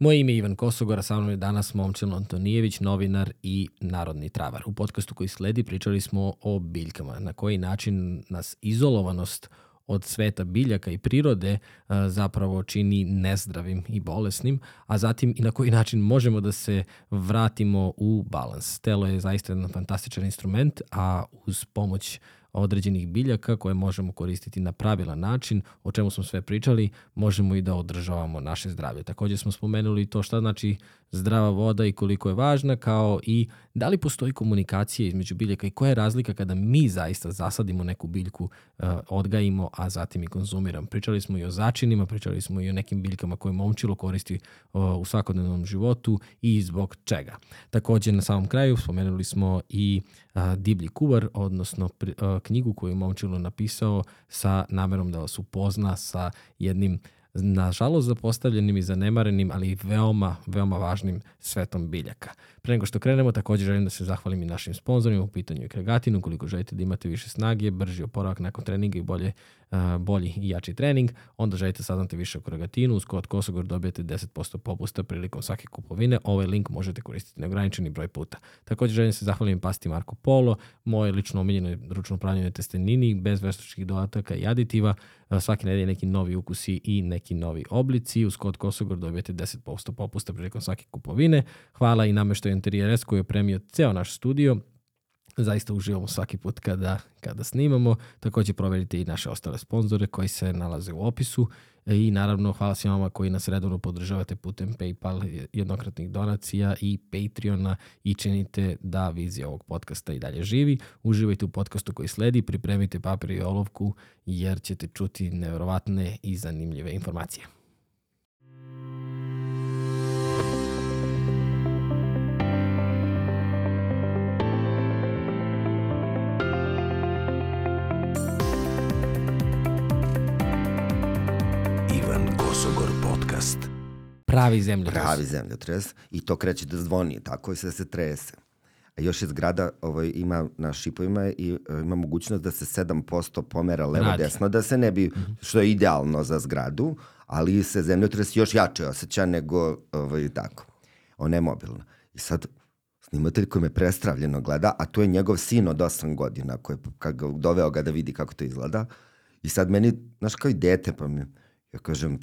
Moje ime je Ivan Kosogora, sa mnom je danas Momčilo Antonijević, novinar i narodni travar. U podcastu koji sledi pričali smo o biljkama, na koji način nas izolovanost od sveta biljaka i prirode zapravo čini nezdravim i bolesnim, a zatim i na koji način možemo da se vratimo u balans. Telo je zaista jedan fantastičan instrument, a uz pomoć određenih biljaka koje možemo koristiti na pravilan način, o čemu smo sve pričali, možemo i da održavamo naše zdravlje. Takođe smo spomenuli to šta znači zdrava voda i koliko je važna, kao i da li postoji komunikacija između biljaka i koja je razlika kada mi zaista zasadimo neku biljku, uh, odgajimo, a zatim i konzumiramo. Pričali smo i o začinima, pričali smo i o nekim biljkama koje momčilo koristi uh, u svakodnevnom životu i zbog čega. Takođe na samom kraju spomenuli smo i Diblji kuvar, odnosno knjigu koju je momčilo napisao sa namerom da vas upozna sa jednim nažalost zapostavljenim i zanemarenim, ali veoma, veoma važnim svetom biljaka. Pre nego što krenemo, takođe želim da se zahvalim i našim sponzorima u pitanju je Kregatin, ukoliko želite da imate više snage, brži oporavak nakon treninga i bolje, bolji i jači trening, onda želite saznati više o Kregatinu, uz kod Kosogor dobijete 10% popusta prilikom svake kupovine. Ovaj link možete koristiti neograničeni broj puta. Takođe želim da se zahvalim pasti Marko Polo, moje lično omiljeno ručno upravljanje testenini, bez veštačkih dodataka i aditiva, svake nedelje neki novi ukusi i neki novi oblici. Uz kod Kosogor dobijete 10% popusta prilikom svake kupovine. Hvala i nameštaju Interijeres koji je premio ceo naš studio. Zaista uživamo svaki put kada, kada snimamo. Takođe proverite i naše ostale sponzore koji se nalaze u opisu i naravno hvala svima vama koji nas redovno podržavate putem PayPal jednokratnih donacija i Patreona i činite da vizija ovog podcasta i dalje živi. Uživajte u podcastu koji sledi, pripremite papir i olovku jer ćete čuti neverovatne i zanimljive informacije. Pravi zemljotres. Pravi zemljotres i to kreće da zvoni, tako i se da se trese. A još je zgrada ovaj, ima na šipovima i uh, ima mogućnost da se 7% pomera levo desno da se ne bi, -hmm. što je idealno za zgradu, ali se zemljotres još jače osjeća nego ovaj, tako. Ona je mobilna. I sad snimatelj koji me prestravljeno gleda, a to je njegov sin od 8 godina, koji je doveo ga da vidi kako to izgleda. I sad meni, znaš, kao i dete, pa mi, ja kažem,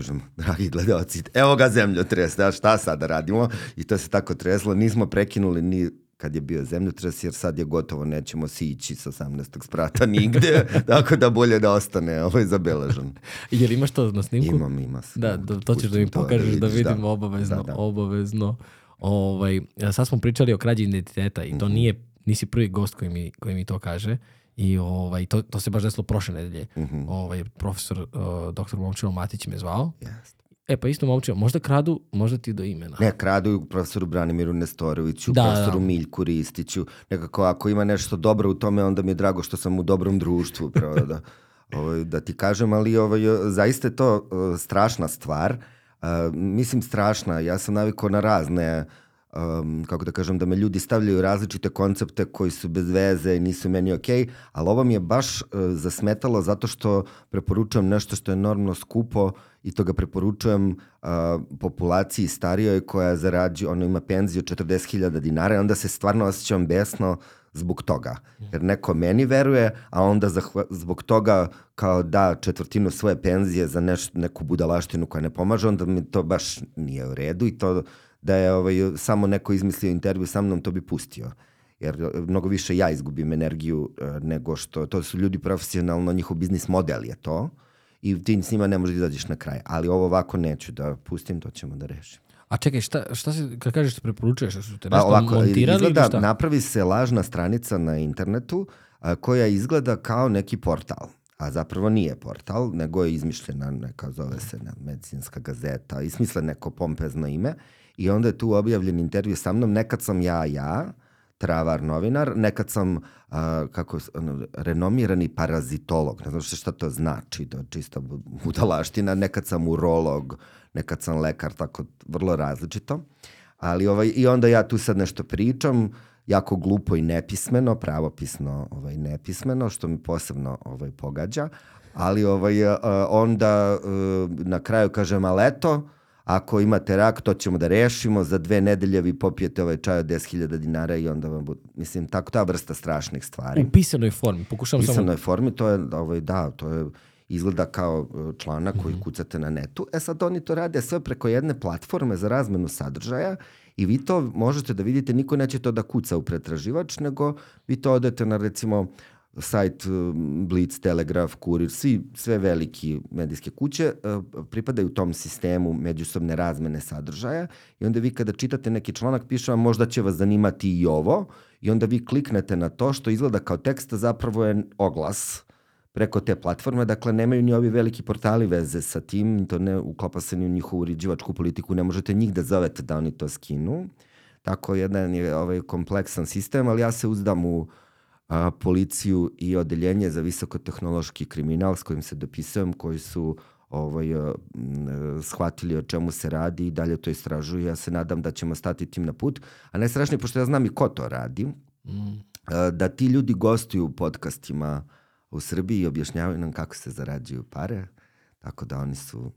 kažem, dragi gledalci, evo ga zemljotres, da, šta sada da radimo? I to se tako treslo, nismo prekinuli ni kad je bio zemljotres, jer sad je gotovo, nećemo sići sa 18. sprata nigde, tako da bolje da ostane ovaj zabeležen. Jel imaš to na snimku? Imam, ima. Da, da to ćeš da mi pokažeš da, da vidimo da. obavezno, da, da. obavezno. Ovaj, sad smo pričali o krađi identiteta i to mm -hmm. nije, nisi prvi gost koji mi, koji mi to kaže. I ovaj, to, to se baš desilo prošle nedelje. Mm -hmm. ovaj, profesor, uh, doktor Momčilo Matić me zvao. Yes. E pa isto Momčilo, možda kradu, možda ti do imena. Ne, kradu profesoru Branimiru Nestoroviću, da, profesoru da. Miljku Ristiću. Nekako ako ima nešto dobro u tome, onda mi je drago što sam u dobrom društvu. Pravo, da, ovaj, da ti kažem, ali ovaj, zaista je to uh, strašna stvar. Uh, mislim strašna, ja sam navikao na razne uh, um, kako da kažem, da me ljudi stavljaju različite koncepte koji su bez veze i nisu meni okej, okay, ali ovo mi je baš uh, zasmetalo zato što preporučujem nešto što je normalno skupo i to ga preporučujem uh, populaciji starijoj koja zarađuje, ono ima penziju 40.000 dinara i onda se stvarno osjećam besno zbog toga. Jer neko meni veruje, a onda zahva, zbog toga kao da četvrtinu svoje penzije za neš, neku budalaštinu koja ne pomaže, onda mi to baš nije u redu i to da je ovaj, samo neko izmislio intervju sa mnom, to bi pustio. Jer e, mnogo više ja izgubim energiju uh, nego što, to su ljudi profesionalno, njihov biznis model je to i ti s njima ne možeš da izađeš na kraj. Ali ovo ovako neću da pustim, to ćemo da rešimo. A čekaj, šta, šta se, kad kažeš da preporučuješ, da su te pa nešto pa, ovako, montirali izgleda, ili šta? Napravi se lažna stranica na internetu a, koja izgleda kao neki portal a zapravo nije portal, nego je izmišljena neka, zove se ne, medicinska gazeta, ismisle neko pompezno ime i onda je tu objavljen intervju sa mnom, nekad sam ja, ja, travar novinar, nekad sam uh, kako, ono, renomirani parazitolog, ne znam šta to znači, to je čista budalaština, nekad sam urolog, nekad sam lekar, tako vrlo različito. Ali ovaj, i onda ja tu sad nešto pričam, jako glupo i nepismeno, pravopisno ovaj, nepismeno, što mi posebno ovaj, pogađa, ali ovaj, onda na kraju kažem, ali eto, ako imate rak, to ćemo da rešimo, za dve nedelje vi popijete ovaj čaj od 10.000 dinara i onda vam bude, mislim, tako ta vrsta strašnih stvari. U pisanoj formi, pokušavam samo... U pisanoj formi, to je, ovaj, da, to je, izgleda kao e, članak koji mhm. kucate na netu. E sad oni to rade sve preko jedne platforme za razmenu sadržaja i vi to možete da vidite, niko neće to da kuca u pretraživač, nego vi to odete na recimo sajt e, Blitz, Telegraf, Kurir, svi, sve veliki medijske kuće e, pripadaju tom sistemu međusobne razmene sadržaja i onda vi kada čitate neki članak piše vam možda će vas zanimati i ovo i onda vi kliknete na to što izgleda kao tekst, zapravo je oglas preko te platforme, dakle nemaju ni ovi veliki portali veze sa tim, to ne uklapa se ni u njihovu uređivačku politiku, ne možete njih da zovete da oni to skinu. Tako jedan je ovaj kompleksan sistem, ali ja se uzdam u a, policiju i odeljenje za visokotehnološki kriminal s kojim se dopisujem, koji su ovaj, a, shvatili o čemu se radi i dalje to istražuju. Ja se nadam da ćemo stati tim na put. A najstrašnije, pošto ja znam i ko to radi, mm. a, da ti ljudi gostuju u podcastima u Srbiji i objašnjavaju nam kako se zarađuju pare, tako da oni su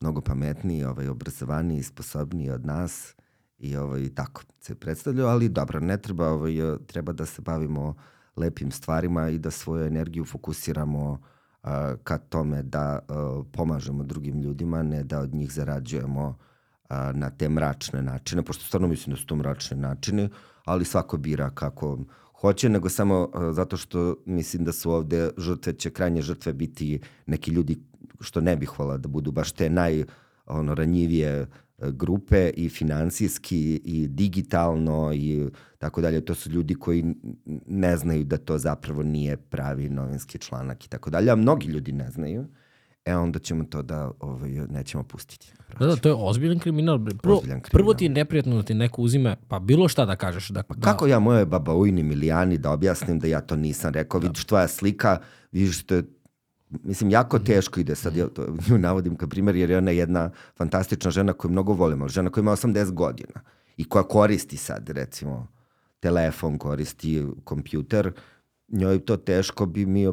mnogo pametniji, ovaj, obrazovaniji i sposobniji od nas i ovaj, tako se predstavljaju, ali dobro, ne treba, ovaj, treba da se bavimo lepim stvarima i da svoju energiju fokusiramo uh, ka tome da uh, pomažemo drugim ljudima, ne da od njih zarađujemo uh, na te mračne načine, pošto stvarno mislim da su to mračne načine, ali svako bira kako hoće, nego samo uh, zato što mislim da su ovde žrtve, će krajnje žrtve biti neki ljudi što ne bih hvala da budu baš te naj ono, ranjivije grupe i finansijski i digitalno i tako dalje. To su ljudi koji ne znaju da to zapravo nije pravi novinski članak i tako dalje, a mnogi ljudi ne znaju. E onda ćemo to da ovaj, nećemo pustiti. Da, da, to je ozbiljan kriminal. Prvo, ozbiljan kriminal. prvo ti je neprijatno da ti neko uzime, pa bilo šta da kažeš. Da, pa da... kako ja moje babauini Milijani da objasnim da ja to nisam rekao? Da. Vidiš tvoja slika, vidiš što je Mislim, jako teško ide, sad ja to nju navodim kao primjer, jer je ona jedna fantastična žena koju mnogo volimo, žena koja ima 80 godina i koja koristi sad, recimo, telefon, koristi kompjuter, njoj to teško bi mi,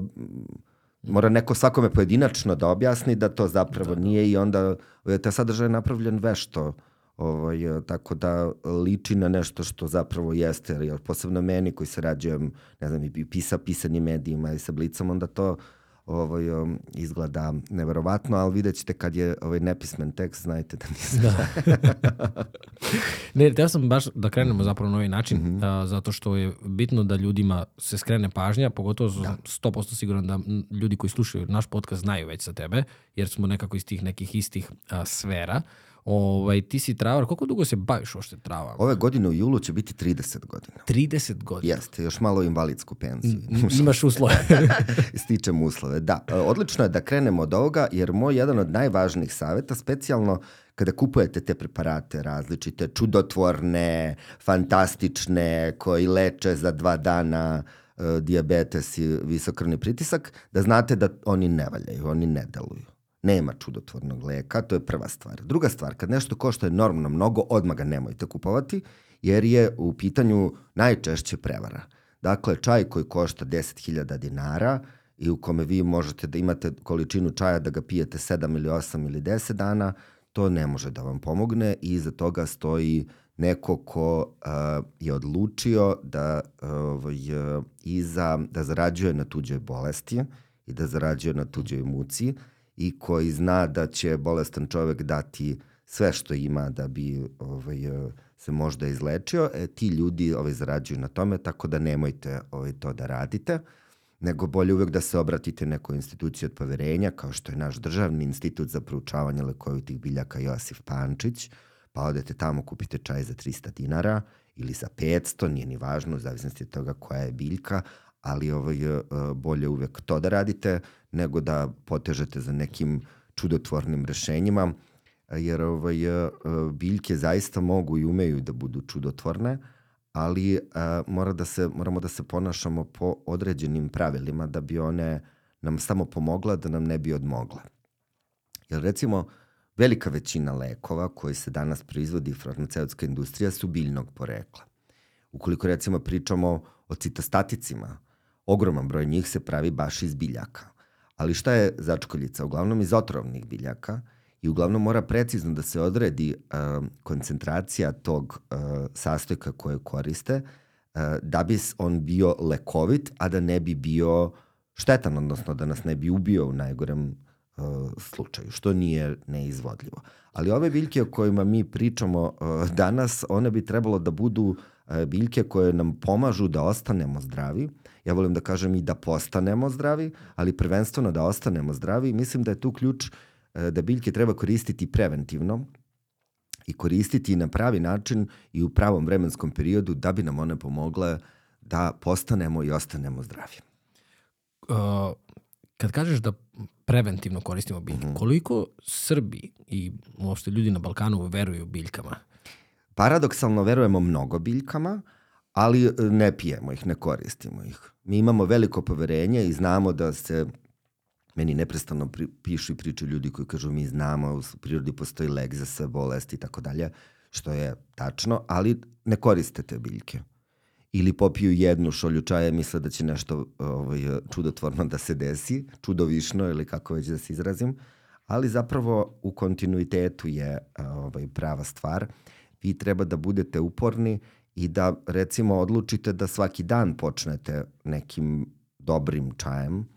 mora neko svakome pojedinačno da objasni da to zapravo da, da. nije i onda ta sadržaj je napravljen vešto, ovaj, tako da liči na nešto što zapravo jeste, jer posebno meni koji se rađujem, ne znam, i pisa pisanje medijima i sa blicom, onda to ovaj, um, izgleda neverovatno, ali vidjet ćete kad je ovaj nepismen tekst, znajte da nisam. Da. ne, teo sam baš da krenemo zapravo na ovaj način, mm -hmm. a, zato što je bitno da ljudima se skrene pažnja, pogotovo da. 100% siguran da ljudi koji slušaju naš podcast znaju već sa tebe, jer smo nekako iz tih nekih istih a, sfera. Ovaj, ti si travar, koliko dugo se baviš ošte trava? Ove godine u julu će biti 30 godina. 30 godina? Jeste, još malo invalidsku penziju. Imaš uslove. Stičem uslove, da. E, odlično je da krenemo od ovoga, jer moj jedan od najvažnijih saveta, specijalno kada kupujete te preparate različite, čudotvorne, fantastične, koji leče za dva dana uh, diabetes i visokrvni pritisak, da znate da oni ne valjaju, oni ne deluju. Nema čudotvornog leka, to je prva stvar. Druga stvar, kad nešto košta enormno mnogo, odmah ga nemojte kupovati, jer je u pitanju najčešće prevara. Dakle, čaj koji košta 10.000 dinara i u kome vi možete da imate količinu čaja da ga pijete 7 ili 8 ili 10 dana, to ne može da vam pomogne i iza toga stoji neko ko uh, je odlučio da, uh, iza, da zarađuje na tuđoj bolesti i da zarađuje na tuđoj muci i koji zna da će bolestan čovek dati sve što ima da bi ovaj, se možda izlečio, e, ti ljudi ovaj, zarađuju na tome, tako da nemojte ovaj, to da radite, nego bolje uvek da se obratite nekoj instituciji od poverenja, kao što je naš državni institut za proučavanje lekovitih biljaka Josif Pančić, pa odete tamo, kupite čaj za 300 dinara ili za 500, nije ni važno, u zavisnosti od toga koja je biljka, ali ovaj, bolje uvek to da radite nego da potežete za nekim čudotvornim rešenjima, jer ovaj, biljke zaista mogu i umeju da budu čudotvorne, ali mora da se, moramo da se ponašamo po određenim pravilima da bi one nam samo pomogla, da nam ne bi odmogla. Jer recimo, velika većina lekova koji se danas proizvodi farmaceutska industrija su biljnog porekla. Ukoliko recimo pričamo o citostaticima, Ogroman broj njih se pravi baš iz biljaka. Ali šta je začkoljica? Uglavnom iz otrovnih biljaka i uglavnom mora precizno da se odredi uh, koncentracija tog uh, sastojka koje koriste uh, da bi on bio lekovit, a da ne bi bio štetan, odnosno da nas ne bi ubio u najgorem uh, slučaju, što nije neizvodljivo. Ali ove biljke o kojima mi pričamo uh, danas, one bi trebalo da budu uh, biljke koje nam pomažu da ostanemo zdravi. Ja volim da kažem i da postanemo zdravi, ali prvenstveno da ostanemo zdravi. Mislim da je tu ključ uh, da biljke treba koristiti preventivno i koristiti na pravi način i u pravom vremenskom periodu da bi nam one pomogle da postanemo i ostanemo zdravi. Uh, kad kažeš da preventivno koristimo biljke, mm. koliko Srbi i uopšte ljudi na Balkanu veruju biljkama? Paradoksalno verujemo mnogo biljkama, ali e, ne pijemo ih, ne koristimo ih. Mi imamo veliko poverenje i znamo da se meni neprestano pri, pišu i pričaju ljudi koji kažu mi znamo, u prirodi postoji lek za sve bolesti i tako dalje, što je tačno, ali ne koriste te biljke ili popiju jednu šolju čaja i misle da će nešto ovaj, čudotvorno da se desi, čudovišno ili kako već da se izrazim, ali zapravo u kontinuitetu je ovaj, prava stvar. Vi treba da budete uporni i da recimo odlučite da svaki dan počnete nekim dobrim čajem,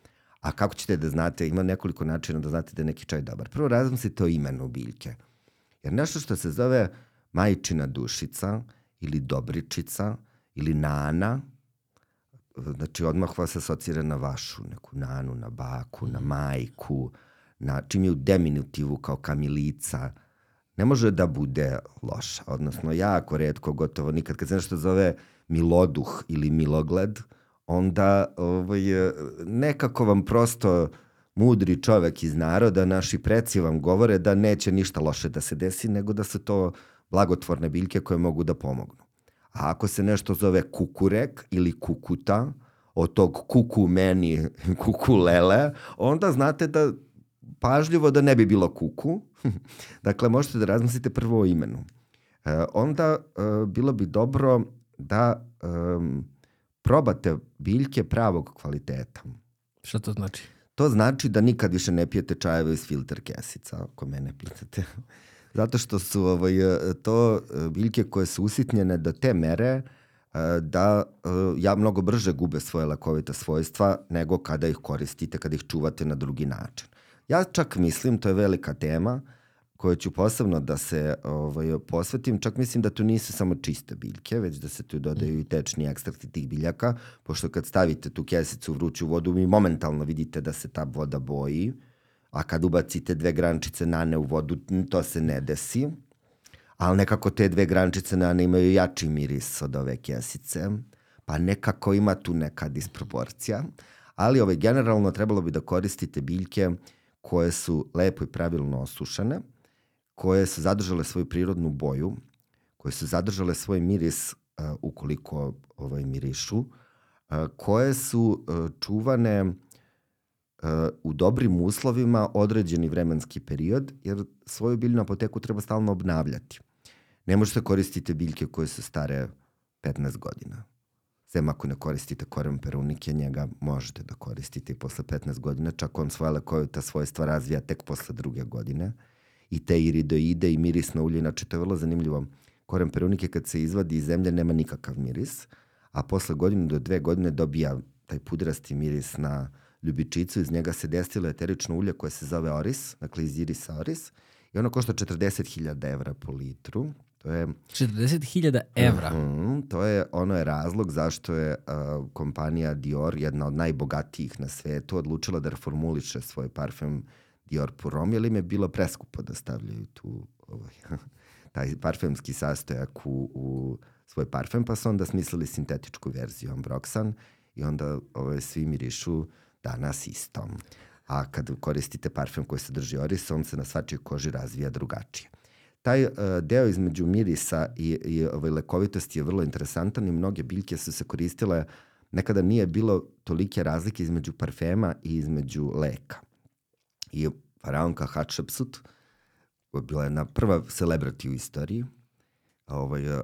a kako ćete da znate, ima nekoliko načina da znate da je neki čaj dobar. Prvo razmislite o imenu biljke. Jer nešto što se zove majčina dušica ili dobričica, ili nana, znači odmah vas asocira na vašu neku nanu, na baku, na mhm. majku, na čim je u diminutivu kao kamilica, ne može da bude loša. Odnosno, jako redko, gotovo nikad, kad se nešto zove miloduh ili milogled, onda ovaj, nekako vam prosto mudri čovek iz naroda, naši preci vam govore da neće ništa loše da se desi, nego da su to blagotvorne biljke koje mogu da pomognu. A ako se nešto zove kukurek ili kukuta, od tog kuku meni, kuku lele, onda znate da pažljivo da ne bi bilo kuku. dakle, možete da razmislite prvo o imenu. E, onda e, bilo bi dobro da e, probate biljke pravog kvaliteta. Šta to znači? To znači da nikad više ne pijete čajeve iz filter kesica, ako mene pitate. Zato što su ovaj, e, to e, biljke koje su usitnjene do te mere e, da ja mnogo brže gube svoje lakovita svojstva nego kada ih koristite, kada ih čuvate na drugi način. Ja čak mislim, to je velika tema, koju ću posebno da se ovaj, posvetim, čak mislim da to nisu samo čiste biljke, već da se tu dodaju i tečni ekstrakti tih biljaka, pošto kad stavite tu kesicu u vruću vodu, mi momentalno vidite da se ta voda boji, a kad ubacite dve grančice nane u vodu, to se ne desi. Ali nekako te dve grančice nane imaju jači miris od ove kesice, pa nekako ima tu neka disproporcija. Ali ovaj, generalno trebalo bi da koristite biljke koje su lepo i pravilno osušene, koje su zadržale svoju prirodnu boju, koje su zadržale svoj miris uh, ukoliko ovaj, mirišu, uh, koje su uh, čuvane u dobrim uslovima određeni vremenski period, jer svoju biljnu apoteku treba stalno obnavljati. Ne možete koristiti biljke koje su stare 15 godina. Sem ako ne koristite koren perunike, njega možete da koristite i posle 15 godina, čak on svoje lekovita svojstva razvija tek posle druge godine. I te iridoide i mirisno ulje, inače to je vrlo zanimljivo. Koren perunike kad se izvadi iz zemlje nema nikakav miris, a posle godine do dve godine dobija taj pudrasti miris na uh, ljubičicu, iz njega se destilo eterično ulje koje se zove oris, dakle iz irisa oris, i ono košta 40.000 evra po litru. To je 40.000 evra. Uh mhm, -huh, to je ono je razlog zašto je uh, kompanija Dior, jedna od najbogatijih na svetu, odlučila da reformuliše svoj parfem Dior Pour jer im je bilo preskupo da stavljaju tu ovaj, taj parfemski sastojak u, u svoj parfem, pa su onda smislili sintetičku verziju Ambroxan i onda ovaj, svi mirišu danas istom. A kad koristite parfem koji sadrži oris, on se na svačijoj koži razvija drugačije. Taj uh, deo između mirisa i, i ovaj, lekovitosti je vrlo interesantan i mnoge biljke su se koristile, nekada nije bilo tolike razlike između parfema i između leka. I faraonka Hatshepsut, bila jedna prva celebrity u istoriji, ovaj, uh,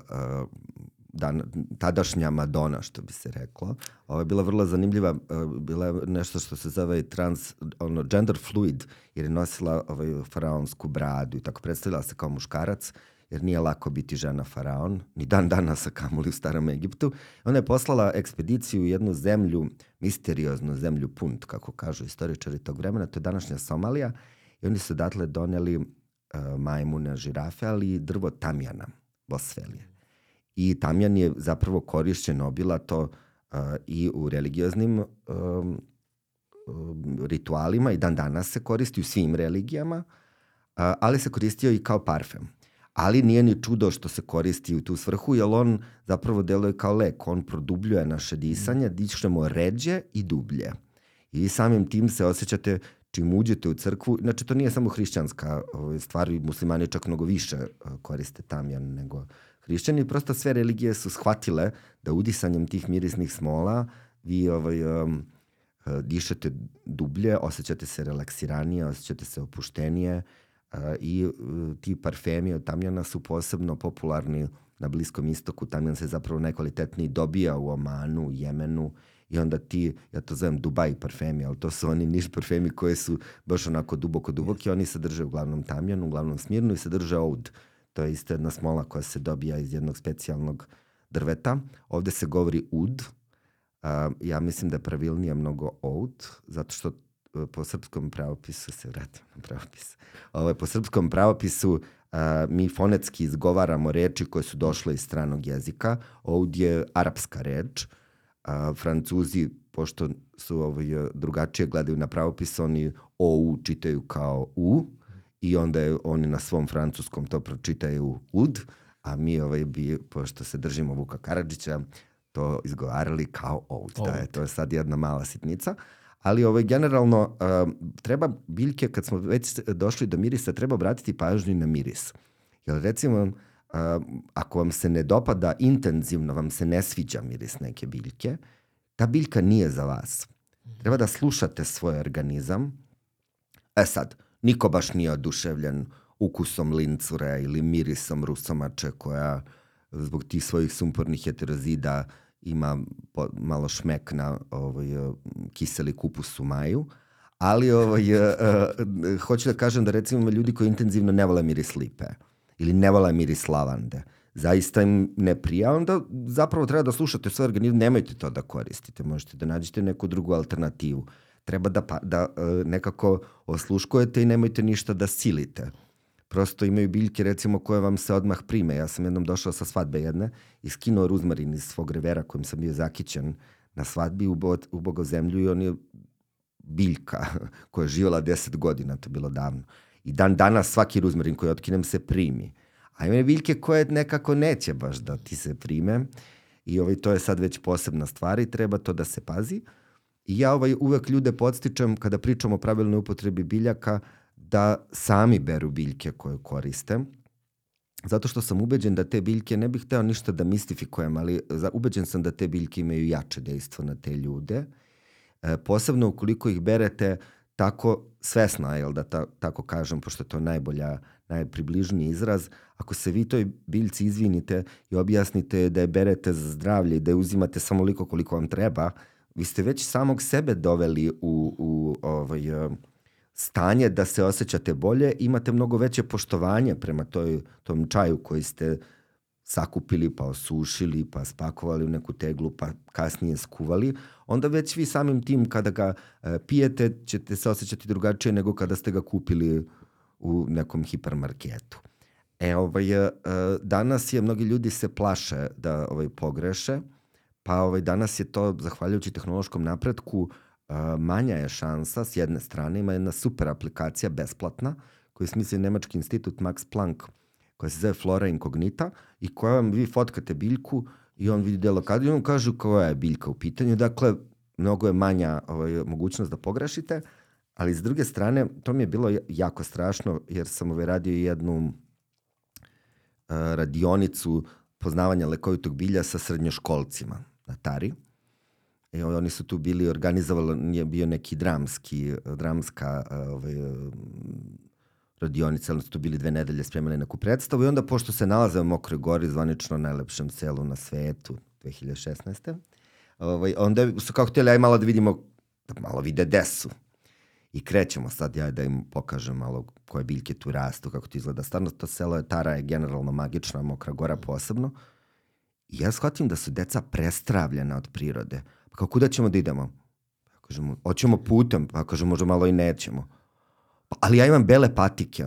dan, tadašnja Madonna, što bi se reklo. Ovo je bila vrlo zanimljiva, bila je nešto što se zove trans, ono, gender fluid, jer je nosila ovaj, faraonsku bradu i tako predstavila se kao muškarac, jer nije lako biti žena faraon, ni dan dana sa kamuli u starom Egiptu. Ona je poslala ekspediciju u jednu zemlju, misterioznu zemlju Punt, kako kažu istoričari tog vremena, to je današnja Somalija, i oni su odatle doneli uh, majmune, žirafe, ali i drvo tamjana, bosfelije. I tamjan je zapravo korišćen obilato uh, i u religioznim um, ritualima i dan danas se koristi u svim religijama, ali se koristio i kao parfem ali nije ni čudo što se koristi u tu svrhu, jer on zapravo deluje kao lek, on produbljuje naše disanje, dišemo ređe i dublje. I samim tim se osjećate čim uđete u crkvu, znači to nije samo hrišćanska ovaj, stvar, muslimani čak mnogo više eh, koriste tamjan nego hrišćani, prosto sve religije su shvatile da udisanjem tih mirisnih smola vi ovaj, um, dišete dublje, osjećate se relaksiranije, osjećate se opuštenije, i e, ti parfemi od tamjana su posebno popularni na Bliskom istoku. Tamjan se zapravo najkvalitetniji dobija u Omanu, Jemenu i onda ti, ja to zovem Dubai parfemi, ali to su oni niš parfemi koji su baš onako duboko duboki, oni sadrže uglavnom tamjan, uglavnom smirnu i sadrže oud. To je isto jedna smola koja se dobija iz jednog specijalnog drveta. Ovde se govori ud, Uh, ja mislim da je pravilnije mnogo oud, zato što po srpskom pravopisu se vratim na pravopis. Ovaj, po srpskom pravopisu a, mi fonetski izgovaramo reči koje su došle iz stranog jezika. Ovdje je arapska reč. A, Francuzi, pošto su ovaj, drugačije gledaju na pravopis, oni OU čitaju kao U i onda je, oni na svom francuskom to pročitaju UD, a mi ovaj, bi, pošto se držimo Vuka Karadžića, to izgovarali kao OUD. Da, je, to je sad jedna mala sitnica. Uh, ali ovaj, generalno uh, treba biljke, kad smo već došli do mirisa, treba obratiti pažnju na miris. Jer recimo, uh, ako vam se ne dopada intenzivno, vam se ne sviđa miris neke biljke, ta biljka nije za vas. Treba da slušate svoj organizam. E sad, niko baš nije oduševljen ukusom lincure ili mirisom rusomače koja zbog tih svojih sumpornih heterozida ima po, malo šmek na ovaj, kiseli kupus u maju, ali ovaj, uh, uh, hoću da kažem da recimo ljudi koji intenzivno ne vole miris lipe ili ne vole miris lavande. Zaista im ne prija, onda zapravo treba da slušate sve organizme, nemojte to da koristite, možete da nađete neku drugu alternativu. Treba da, pa, da uh, nekako osluškujete i nemojte ništa da silite prosto imaju biljke recimo koje vam se odmah prime. Ja sam jednom došao sa svadbe jedne i skinuo ruzmarin iz svog revera kojim sam bio zakićen na svadbi u, bo, u bogozemlju i on je biljka koja je živjela deset godina, to je bilo davno. I dan danas svaki ruzmarin koji otkinem se primi. A ima biljke koje nekako neće baš da ti se prime i ovaj, to je sad već posebna stvar i treba to da se pazi. I ja ovaj, uvek ljude podstičem kada pričamo o pravilnoj upotrebi biljaka, da sami beru biljke koje koriste, zato što sam ubeđen da te biljke, ne bih hteo ništa da mistifikujem, ali ubeđen sam da te biljke imaju jače dejstvo na te ljude, e, posebno ukoliko ih berete tako svesno, jel da ta, tako kažem, pošto je to najbolja, najpribližniji izraz, ako se vi toj biljci izvinite i objasnite da je berete za zdravlje i da je uzimate samo liko koliko vam treba, vi ste već samog sebe doveli u, u ovaj, stanje da se osjećate bolje, imate mnogo veće poštovanje prema toj, tom čaju koji ste sakupili, pa osušili, pa spakovali u neku teglu, pa kasnije skuvali, onda već vi samim tim kada ga e, pijete ćete se osjećati drugačije nego kada ste ga kupili u nekom hipermarketu. E, ovaj, e, danas je, mnogi ljudi se plaše da ovaj, pogreše, pa ovaj, danas je to, zahvaljujući tehnološkom napretku, manja je šansa, s jedne strane ima jedna super aplikacija besplatna koju smisli Nemački institut Max Planck koja se zove Flora Incognita i koja vam vi fotkate biljku i on vidi delokadu i on kaže koja je biljka u pitanju. Dakle, mnogo je manja ovaj, mogućnost da pogrešite, ali s druge strane, to mi je bilo jako strašno jer sam ovaj radio jednu radionicu poznavanja lekovitog bilja sa srednjoškolcima na Tari. I oni su tu bili organizovali, nije bio neki dramski, dramska ovaj, radionice, ali su tu bili dve nedelje spremali neku predstavu i onda pošto se nalaze u Mokroj gori, zvanično najlepšem selu na svetu, 2016. Ovaj, onda su kao htjeli aj malo da vidimo, da malo vide desu. I krećemo sad ja da im pokažem malo koje biljke tu rastu, kako to izgleda. Stvarno to selo je, Tara je generalno magična, Mokra gora posebno. I ja shvatim da su deca prestravljena od prirode. Pa kao kuda ćemo da idemo? Pa kažemo, hoćemo putem, pa kažemo možda malo i nećemo. Pa, ali ja imam bele patike.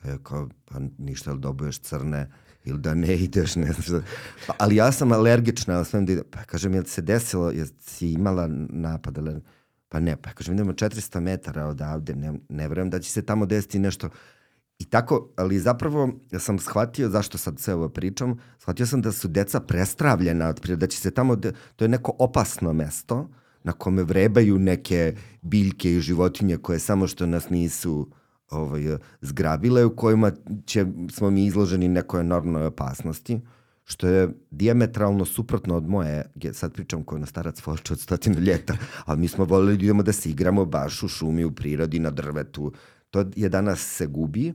Pa je kao, pa ništa, ali dobuješ crne ili da ne ideš, ne znam šta. Pa, ali ja sam alergična, ali smem da idem. Pa kažem, jel se desilo, jel si imala napad, ali... Pa ne, pa kažem, idemo 400 metara odavde, ne, ne verujem da će se tamo desiti nešto. I tako, ali zapravo ja sam shvatio, zašto sad sve ovo pričam, shvatio sam da su deca prestravljena od da će se tamo, to je neko opasno mesto na kome vrebaju neke biljke i životinje koje samo što nas nisu ovaj, zgrabile, u kojima će, smo mi izloženi nekoj enormnoj opasnosti što je diametralno suprotno od moje, sad pričam kao na starac Foča od stotinu ljeta, ali mi smo volili da idemo da se igramo baš u šumi, u prirodi, na drvetu. To je danas se gubi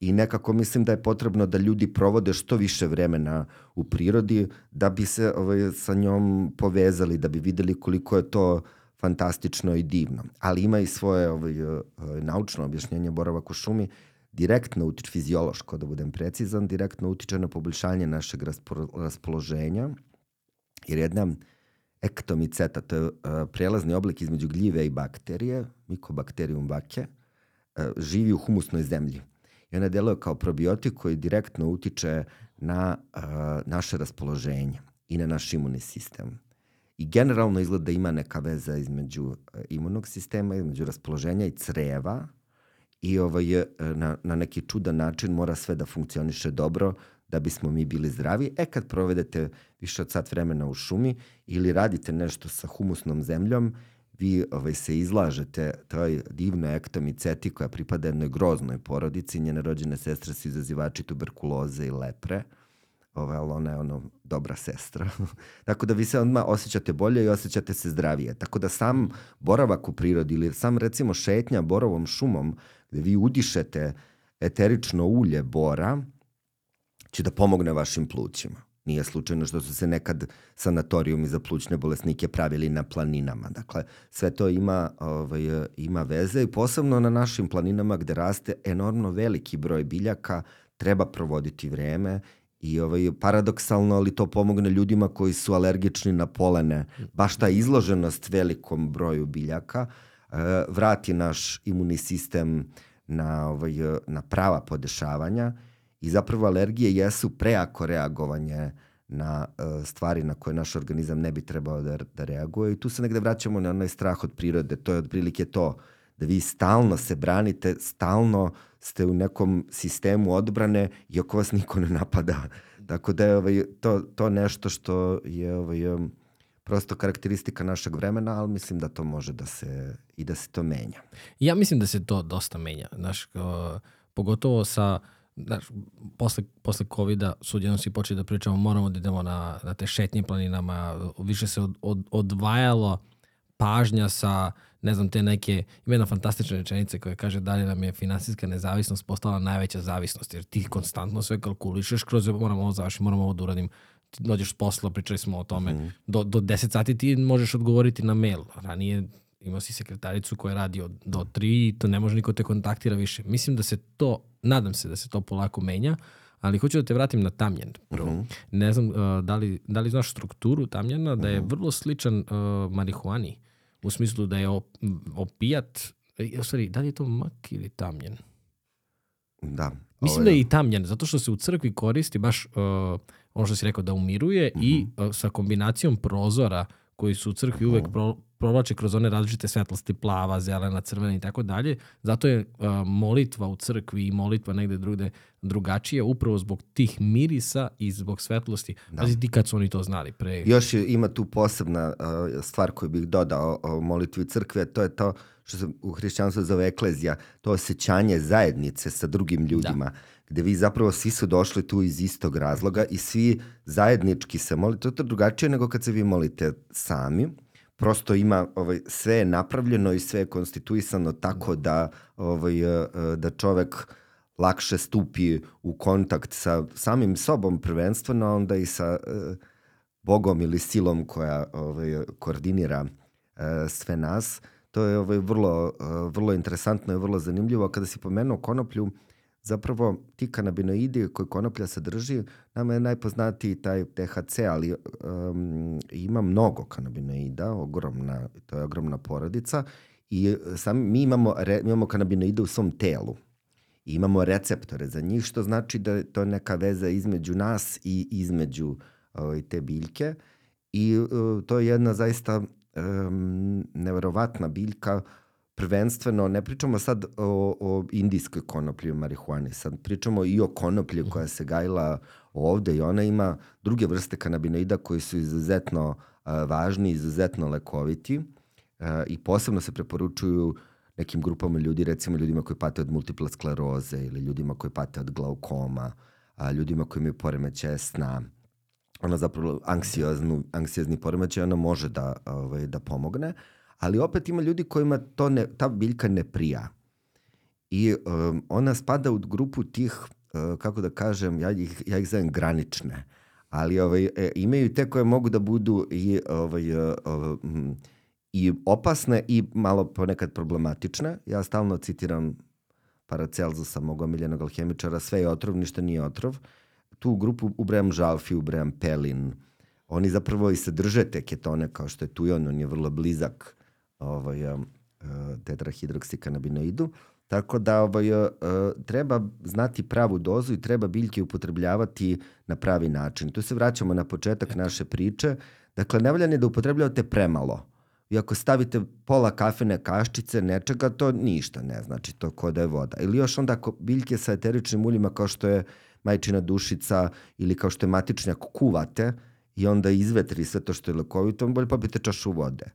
i nekako mislim da je potrebno da ljudi provode što više vremena u prirodi da bi se ovaj, sa njom povezali, da bi videli koliko je to fantastično i divno. Ali ima i svoje ovaj, ovaj naučno objašnjenje boravak u šumi direktno utiče, fiziološko da budem precizan, direktno utiče na poboljšanje našeg raspoloženja, jer jedna ektomiceta, to je uh, prelazni oblik između gljive i bakterije, mikobakterijum bake, uh, živi u humusnoj zemlji. I ona deluje kao probiotik koji direktno utiče na uh, naše raspoloženje i na naš imunni sistem. I generalno izgleda da ima neka veza između imunog sistema, između raspoloženja i creva, i ovaj, na, na neki čudan način mora sve da funkcioniše dobro da bismo mi bili zdravi. E kad provedete više od sat vremena u šumi ili radite nešto sa humusnom zemljom, vi ovaj, se izlažete toj divnoj ektomiceti koja pripada jednoj groznoj porodici. Njene rođene sestre su izazivači tuberkuloze i lepre. Ovaj, ali ona je ono dobra sestra. Tako da vi se odmah osjećate bolje i osjećate se zdravije. Tako da sam boravak u prirodi ili sam recimo šetnja borovom šumom gde vi udišete eterično ulje bora, će da pomogne vašim plućima. Nije slučajno što su se nekad sanatorijumi za plućne bolesnike pravili na planinama. Dakle, sve to ima, ovaj, ima veze i posebno na našim planinama gde raste enormno veliki broj biljaka, treba provoditi vreme i ovaj, paradoksalno, ali to pomogne ljudima koji su alergični na polene. Baš ta izloženost velikom broju biljaka E, vrati naš imunni sistem na, ovaj, na prava podešavanja i zapravo alergije jesu preako reagovanje na uh, stvari na koje naš organizam ne bi trebao da, da reaguje i tu se negde vraćamo na onaj strah od prirode, to je otprilike to, da vi stalno se branite, stalno ste u nekom sistemu odbrane iako vas niko ne napada. Tako da je ovaj, to, to nešto što je ovaj, prosto karakteristika našeg vremena, ali mislim da to može da se i da se to menja. Ja mislim da se to dosta menja, znaš, uh, pogotovo sa znaš, posle, posle COVID-a sudjeno si počeli da pričamo, moramo da idemo na, na te šetnje planinama, više se od, od, odvajalo pažnja sa, ne znam, te neke, ima jedna fantastična rečenica koja kaže da li nam je finansijska nezavisnost postala najveća zavisnost, jer ti konstantno sve kalkulišeš kroz moramo ovo završiti, moramo ovo da uradim, dođeš s posla, pričali smo o tome, mm. do, do 10 sati ti možeš odgovoriti na mail. Ranije imao si sekretaricu koja radi od, do 3 i to ne može niko te kontaktira više. Mislim da se to, nadam se da se to polako menja, ali hoću da te vratim na tamljen. Prvo. Mm -hmm. Ne znam uh, da, li, da li znaš strukturu tamljena, da je mhm. vrlo sličan uh, marihuani, u smislu da je op, opijat, e, u stvari, da li je to mak ili tamljen? Da. Mislim da je i tamljen, zato što se u crkvi koristi baš uh, ono što si rekao, da umiruje mm -hmm. i uh, sa kombinacijom prozora koji su u crkvi uvek pro, provlače kroz one različite svetlosti, plava, zelena, crvena i tako dalje. Zato je uh, molitva u crkvi i molitva negde drugde drugačija upravo zbog tih mirisa i zbog svetlosti. Da. Pazi ti kad su oni to znali pre. Još je, ima tu posebna uh, stvar koju bih dodao o molitvi crkve, to je to što se u hrišćanstvu zove eklezija, to osjećanje zajednice sa drugim ljudima. Da gde vi zapravo svi su došli tu iz istog razloga i svi zajednički se molite. To je drugačije nego kad se vi molite sami, prosto ima ovaj sve je napravljeno i sve je konstituisano tako da ovaj da čovek lakše stupi u kontakt sa samim sobom prvenstveno onda i sa Bogom ili silom koja ovaj koordinira sve nas. To je ovaj vrlo vrlo interesantno i vrlo zanimljivo. Kada si pomenuo konoplju zapravo ti kanabinoidi koji konoplja sadrži, nama je najpoznatiji taj THC, ali um, ima mnogo kanabinoida, ogromna, to je ogromna porodica i sam, mi, imamo, re, mi imamo kanabinoide u svom telu. I imamo receptore za njih, što znači da je to neka veza između nas i između ovaj, te biljke. I uh, to je jedna zaista um, neverovatna biljka prvenstveno, ne pričamo sad o, o indijskoj konoplji, o marihuani, sad pričamo i o konoplji koja se gajila ovde i ona ima druge vrste kanabinoida koji su izuzetno a, važni, izuzetno lekoviti a, i posebno se preporučuju nekim grupama ljudi, recimo ljudima koji pate od multiple skleroze ili ljudima koji pate od glaukoma, a, ljudima koji imaju poremećaje sna, ona zapravo anksioznu, anksiozni poremećaj, ona može da, ovaj, da pomogne. Uh, ali opet ima ljudi kojima to ne, ta biljka ne prija. I um, ona spada u grupu tih, uh, kako da kažem, ja ih, ja ih zovem granične, ali ovaj, e, imaju te koje mogu da budu i, ovaj, um, i opasne i malo ponekad problematične. Ja stalno citiram Paracelzusa, mog omiljenog alhemičara, sve je otrov, ništa nije otrov. Tu grupu ubrajam žalfi, ubrajam pelin. Oni zapravo i sadrže te ketone kao što je tujon, on je vrlo blizak ovaj, tetrahidroksikanabinoidu. Tako da ovaj, treba znati pravu dozu i treba biljke upotrebljavati na pravi način. Tu se vraćamo na početak naše priče. Dakle, nevoljan je da upotrebljavate premalo. I ako stavite pola kafene kaščice nečega, to ništa ne znači, to ko da je voda. Ili još onda ako biljke sa eteričnim uljima kao što je majčina dušica ili kao što je matičnjak kuvate i onda izvetri sve to što je lekovito, bolje popijete čašu vode.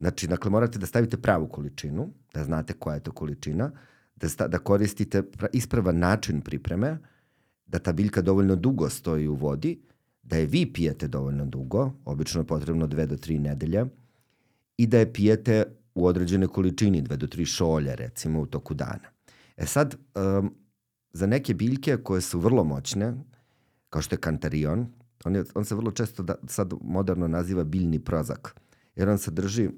Znači, dakle, morate da stavite pravu količinu, da znate koja je to količina, da, sta, da koristite ispravan način pripreme, da ta biljka dovoljno dugo stoji u vodi, da je vi pijete dovoljno dugo, obično je potrebno dve do tri nedelje, i da je pijete u određene količini, dve do tri šolje, recimo, u toku dana. E sad, um, za neke biljke koje su vrlo moćne, kao što je kantarion, on, je, on se vrlo često da, sad moderno naziva biljni prozak, jer on sadrži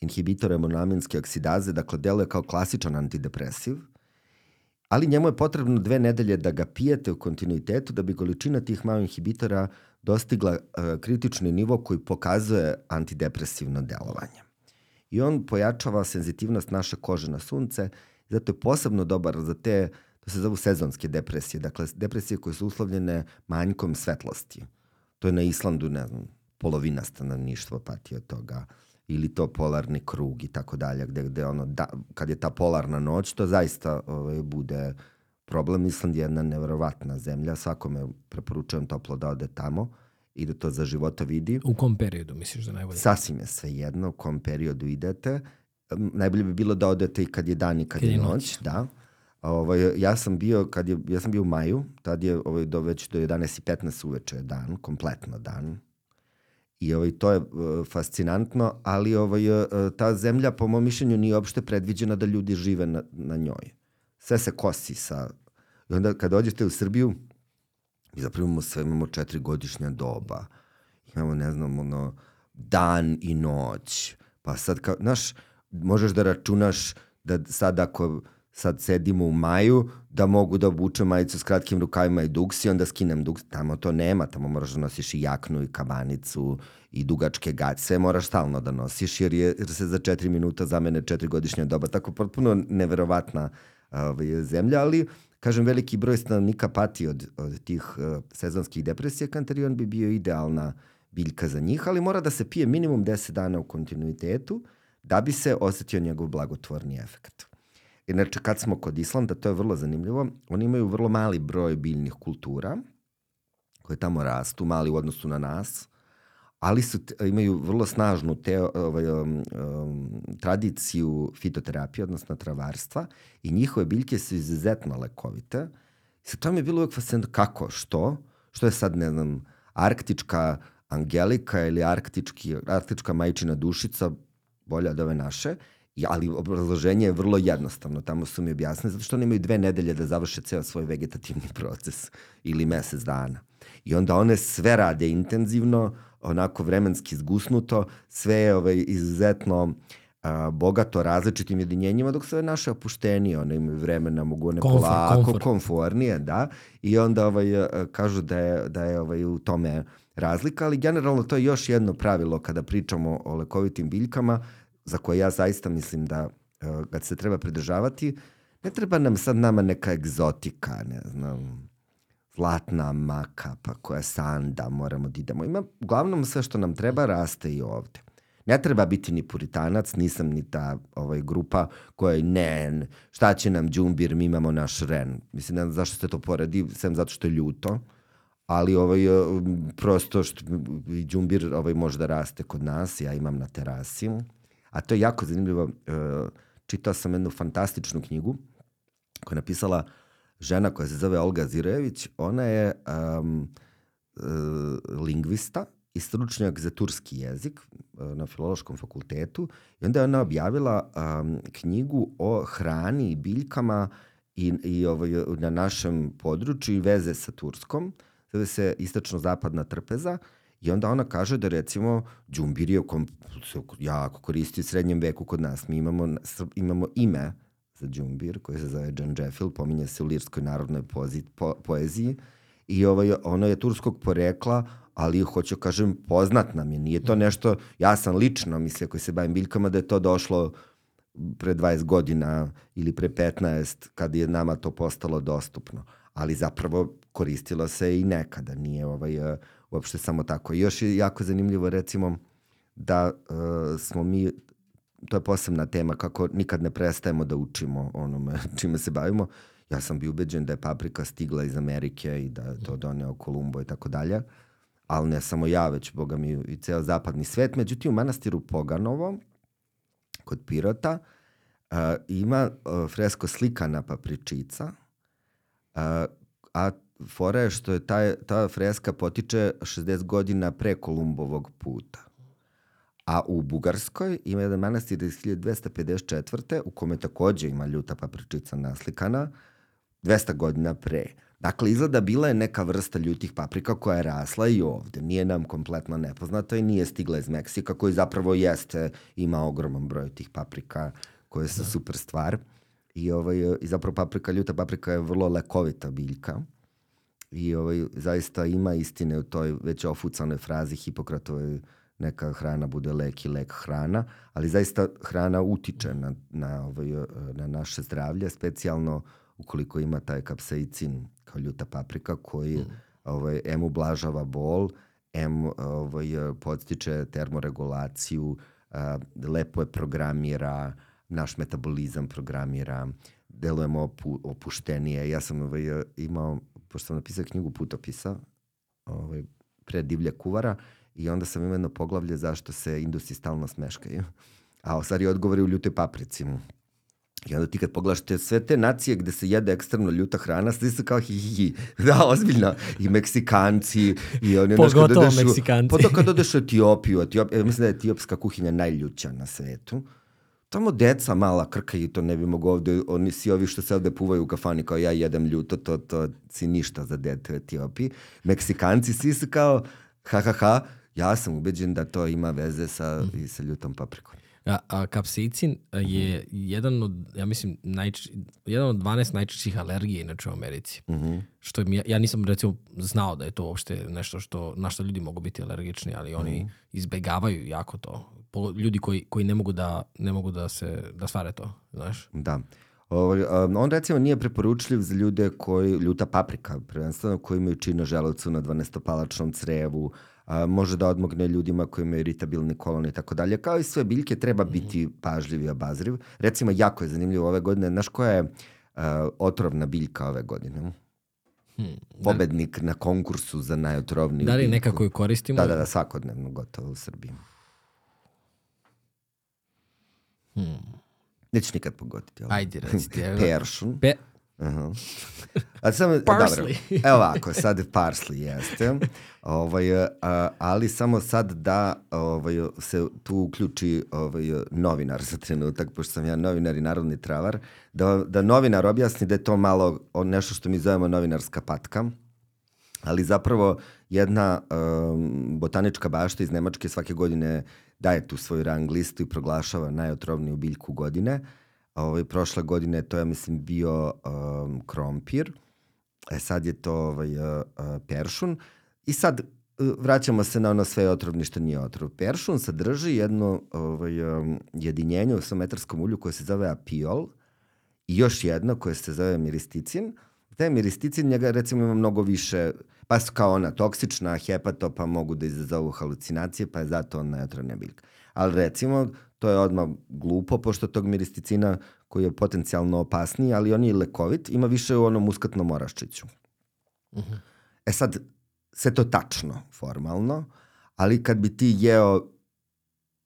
inhibitor hemonamenske oksidaze, dakle deluje kao klasičan antidepresiv, ali njemu je potrebno dve nedelje da ga pijete u kontinuitetu da bi količina tih malo inhibitora dostigla uh, kritični nivo koji pokazuje antidepresivno delovanje. I on pojačava senzitivnost naše kože na sunce, zato je posebno dobar za te, to se zovu sezonske depresije, dakle depresije koje su uslovljene manjkom svetlosti. To je na Islandu, ne znam, polovina stanovništva pati od toga ili to polarni krug i tako dalje, gde, gde ono, da, kad je ta polarna noć, to zaista ovaj, bude problem. Island je jedna nevjerovatna zemlja, svakome preporučujem toplo da ode tamo i da to za života vidi. U kom periodu misliš da najbolje? Sasvim je sve jedno u kom periodu idete. Najbolje bi bilo da odete i kad je dan i kad, kad je, je noć, noć. da. Ovaj, ja sam bio, kad je, ja sam bio u maju, tad je ovaj, do, već do 11.15 uveče dan, kompletno dan, I ovaj, to je uh, fascinantno, ali ovaj, uh, ta zemlja, po mom mišljenju, nije uopšte predviđena da ljudi žive na, na njoj. Sve se kosi sa... I onda kad dođete u Srbiju, mi zapravo imamo sve, imamo četiri godišnja doba. Imamo, ne znam, ono, dan i noć. Pa sad, kao, znaš, možeš da računaš da sad ako sad sedimo u maju, da mogu da obučem majicu s kratkim rukavima i duks i onda skinem duks. Tamo to nema, tamo moraš da nosiš i jaknu i kabanicu i dugačke gaće. Moraš stalno da nosiš jer, je, jer se za četiri minuta zamene četiri godišnja doba. Tako potpuno neverovatna ovaj, zemlja, ali kažem, veliki broj stanovnika pati od, od tih uh, sezonskih depresija. Kanterion bi bio idealna biljka za njih, ali mora da se pije minimum 10 dana u kontinuitetu da bi se osetio njegov blagotvorni efekt. Inače, kad smo kod Islanda, to je vrlo zanimljivo, oni imaju vrlo mali broj biljnih kultura koje tamo rastu, mali u odnosu na nas, ali su, imaju vrlo snažnu te, ovaj, um, um, tradiciju fitoterapije, odnosno travarstva i njihove biljke su izuzetno lekovite. I sa to je bilo uvek fascinantno kako, što, što je sad, ne znam, arktička Angelika ili arktički, arktička majčina dušica bolja od ove naše, ali obrazloženje je vrlo jednostavno. Tamo su mi objasnili, zato što oni imaju dve nedelje da završe ceo svoj vegetativni proces ili mesec dana. I onda one sve rade intenzivno, onako vremenski zgusnuto, sve je ovaj, izuzetno a, bogato različitim jedinjenjima, dok sve naše opuštenije, one imaju vremena, mogu one Komfor, polako, komfor. konfornije, da, i onda ovaj, a, kažu da je, da je ovaj, u tome razlika, ali generalno to je još jedno pravilo kada pričamo o lekovitim biljkama, za koje ja zaista mislim da kad se treba pridržavati, ne treba nam sad nama neka egzotika, ne znam, zlatna maka, pa koja sanda, moramo da idemo. Ima, uglavnom sve što nam treba raste i ovde. Ne treba biti ni puritanac, nisam ni ta ovaj, grupa koja je ne, šta će nam džumbir, mi imamo naš ren. Mislim, ne znam zašto se to poredi, sem zato što je ljuto, ali ovaj, eh, prosto što džumbir ovaj, može da raste kod nas, ja imam na terasi. A to je jako zanimljivo. eh, Čitao sam jednu fantastičnu knjigu koja je napisala žena koja se zove Olga Zirević. Ona je um, lingvista i stručnjak za turski jezik uh, na Filološkom fakultetu i onda je ona objavila um, knjigu o hrani i biljkama i, i ovaj, na našem području i veze sa Turskom. Zove se Istočno-zapadna trpeza i onda ona kaže da recimo džumbir je kom se jako koristi u srednjem veku kod nas. Mi imamo, imamo ime za džumbir koji se zove Džanđefil, pominje se u lirskoj narodnoj pozi, po, poeziji. I ovaj, ono je turskog porekla, ali hoću kažem poznat nam je, nije to nešto, ja sam lično mislio koji se bavim biljkama da je to došlo pre 20 godina ili pre 15 kad je nama to postalo dostupno, ali zapravo koristilo se i nekada, nije ovaj, uh, uopšte samo tako. I još je jako zanimljivo recimo da uh, smo mi to je posebna tema kako nikad ne prestajemo da učimo onome čime se bavimo. Ja sam bio ubeđen da je paprika stigla iz Amerike i da je to doneo Kolumbo i tako dalje. Ali ne samo ja, već boga mi i ceo zapadni svet. Međutim, u manastiru Poganovo, kod Pirota, uh, ima uh, fresko slikana papričica, uh, a fora je što je taj, ta freska potiče 60 godina pre Kolumbovog puta. A u Bugarskoj ima jedan manastir iz 1254. u kome takođe ima ljuta papričica naslikana 200 godina pre. Dakle, izgleda bila je neka vrsta ljutih paprika koja je rasla i ovde. Nije nam kompletno nepoznata i nije stigla iz Meksika, koji zapravo jeste, ima ogroman broj tih paprika koje su da. super stvar. I, ovaj, I zapravo paprika, ljuta paprika je vrlo lekovita biljka. I ovaj, zaista ima istine u toj već ofucanoj frazi Hipokratovoj neka hrana bude lek i lek hrana, ali zaista hrana utiče na, na, ovaj, na naše zdravlje, specijalno ukoliko ima taj kapsaicin kao ljuta paprika koji mm. ovaj, em ublažava bol, em ovaj, podstiče termoregulaciju, a, lepo je programira, naš metabolizam programira, delujemo opu, opuštenije. Ja sam ovaj, imao, pošto sam napisao knjigu putopisa, ovaj, pre divlje kuvara, I onda sam imao jedno poglavlje zašto se indusi stalno smeškaju. A o stvari odgovori u ljutoj paprici. I onda ti kad pogledaš te, sve te nacije gde se jede ekstremno ljuta hrana, svi su kao hi, hi, hi. Da, ozbiljno. I Meksikanci. I oni, Pogotovo kad odeš, Meksikanci. Pa to kad odeš u Etiopiju, Etiop, ja mislim da je etiopska kuhinja najljuća na svetu. Tamo deca mala krkaju, to ne bi mogo ovde, oni svi ovi što se ovde puvaju u kafani kao ja jedem ljuto, to, to si ništa za dete u Etiopiji. Meksikanci svi su kao ha ha ha, ja sam ubeđen da to ima veze sa, mm. i sa ljutom paprikom. A, a kapsaicin je jedan od, ja mislim, najč, jedan od 12 najčešćih alergija inače u Americi. Mm -hmm. Što je, ja nisam recimo znao da je to uopšte nešto što, na što ljudi mogu biti alergični, ali oni mm -hmm. izbegavaju jako to. Ljudi koji, koji ne mogu da, ne mogu da se, da stvare to, znaš? Da. Ovaj, on recimo nije preporučljiv za ljude koji, ljuta paprika, prvenstveno koji imaju čino želucu na 12-palačnom crevu, a, može da odmogne ljudima koji imaju iritabilni kolon i tako dalje. Kao i sve biljke, treba biti pažljiv i obazriv. Recimo, jako je zanimljivo ove godine, znaš koja je a, otrovna biljka ove godine? Hmm, Pobednik da. na konkursu za najotrovniju Da li neka koju koristimo? Da, da, da, svakodnevno gotovo u Srbiji. Hmm. Nećeš nikad pogoditi. Ali. Ajde, recite. Peršun. Pe... Aha. A samo, Parsley. Dobro, evo ovako, sad parsley jeste. Ovaj, a, ali samo sad da ovaj, se tu uključi ovaj, novinar za trenutak, pošto sam ja novinar i narodni travar, da, da novinar objasni da je to malo nešto što mi zovemo novinarska patka, ali zapravo jedna um, botanička bašta iz Nemačke svake godine daje tu svoju rang listu i proglašava najotrovniju biljku godine. Ovaj, prošle godine to je, mislim, bio um, krompir, e sad je to ovaj, uh, peršun. I sad uh, vraćamo se na ono sve otrovni što nije otrov. Peršun sadrži jedno ovaj, um, jedinjenje u sometarskom ulju koje se zove apiol i još jedno koje se zove miristicin. Taj miristicin njega recimo ima mnogo više, pa su kao ona toksična, hepato, pa mogu da izazovu halucinacije, pa je zato on najotrovnija biljka. Ali recimo, to je odmah glupo, pošto tog miristicina koji je potencijalno opasniji, ali on je lekovit, ima više u onom muskatnom oraščiću. Uh -huh. E sad, sve to tačno, formalno, ali kad bi ti jeo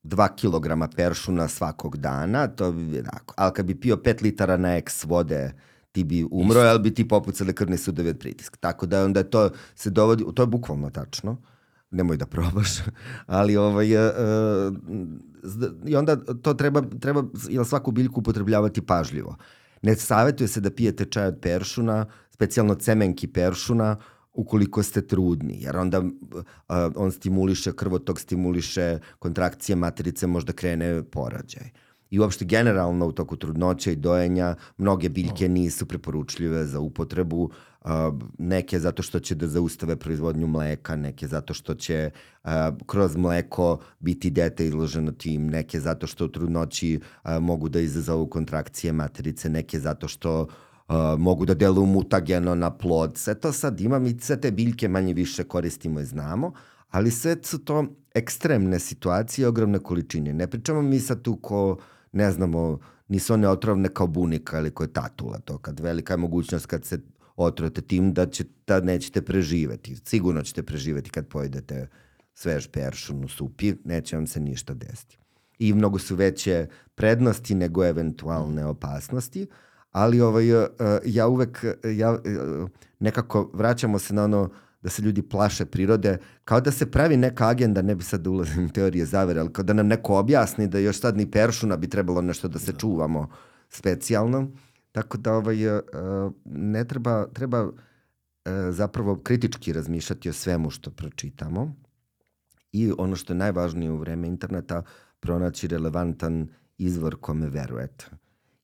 2 kilograma peršuna svakog dana, to bi jednako. Ali kad bi pio 5 litara na eks vode, ti bi umro, ali bi ti popucali krvni sudovi od pritiska. Tako da onda to se dovodi, to je bukvalno tačno, nemoj da probaš, ali ovaj, uh, i onda to treba, treba jel, svaku biljku upotrebljavati pažljivo. Ne savjetuje se da pijete čaj od peršuna, specijalno cemenki peršuna, ukoliko ste trudni, jer onda uh, on stimuliše, krvotok stimuliše kontrakcije materice, možda krene porađaj. I uopšte generalno u toku trudnoće i dojenja mnoge biljke nisu preporučljive za upotrebu, uh, neke zato što će da zaustave proizvodnju mleka, neke zato što će uh, kroz mleko biti dete izloženo tim, neke zato što u trudnoći uh, mogu da izazovu kontrakcije materice, neke zato što uh, mogu da deluju mutageno na plod. Sve to sad ima, mi sve te biljke manje više koristimo i znamo, ali sve su to ekstremne situacije, ogromne količine. Ne pričamo mi sad tu ko, ne znamo, nisu one otrovne kao bunika ili kao tatula, to kad velika je mogućnost kad se otrujete tim da, će, da nećete preživeti. Sigurno ćete preživeti kad pojedete svež peršun u supi, neće vam se ništa desiti. I mnogo su veće prednosti nego eventualne opasnosti, ali ovaj, uh, ja uvek, ja, uh, nekako vraćamo se na ono da se ljudi plaše prirode, kao da se pravi neka agenda, ne bi sad da ulazim u teorije zavere, ali kao da nam neko objasni da još sad ni peršuna bi trebalo nešto da se čuvamo specijalno. Tako da ovaj, uh, ne treba, treba uh, zapravo kritički razmišljati o svemu što pročitamo i ono što je najvažnije u vreme interneta, pronaći relevantan izvor kome verujete.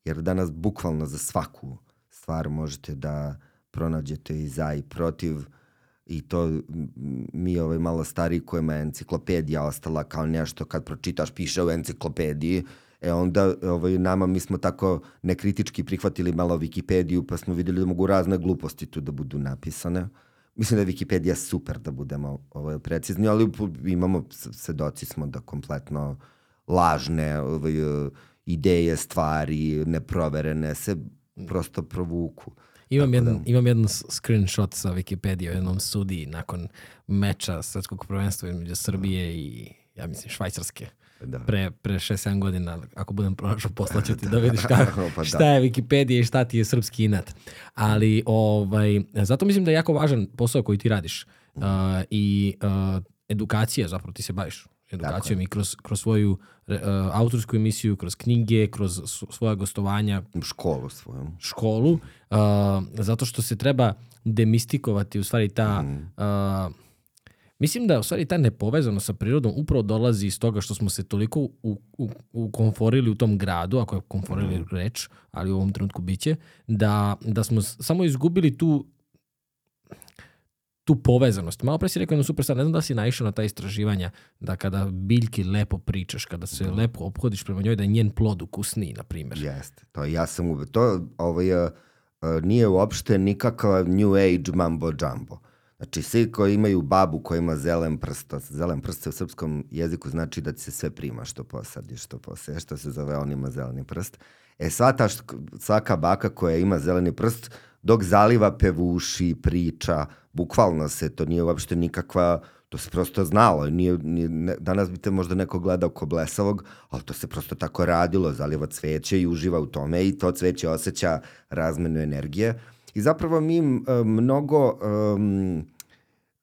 Jer danas bukvalno za svaku stvar možete da pronađete i za i protiv i to mi ovaj malo stariji kojima je enciklopedija ostala kao nešto kad pročitaš piše u enciklopediji E onda ovaj, nama mi smo tako nekritički prihvatili malo Wikipediju pa smo videli da mogu razne gluposti tu da budu napisane. Mislim da je Wikipedia super da budemo ovaj, precizni, ali imamo, svedoci smo da kompletno lažne ovaj, ideje, stvari, neproverene se prosto provuku. Imam, jedan, da... imam jedan screenshot sa Wikipedia o jednom sudiji nakon meča svetskog prvenstva između Srbije i ja mislim Švajcarske da. pre, pre 6-7 godina, ako budem pronašao, poslaću ti da vidiš kako, pa da. šta je Wikipedia i šta ti je srpski inat. Ali ovaj, zato mislim da je jako važan posao koji ti radiš uh, i uh, edukacija, zapravo ti se baviš edukacijom i kroz, kroz svoju uh, autorsku emisiju, kroz knjige, kroz svoja gostovanja. Školu svoju. Školu, uh, zato što se treba demistikovati u stvari ta mm. uh, Mislim da u stvari ta nepovezanost sa prirodom upravo dolazi iz toga što smo se toliko u, u, ukonforili u tom gradu, ako je konforili mm. reč, ali u ovom trenutku biće, da, da smo samo izgubili tu tu povezanost. Malo pre si rekao jednu super stvar, ne znam da si naišao na ta istraživanja, da kada biljki lepo pričaš, kada se da. lepo obhodiš prema njoj, da je njen plod ukusniji, na primjer. Jeste, to ja sam uvek, to ovaj, uh, nije uopšte nikakav new age mambo jumbo. Znači, svi koji imaju babu koja ima zelen prst, zelen prst u srpskom jeziku znači da ti se sve prima što posadiš, što poseješ, što se zove on ima zeleni prst. E, sva ta, svaka baka koja ima zeleni prst dok zaliva pevuši, priča, bukvalno se, to nije uopšte nikakva, to se prosto znalo. Nije, nije, ne, danas bi te možda neko gledao ko blesavog, ali to se prosto tako radilo, zaliva cveće i uživa u tome i to cveće osjeća razmenu energije. I zapravo mi mnogo, um,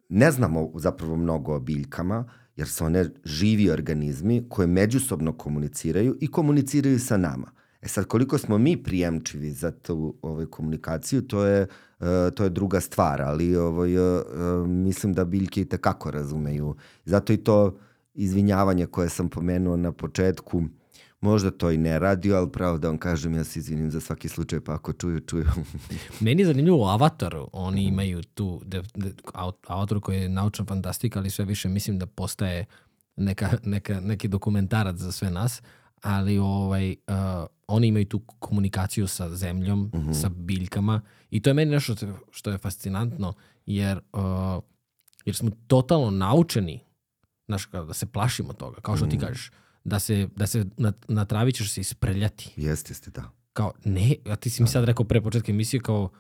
ne znamo zapravo mnogo o biljkama, jer su one živi organizmi koje međusobno komuniciraju i komuniciraju sa nama. E sad, koliko smo mi prijemčivi za tu ovaj, komunikaciju, to je, uh, to je druga stvar, ali ovaj, uh, mislim da biljke i tekako razumeju. Zato i to izvinjavanje koje sam pomenuo na početku, Možda to i ne radi, ali pravo da vam kažem, ja se izvinim za svaki slučaj, pa ako čuju, čuju. Meni je zanimljivo u Avataru, oni imaju tu, de, de, Avatar koji je naučna fantastika, ali sve više mislim da postaje neka, neka, neki dokumentarac za sve nas, ali ovaj, uh, oni imaju tu komunikaciju sa zemljom, mm -hmm. sa biljkama i to je meni nešto što je fascinantno, jer, uh, jer smo totalno naučeni znaš, da se plašimo toga, kao što mm -hmm. ti mhm. kažeš da se, da se na, na travi ćeš se ispreljati. Jeste, jeste, da. Kao, ne, a ti si mi da. sad rekao pre početka emisije kao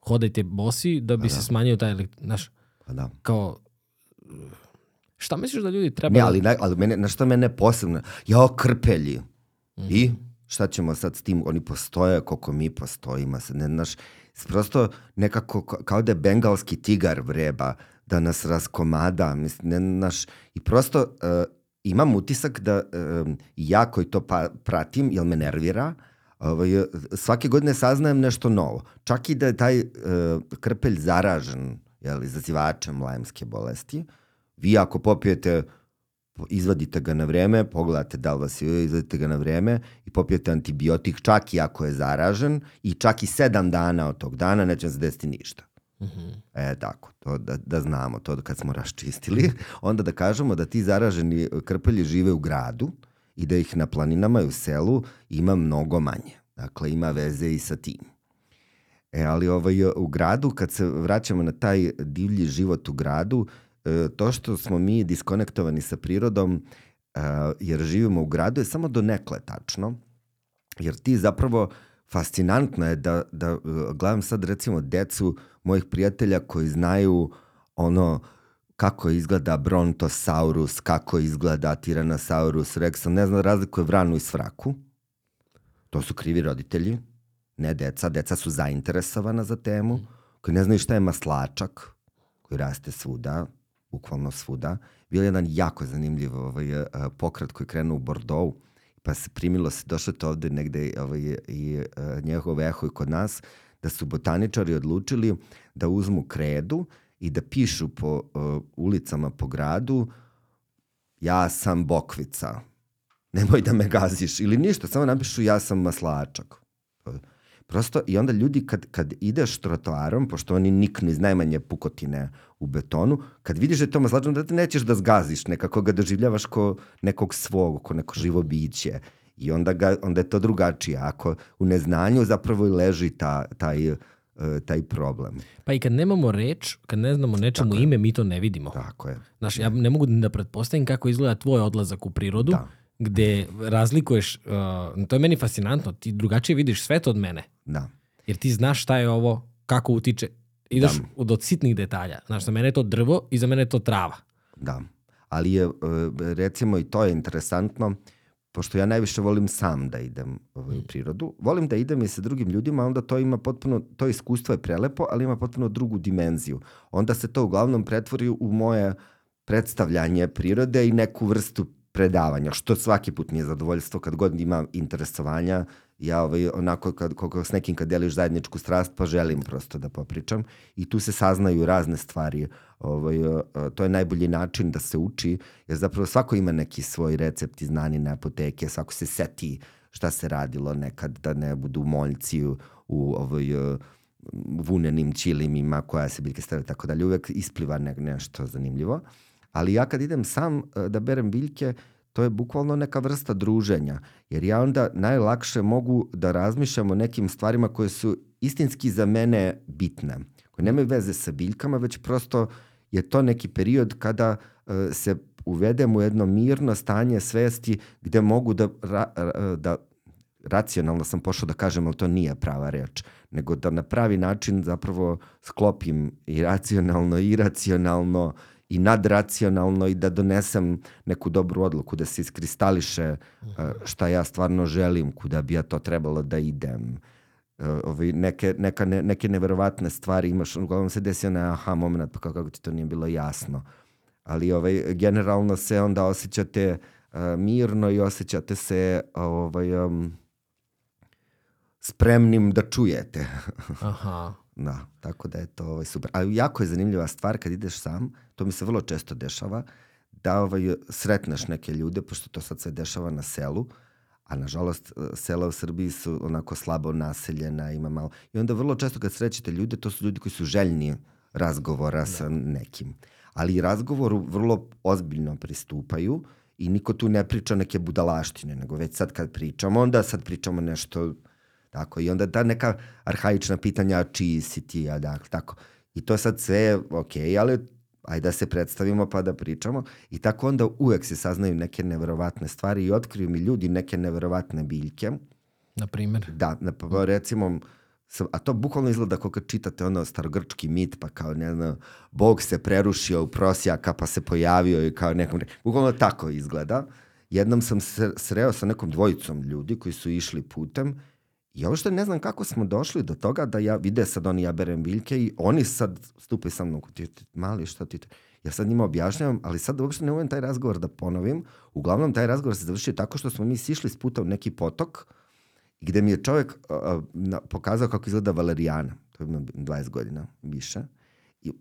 hodajte bosi da bi da, se da. smanjio taj, znaš, pa da. kao, šta misliš da ljudi treba... Ne, ali, ali mene, na šta mene posebno, ja krpelji. Mm. I šta ćemo sad s tim, oni postoje koliko mi postojimo, ne, znaš, prosto nekako kao da je bengalski tigar vreba, da nas raskomada, mislim, ne, naš, i prosto uh, imam utisak da um, ja koji to pa, pratim, jel me nervira, ovaj, svake godine saznajem nešto novo. Čak i da je taj uh, krpelj zaražen jel, izazivačem lajmske bolesti, vi ako popijete izvadite ga na vreme, pogledate da li vas je, izvadite ga na vreme i popijete antibiotik čak i ako je zaražen i čak i sedam dana od tog dana neće se desiti ništa. Mm -hmm. E, tako, to da, da znamo, to kad smo raščistili, onda da kažemo da ti zaraženi krpelji žive u gradu i da ih na planinama i u selu ima mnogo manje. Dakle, ima veze i sa tim. E, ali ovaj, u gradu, kad se vraćamo na taj divlji život u gradu, e, to što smo mi diskonektovani sa prirodom, e, jer živimo u gradu, je samo do nekle tačno, jer ti zapravo fascinantno je da, da gledam sad recimo decu mojih prijatelja koji znaju ono kako izgleda Brontosaurus, kako izgleda Tyrannosaurus rex, ne znam razlikuje vranu i svraku. To su krivi roditelji, ne deca. Deca su zainteresovana za temu, koji ne znaju šta je maslačak, koji raste svuda, bukvalno svuda. Bio je jedan jako zanimljiv ovaj, eh, pokret koji krenuo u Bordeaux, pa se primilo se, došlo to ovde negde ovaj, i, uh, njegov eho i kod nas, da su botaničari odlučili da uzmu kredu i da pišu po uh, ulicama po gradu ja sam bokvica, nemoj da me gaziš ili ništa, samo napišu ja sam maslačak. Prosto, i onda ljudi kad, kad ideš trotoarom, pošto oni niknu iz najmanje pukotine u betonu, kad vidiš da je to maslačak, da te nećeš da zgaziš, nekako ga doživljavaš ko nekog svog, ko neko živo biće. I onda, ga, onda je to drugačije. Ako u neznanju zapravo i leži ta, taj, e, taj problem. Pa i kad nemamo reč, kad ne znamo nečemu Tako ime, mi to ne vidimo. Tako je. Znaš, ja ne mogu da pretpostavim kako izgleda tvoj odlazak u prirodu, da. gde razlikuješ, uh, to je meni fascinantno, ti drugačije vidiš svet od mene. Da. Jer ti znaš šta je ovo, kako utiče, ideš da. do sitnih detalja. Znaš, za mene je to drvo i za mene je to trava. Da, ali je, e, recimo i to je interesantno, pošto ja najviše volim sam da idem ovaj, u mm. prirodu, volim da idem i sa drugim ljudima, onda to ima potpuno, to iskustvo je prelepo, ali ima potpuno drugu dimenziju. Onda se to uglavnom pretvori u moje predstavljanje prirode i neku vrstu predavanja, što svaki put mi je zadovoljstvo kad god imam interesovanja, ja ovaj, onako kad, kako s nekim kad deliš zajedničku strast, pa želim prosto da popričam i tu se saznaju razne stvari. Ovaj, to je najbolji način da se uči, jer zapravo svako ima neki svoj recept i znanje na apoteke, svako se seti šta se radilo nekad, da ne budu moljci u, u ovoj, vunenim čilimima koja se biljke stavlja tako dalje. Uvek ispliva ne, nešto zanimljivo. Ali ja kad idem sam da berem biljke, to je bukvalno neka vrsta druženja, jer ja onda najlakše mogu da razmišljam o nekim stvarima koje su istinski za mene bitne, koje nemaju veze sa biljkama, već prosto je to neki period kada uh, se uvedem u jedno mirno stanje svesti gde mogu da, ra, da racionalno sam pošao da kažem, ali to nije prava reč, nego da na pravi način zapravo sklopim i racionalno, i iracionalno, i nadracionalno i da donesem neku dobru odluku, da se iskristališe uh, šta ja stvarno želim, kuda bi ja to trebalo da idem. Uh, ovaj, neke, neka, ne, neke neverovatne stvari imaš, uglavnom se desi onaj aha moment, pa kako ti to nije bilo jasno. Ali ovaj, generalno se onda osjećate uh, mirno i osjećate se ovaj, um, spremnim da čujete. Aha. Da, tako da je to ovaj, super. Ali jako je zanimljiva stvar kad ideš sam, to mi se vrlo često dešava, da ovaj, sretneš neke ljude, pošto to sad se dešava na selu, a nažalost sela u Srbiji su onako slabo naseljena, ima malo. I onda vrlo često kad srećete ljude, to su ljudi koji su željni razgovora da. sa nekim. Ali razgovoru vrlo ozbiljno pristupaju i niko tu ne priča neke budalaštine, nego već sad kad pričamo, onda sad pričamo nešto Tako, I onda ta neka arhaična pitanja čiji si ti, a dakle, tako. I to sad sve ok, ali ajde da se predstavimo pa da pričamo. I tako onda uvek se saznaju neke neverovatne stvari i otkriju mi ljudi neke neverovatne biljke. Na primjer? Da, na, pa recimo, a to bukvalno izgleda kao kad čitate ono starogrčki mit, pa kao ne znam, Bog se prerušio u prosjaka pa se pojavio i kao nekom, bukvalno tako izgleda. Jednom sam sreo sa nekom dvojicom ljudi koji su išli putem I ovo što ne znam kako smo došli do toga da ja vide sad oni ja berem biljke i oni sad stupaju sa mnom, ti, ti, mali šta ti, ja sad njima objašnjavam, ali sad uopšte ne umem taj razgovor da ponovim. Uglavnom taj razgovor se završio tako što smo mi sišli s puta u neki potok gde mi je čovjek uh, na, pokazao kako izgleda valerijana. To je 20 godina više. I,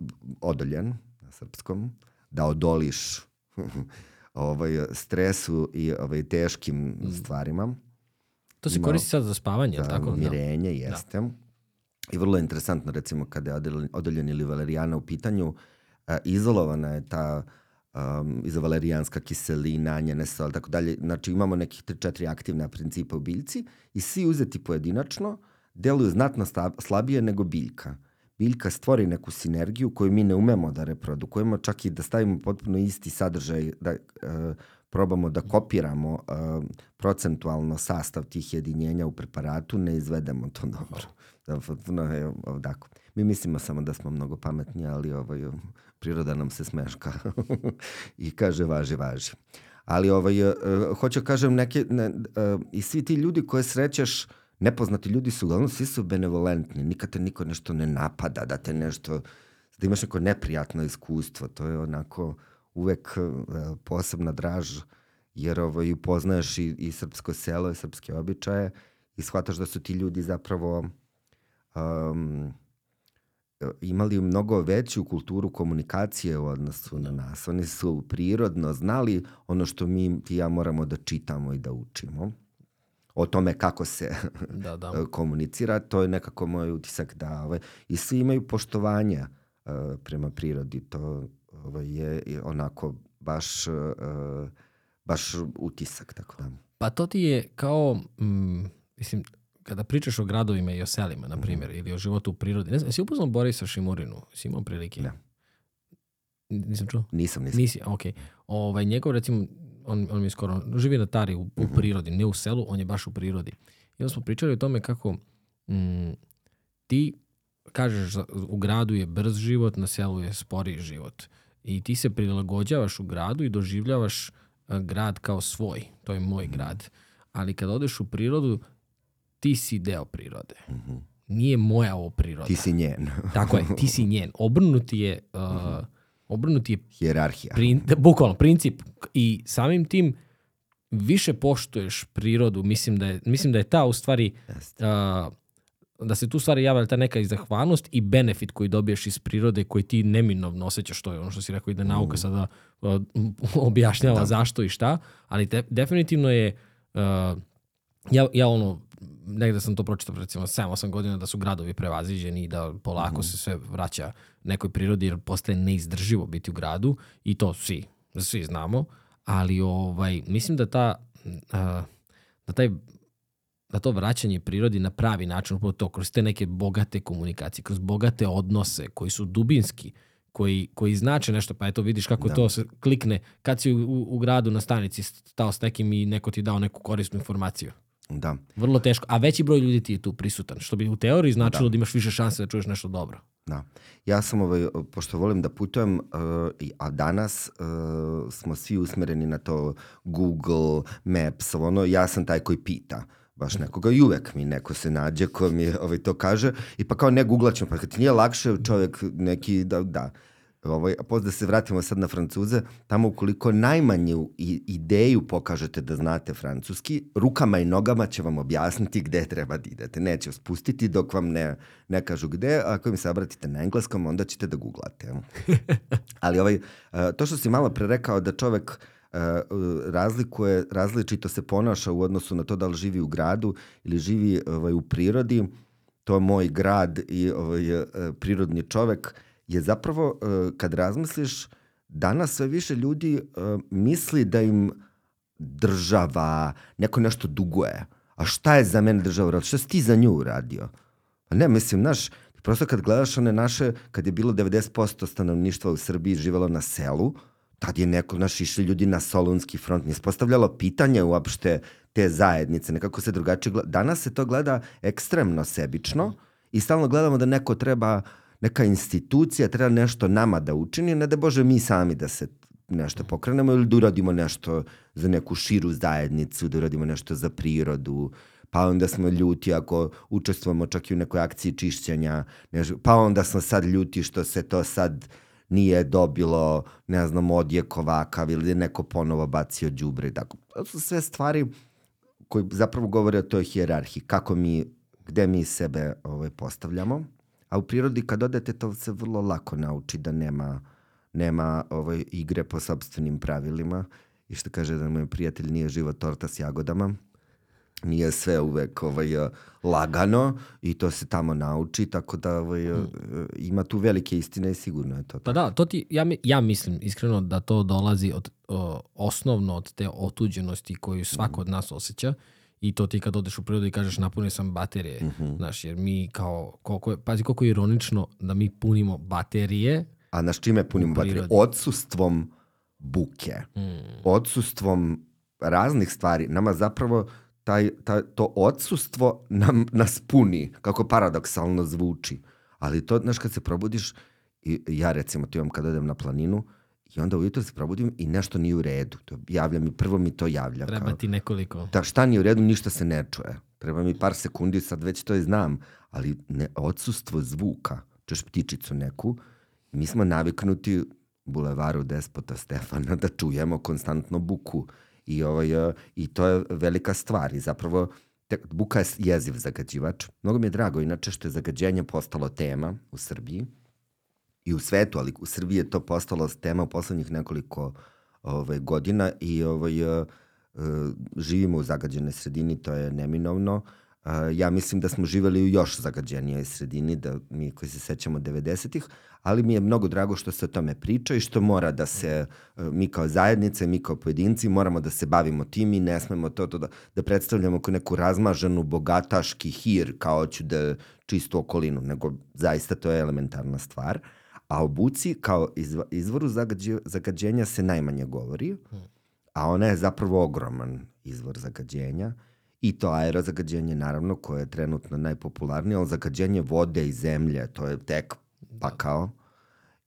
odoljen na srpskom. Da odoliš ovaj, stresu i ovaj, teškim mm. stvarima To se koristi sad za spavanje, da, tako? Mirenje, da. jeste. Da. I vrlo je interesantno, recimo, kada je odoljen ili valerijana u pitanju, a, izolovana je ta um, izovalerijanska kiselina, njene sol, tako dalje. Znači, imamo nekih 3-4 aktivne principa u biljci i svi uzeti pojedinačno deluju znatno slabije nego biljka. Biljka stvori neku sinergiju koju mi ne umemo da reprodukujemo, čak i da stavimo potpuno isti sadržaj, da uh, probamo da kopiramo uh, procentualno sastav tih jedinjenja u preparatu, ne izvedemo to dobro. Da, no, je, ovdako. Mi mislimo samo da smo mnogo pametni, ali ovaj, priroda nam se smeška i kaže važi, važi. Ali ovaj, uh, hoću da kažem, neke, ne, uh, i svi ti ljudi koje srećeš, nepoznati ljudi su, uglavnom svi su benevolentni, nikad te niko nešto ne napada, da te nešto, da imaš neko neprijatno iskustvo, to je onako uvek uh, posebna draž, jer ovaj, upoznaješ i, i srpsko selo i srpske običaje i shvataš da su ti ljudi zapravo um, imali mnogo veću kulturu komunikacije u odnosu na nas. Oni su prirodno znali ono što mi ti ja moramo da čitamo i da učimo o tome kako se da, da. komunicira. To je nekako moj utisak da ovaj, i svi imaju poštovanje uh, prema prirodi. To ovaj, je onako baš, uh, baš utisak. Tako da. Pa to ti je kao, mm, mislim, kada pričaš o gradovima i o selima, na primjer, mm. ili o životu u prirodi, ne znam, si upoznao Borisa Šimurinu? Si imao prilike? Ne. Nisam čuo? Nisam, nisam. Nisi, ok. Ovaj, njegov, recimo, on, on mi je skoro, živi na Tari u, u mm -hmm. prirodi, ne u selu, on je baš u prirodi. I onda smo pričali o tome kako mm, ti kažeš u gradu je brz život, na selu je sporiji život. I ti se prilagođavaš u gradu i doživljavaš grad kao svoj. To je moj grad. Ali kad odeš u prirodu, ti si deo prirode. Mm -hmm. Nije moja ovo priroda. Ti si njen. Tako je, ti si njen. Obrnuti je, uh, mm -hmm. obrnuti je Hjerarhija. Prin, bukvalno, princip. I samim tim više poštuješ prirodu. Mislim da je, mislim da je ta u stvari uh, da se tu stvari javlja ta neka zahvalnost i benefit koji dobiješ iz prirode koji ti neminovno osjećaš, to je ono što si rekao i da nauka mm. sada uh, objašnjava da. zašto i šta, ali te, definitivno je uh, ja, ja ono negde sam to pročitao recimo 7-8 godina da su gradovi prevaziđeni i da polako mm. se sve vraća nekoj prirodi jer postaje neizdrživo biti u gradu i to svi, svi znamo, ali ovaj, mislim da ta uh, da taj da to vraćanje prirodi na pravi način, upravo to, kroz te neke bogate komunikacije, kroz bogate odnose koji su dubinski, koji, koji znače nešto, pa eto vidiš kako da. to se klikne kad si u, u, u gradu na stanici stao s nekim i neko ti dao neku korisnu informaciju. Da. Vrlo teško. A veći broj ljudi ti je tu prisutan, što bi u teoriji značilo da, da imaš više šanse da čuješ nešto dobro. Da. Ja sam, ovaj, pošto volim da putujem, uh, a danas uh, smo svi usmereni na to Google Maps, ono, ja sam taj koji pita baš nekoga i uvek mi neko se nađe ko mi ovaj, to kaže i pa kao ne googlaćemo, pa kad ti nije lakše čovjek neki da, da Ovaj, a posle da se vratimo sad na Francuze, tamo ukoliko najmanju ideju pokažete da znate francuski, rukama i nogama će vam objasniti gde treba da idete. Neće vas pustiti dok vam ne, ne kažu gde, a ako im se obratite na engleskom, onda ćete da googlate. Ali ovaj, to što si malo pre rekao da čovek razlikuje, različito se ponaša u odnosu na to da li živi u gradu ili živi ovaj, u prirodi, to je moj grad i ovaj, prirodni čovek, je zapravo, uh, kad razmisliš, danas sve više ljudi uh, misli da im država, neko nešto duguje. A šta je za mene država uradio? Šta si ti za nju uradio? Pa ne, mislim, znaš, prosto kad gledaš one naše, kad je bilo 90% stanovništva u Srbiji živelo na selu, tad je neko, znaš, išli ljudi na Solunski front, nije spostavljalo pitanje uopšte te zajednice, nekako se drugačije gleda. Danas se to gleda ekstremno sebično i stalno gledamo da neko treba neka institucija treba nešto nama da učini, ne da Bože mi sami da se nešto pokrenemo ili da uradimo nešto za neku širu zajednicu, da uradimo nešto za prirodu, pa onda smo ljuti ako učestvujemo čak i u nekoj akciji čišćenja, pa onda smo sad ljuti što se to sad nije dobilo, ne znam, odjek ovakav ili neko ponovo bacio džubre. Tako. To su sve stvari koji zapravo govore o toj hijerarhiji, kako mi, gde mi sebe ovaj, postavljamo. A u prirodi kad odete to se vrlo lako nauči da nema, nema ovaj, igre po sobstvenim pravilima i što kaže da moj prijatelj nije živa torta s jagodama. Nije sve uvek ovaj, lagano i to se tamo nauči, tako da ovaj, hmm. ima tu velike istine i sigurno je to. Pa da, to ti, ja, ja mislim iskreno da to dolazi od, o, osnovno od te otuđenosti koju svako od nas osjeća i to ti kad odeš u prirodu i kažeš napunio sam baterije, mm -hmm. znaš, jer mi kao, koliko je, pazi koliko je ironično da mi punimo baterije. A naš čime punimo baterije? Odsustvom buke, mm. odsustvom raznih stvari. Nama zapravo taj, taj, to odsustvo nam, nas puni, kako paradoksalno zvuči. Ali to, znaš, kad se probudiš, i ja recimo, to imam kad odem na planinu, I onda ujutro se probudim i nešto nije u redu. To javlja mi, prvo mi to javlja. Treba kao, ti nekoliko. Da, šta nije u redu, ništa se ne čuje. Treba mi par sekundi, sad već to i znam. Ali ne, odsustvo zvuka, češ ptičicu neku, mi smo naviknuti bulevaru Despota Stefana da čujemo konstantno buku. I, ovaj, i to je velika stvar. I zapravo buka je jeziv zagađivač. Mnogo mi je drago, inače što je zagađenje postalo tema u Srbiji i u svetu, ali u Srbiji je to postalo tema u poslednjih nekoliko ovaj, godina i ovaj, uh, živimo u zagađenoj sredini, to je neminovno. Uh, ja mislim da smo živeli u još zagađenijoj sredini, da mi koji se sećamo 90-ih, ali mi je mnogo drago što se o tome priča i što mora da se, uh, mi kao zajednice, mi kao pojedinci, moramo da se bavimo tim i ne smemo to, to da, da predstavljamo kao neku razmaženu bogataški hir, kao ću da čistu okolinu, nego zaista to je elementarna stvar. Uh, A o buci kao izvoru zagađenja se najmanje govori, a ona je zapravo ogroman izvor zagađenja i to aerozagađenje naravno koje je trenutno najpopularnije, ali zagađenje vode i zemlje, to je tek pakao.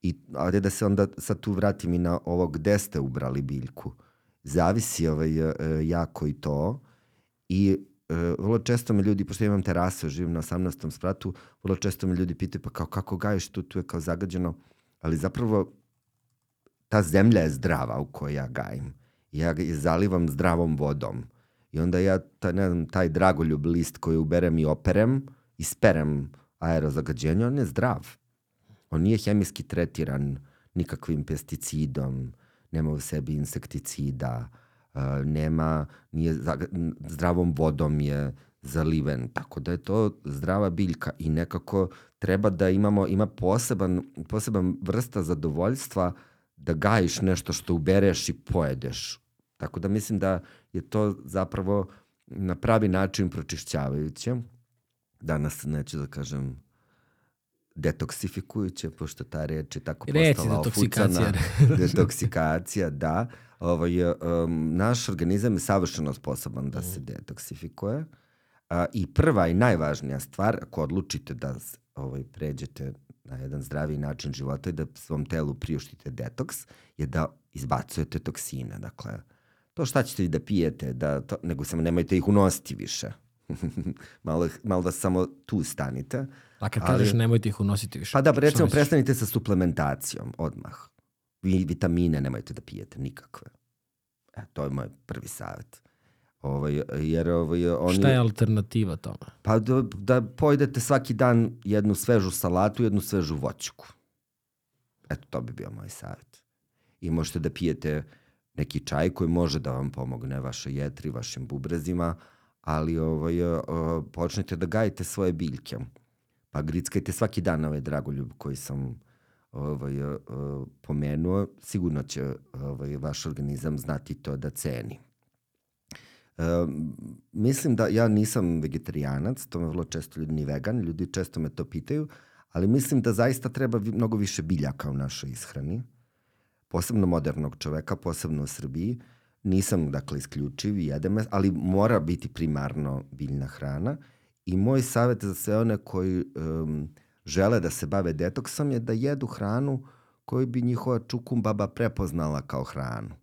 I ajde da se onda sad tu vratim i na ovo gde ste ubrali biljku. Zavisi ovaj, e, jako i to i uh, vrlo često me ljudi, pošto imam terasu, živim na 18. spratu, vrlo često me ljudi pitaju pa kao kako gajiš tu, tu je kao zagađeno, ali zapravo ta zemlja je zdrava u kojoj ja gajim. Ja ga zalivam zdravom vodom. I onda ja, ta, ne znam, taj dragoljub list koji uberem i operem, isperem aerozagađenje, on je zdrav. On nije hemijski tretiran nikakvim pesticidom, nema u sebi insekticida, nema, nije zdravom vodom je zaliven, tako da je to zdrava biljka i nekako treba da imamo, ima poseban, poseban vrsta zadovoljstva da gajiš nešto što ubereš i pojedeš. Tako da mislim da je to zapravo na pravi način pročišćavajuće. Danas neću da kažem detoksifikujuće, pošto ta reč je tako Reci, postala ofucana. detoksikacija, da ovaj, um, naš organizam je savršeno sposoban da se detoksifikuje. A, I prva i najvažnija stvar, ako odlučite da ovaj, pređete na jedan zdravi način života i da svom telu priuštite detoks, je da izbacujete toksine. Dakle, to šta ćete i da pijete, da to, nego samo nemojte ih unositi više. malo, malo da samo tu stanite. A kad kažeš nemojte ih unositi više? Pa da, recimo, prestanite sa suplementacijom odmah. Vi vitamine nemojte da pijete nikakve. E, to je moj prvi savjet. Ovaj, jer, ovaj, oni, Šta je alternativa tome? Pa da, da pojedete svaki dan jednu svežu salatu i jednu svežu voćku. Eto, to bi bio moj savjet. I možete da pijete neki čaj koji može da vam pomogne vaše jetri, vašim bubrezima, ali ovaj, počnete da gajite svoje biljke. Pa grickajte svaki dan ovaj dragoljub koji sam ovaj, pomenuo. Sigurno će ovaj, vaš organizam znati to da ceni. E, mislim da ja nisam vegetarijanac, to me vrlo često ljudi ni vegan, ljudi često me to pitaju, ali mislim da zaista treba mnogo više biljaka u našoj ishrani, posebno modernog čoveka, posebno u Srbiji. Nisam, dakle, isključiv i jedem, ali mora biti primarno biljna hrana. I moj savjet za sve one koji um, žele da se bave detoksom je da jedu hranu koju bi njihova čukumbaba prepoznala kao hranu.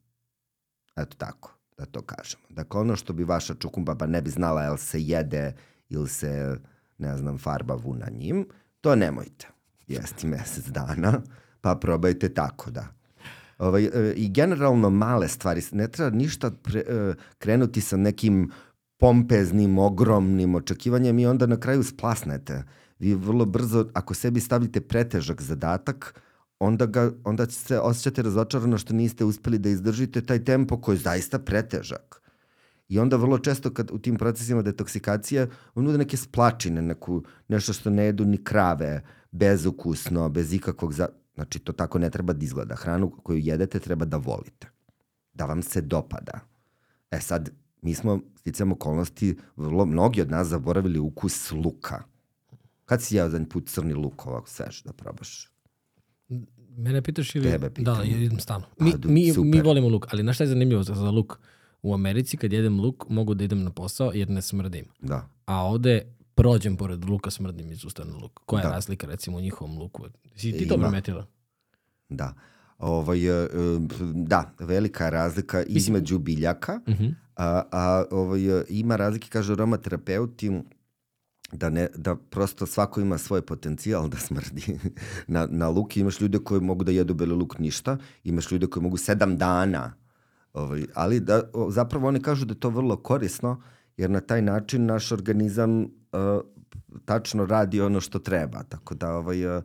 Eto tako da to kažemo. Dakle, ono što bi vaša čukumbaba ne bi znala jel se jede ili se, ne znam, farba vuna njim, to nemojte jesti mesec dana, pa probajte tako da. Ovaj, e, I generalno male stvari, ne treba ništa pre, e, krenuti sa nekim pompeznim, ogromnim očekivanjem i onda na kraju splasnete. Vi vrlo brzo, ako sebi stavite pretežak zadatak, onda, ga, onda se osjećate razočarano što niste uspeli da izdržite taj tempo koji je zaista pretežak. I onda vrlo često kad u tim procesima detoksikacije on nude neke splačine, neku, nešto što ne jedu ni krave, bezukusno, bez ikakvog... Za... Znači, to tako ne treba da izgleda. Hranu koju jedete treba da volite. Da vam se dopada. E sad, mi smo, sticam okolnosti, vrlo mnogi od nas zaboravili ukus luka. Kad si jeo zadnji put crni luk ovako svež da probaš? Mene pitaš ili... Tebe pitam. Da, idem stalno. Mi, pa, mi, mi volimo luk, ali znaš šta je zanimljivo za, za luk? U Americi kad jedem luk mogu da idem na posao jer ne smrdim. Da. A ovde prođem pored luka smrdim iz usta na luk. Koja je da. razlika recimo u njihovom luku? Si ti to primetila? Da. Ovaj, e, da, velika razlika između biljaka, uh mhm. -huh. a, a ovaj, ima razlike, kaže aromaterapeuti, da, ne, da prosto svako ima svoj potencijal da smrdi na, na luk. Imaš ljude koji mogu da jedu beli luk ništa, imaš ljude koji mogu sedam dana. Ovaj, ali da, zapravo oni kažu da je to vrlo korisno, jer na taj način naš organizam tačno radi ono što treba. Tako da ovaj, uh,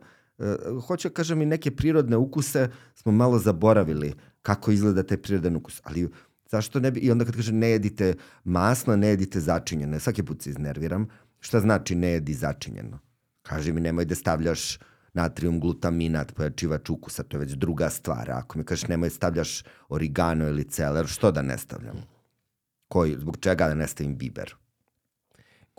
hoću da kažem i neke prirodne ukuse smo malo zaboravili kako izgleda taj prirodan ukus. Ali zašto ne bi, i onda kad kažem ne jedite masno, ne jedite začinjene, svaki put se iznerviram, Šta znači ne jedi začinjeno? Kaži mi nemoj da stavljaš natrium glutaminat, pojačivač ukusa, to je već druga stvar. Ako mi kažeš nemoj da stavljaš origano ili celer, što da ne stavljam? Koji, zbog čega da ne stavim biber?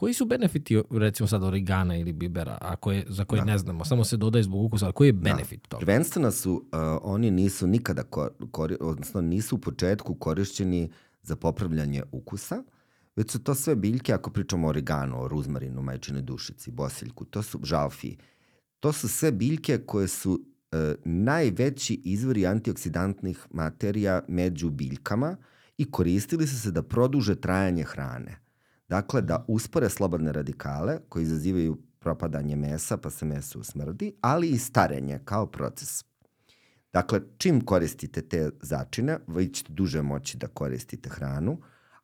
Koji su benefiti, recimo sad origana ili bibera, ako je, za koje da. ne znamo, samo se dodaje zbog ukusa, ali koji je da. benefit da. toga? Prvenstveno su, uh, oni nisu nikada, kori, odnosno nisu u početku korišćeni za popravljanje ukusa, već su to sve biljke, ako pričamo o origanu, o ruzmarinu, majčinoj dušici, bosiljku, to su žalfi. To su sve biljke koje su e, najveći izvori antioksidantnih materija među biljkama i koristili su se da produže trajanje hrane. Dakle, da uspore slobodne radikale koji izazivaju propadanje mesa pa se meso usmrdi, ali i starenje kao proces. Dakle, čim koristite te začine, vi ćete duže moći da koristite hranu,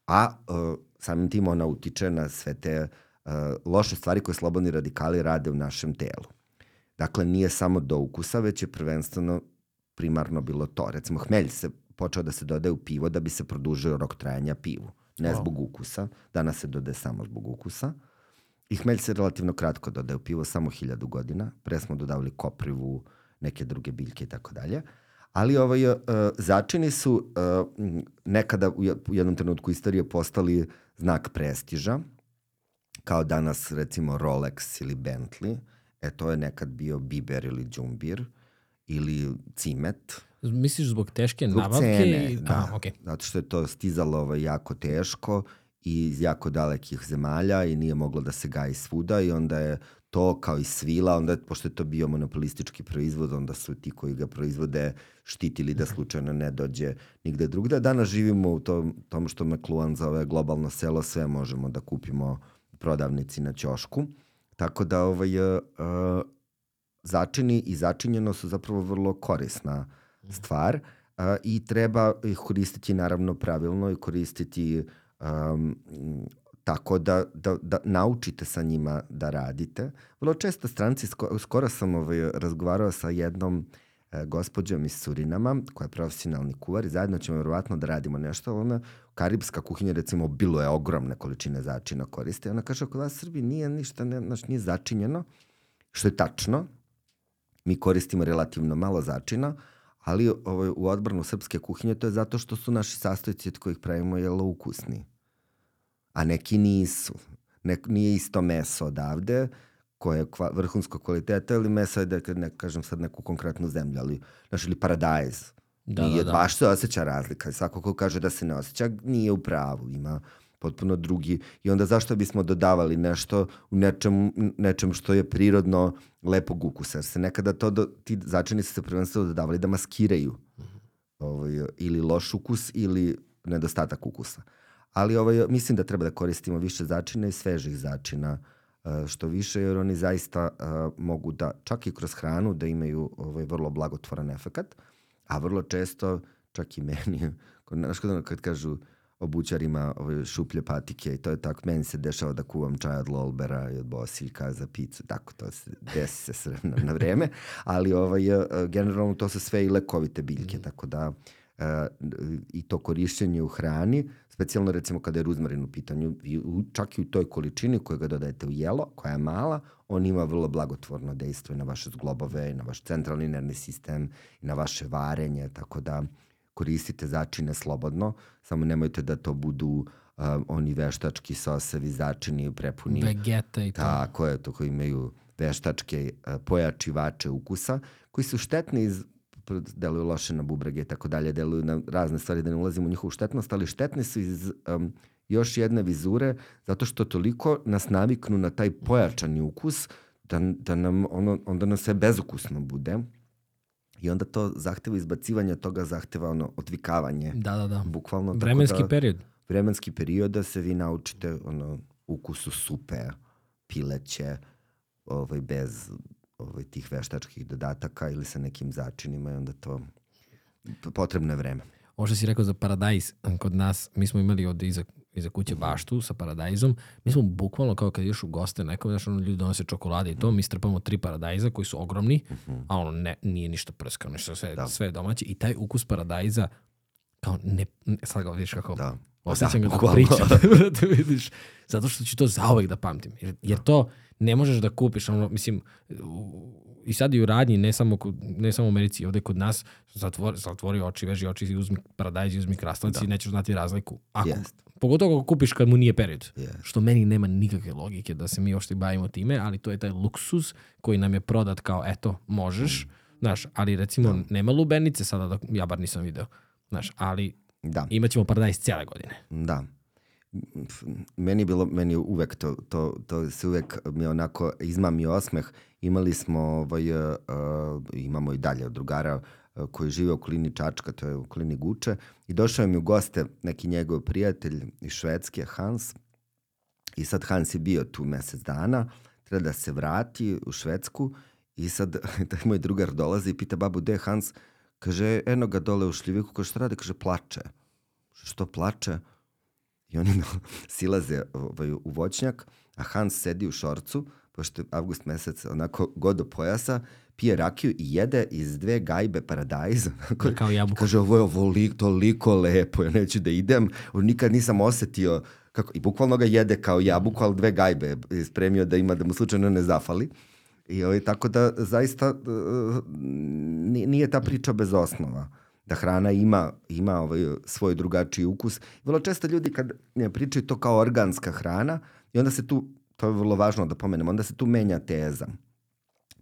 a uh, samim tim ona utiče na sve te uh, loše stvari koje slobodni radikali rade u našem telu. Dakle, nije samo do ukusa, već je prvenstveno primarno bilo to. Recimo, hmelj se počeo da se dodaje u pivo da bi se produžio rok trajanja pivu. Ne wow. zbog ukusa, danas se dodaje samo zbog ukusa. I hmelj se relativno kratko dodaje u pivo, samo hiljadu godina. Pre smo dodavali koprivu, neke druge biljke i tako dalje ali ovaj, uh, začini su uh, nekada u jednom trenutku istorije postali znak prestiža, kao danas recimo Rolex ili Bentley, e to je nekad bio biber ili džumbir ili cimet. Misliš zbog teške zbog nabavke? Cene, i... da. A, okay. Zato što je to stizalo ovaj, jako teško i iz jako dalekih zemalja i nije moglo da se gaji svuda i onda je to kao i svila, onda pošto je to bio monopolistički proizvod, onda su ti koji ga proizvode štitili da slučajno ne dođe nigde drugde. Danas živimo u tom, tom što McLuhan zove globalno selo, sve možemo da kupimo u prodavnici na ćošku. Tako da ovaj, uh, začini i začinjeno su zapravo vrlo korisna stvar uh, i treba ih koristiti naravno pravilno i koristiti um, tako da, da, da naučite sa njima da radite. Vrlo često stranci, skoro, skoro sam ovaj, razgovarao sa jednom e, gospođom iz Surinama, koja je profesionalni kuvar i zajedno ćemo verovatno da radimo nešto. Ona, karibska kuhinja recimo bilo je ogromne količine začina koriste. Ona kaže, kod vas Srbiji nije ništa, ne, naš, nije začinjeno, što je tačno. Mi koristimo relativno malo začina, ali ovaj, u odbranu srpske kuhinje to je zato što su naši sastojci od kojih pravimo jelo ukusni a neki nisu. Ne, nije isto meso odavde, koje je kva, vrhunsko kvaliteta ili meso, da ne kažem sad neku konkretnu zemlju, ali, znaš, ili paradajz. Da, nije, da, da. Baš se osjeća razlika. Svako ko kaže da se ne osjeća, nije u pravu. Ima potpuno drugi. I onda zašto bismo dodavali nešto u nečem, nečem što je prirodno lepog ukusa? Jer se nekada to, do, ti začini su se prvenstveno dodavali da maskiraju mm -hmm. ovaj, ili loš ukus ili nedostatak ukusa ali ovaj, mislim da treba da koristimo više začina i svežih začina e, što više, jer oni zaista uh, mogu da, čak i kroz hranu, da imaju ovaj, vrlo blagotvoran efekat, a vrlo često, čak i meni, znaš kad, kad kažu obućarima ove šuplje patike i to je tako, meni se dešava da kuvam čaj od lolbera i od bosiljka za picu, tako to se desi se na, na vreme, ali ovaj, e, generalno to su sve i lekovite biljke, mm. tako da uh, i to korišćenje u hrani specijalno recimo kada je ruzmarin u pitanju, i čak i u toj količini koju ga dodajete u jelo, koja je mala, on ima vrlo blagotvorno dejstvo i na vaše zglobove, i na vaš centralni nervni sistem, i na vaše varenje, tako da koristite začine slobodno, samo nemojte da to budu uh, oni veštački sosevi, začini prepuni. Vegeta i to. Tako je, to koji imaju veštačke uh, pojačivače ukusa, koji su štetni iz deluju loše na bubrege i tako dalje, deluju na razne stvari, da ne ulazimo u njihovu štetnost, ali štetni su iz um, još jedne vizure, zato što toliko nas naviknu na taj pojačani ukus, da, da nam ono, onda nam sve bezukusno bude. I onda to zahteva izbacivanje toga, zahteva ono odvikavanje. Da, da, da. Bukvalno. Vremenski da, period. Vremenski period da se vi naučite ono, ukusu supe, pileće, ovaj, bez ovaj, tih veštačkih dodataka ili sa nekim začinima i onda to potrebno je vreme. Ovo što si rekao za paradajz, kod nas, mi smo imali od iza, iza kuće mhm. baštu sa paradajzom, mi smo bukvalno kao kad ideš u goste nekom, znaš, ono ljudi donose čokolade i to, mi strpamo tri paradajza koji su ogromni, mhm. -huh. a ono ne, nije ništa prskano, ništa, sve, da. sve domaće i taj ukus paradajza, kao ne, sad ga vidiš kako da. osjećam da, ga dok pričam, da vidiš, zato što ću to zaovek da pamtim, jer, jer to, ne možeš da kupiš, ono, mislim, i sad i u radnji, ne samo, ne samo u Americi, ovde kod nas, zatvori, zatvori oči, veži oči i uzmi paradajz i uzmi krastavac da. i nećeš znati razliku. Ako, yes. Pogotovo ako kupiš kad mu nije period. Yes. Što meni nema nikakve logike da se mi ošte bavimo time, ali to je taj luksus koji nam je prodat kao, eto, možeš, mm. znaš, ali recimo da. nema lubenice sada, da, ja bar nisam video, znaš, ali da. imaćemo paradajz cijele godine. Da meni je bilo, meni uvek to, to, to se uvek mi onako izmami osmeh. Imali smo, ovaj, uh, imamo i dalje drugara uh, koji žive u okolini Čačka, to je u okolini Guče, i došao mi u goste neki njegov prijatelj iz Švedske, Hans, i sad Hans je bio tu mesec dana, treba da se vrati u Švedsku i sad taj moj drugar dolazi i pita babu, gde je Hans? Kaže, eno ga dole u šljiviku, kaže, šta radi? Kaže, plače. Što plače? I oni silaze ovaj, u voćnjak, a Hans sedi u šorcu, pošto je avgust mesec onako god do pojasa, pije rakiju i jede iz dve gajbe paradajza. Da, kao jabuku. Kaže, ovo je ovo li, toliko lepo, ja neću da idem. Nikad nisam osetio kako, i bukvalno ga jede kao jabuku, ali dve gajbe je spremio da ima, da mu slučajno ne zafali. I ovaj, tako da zaista uh, nije ta priča bez osnova da hrana ima, ima ovaj svoj drugačiji ukus. Vrlo često ljudi kad ne pričaju to kao organska hrana i onda se tu, to je vrlo važno da pomenem, onda se tu menja teza.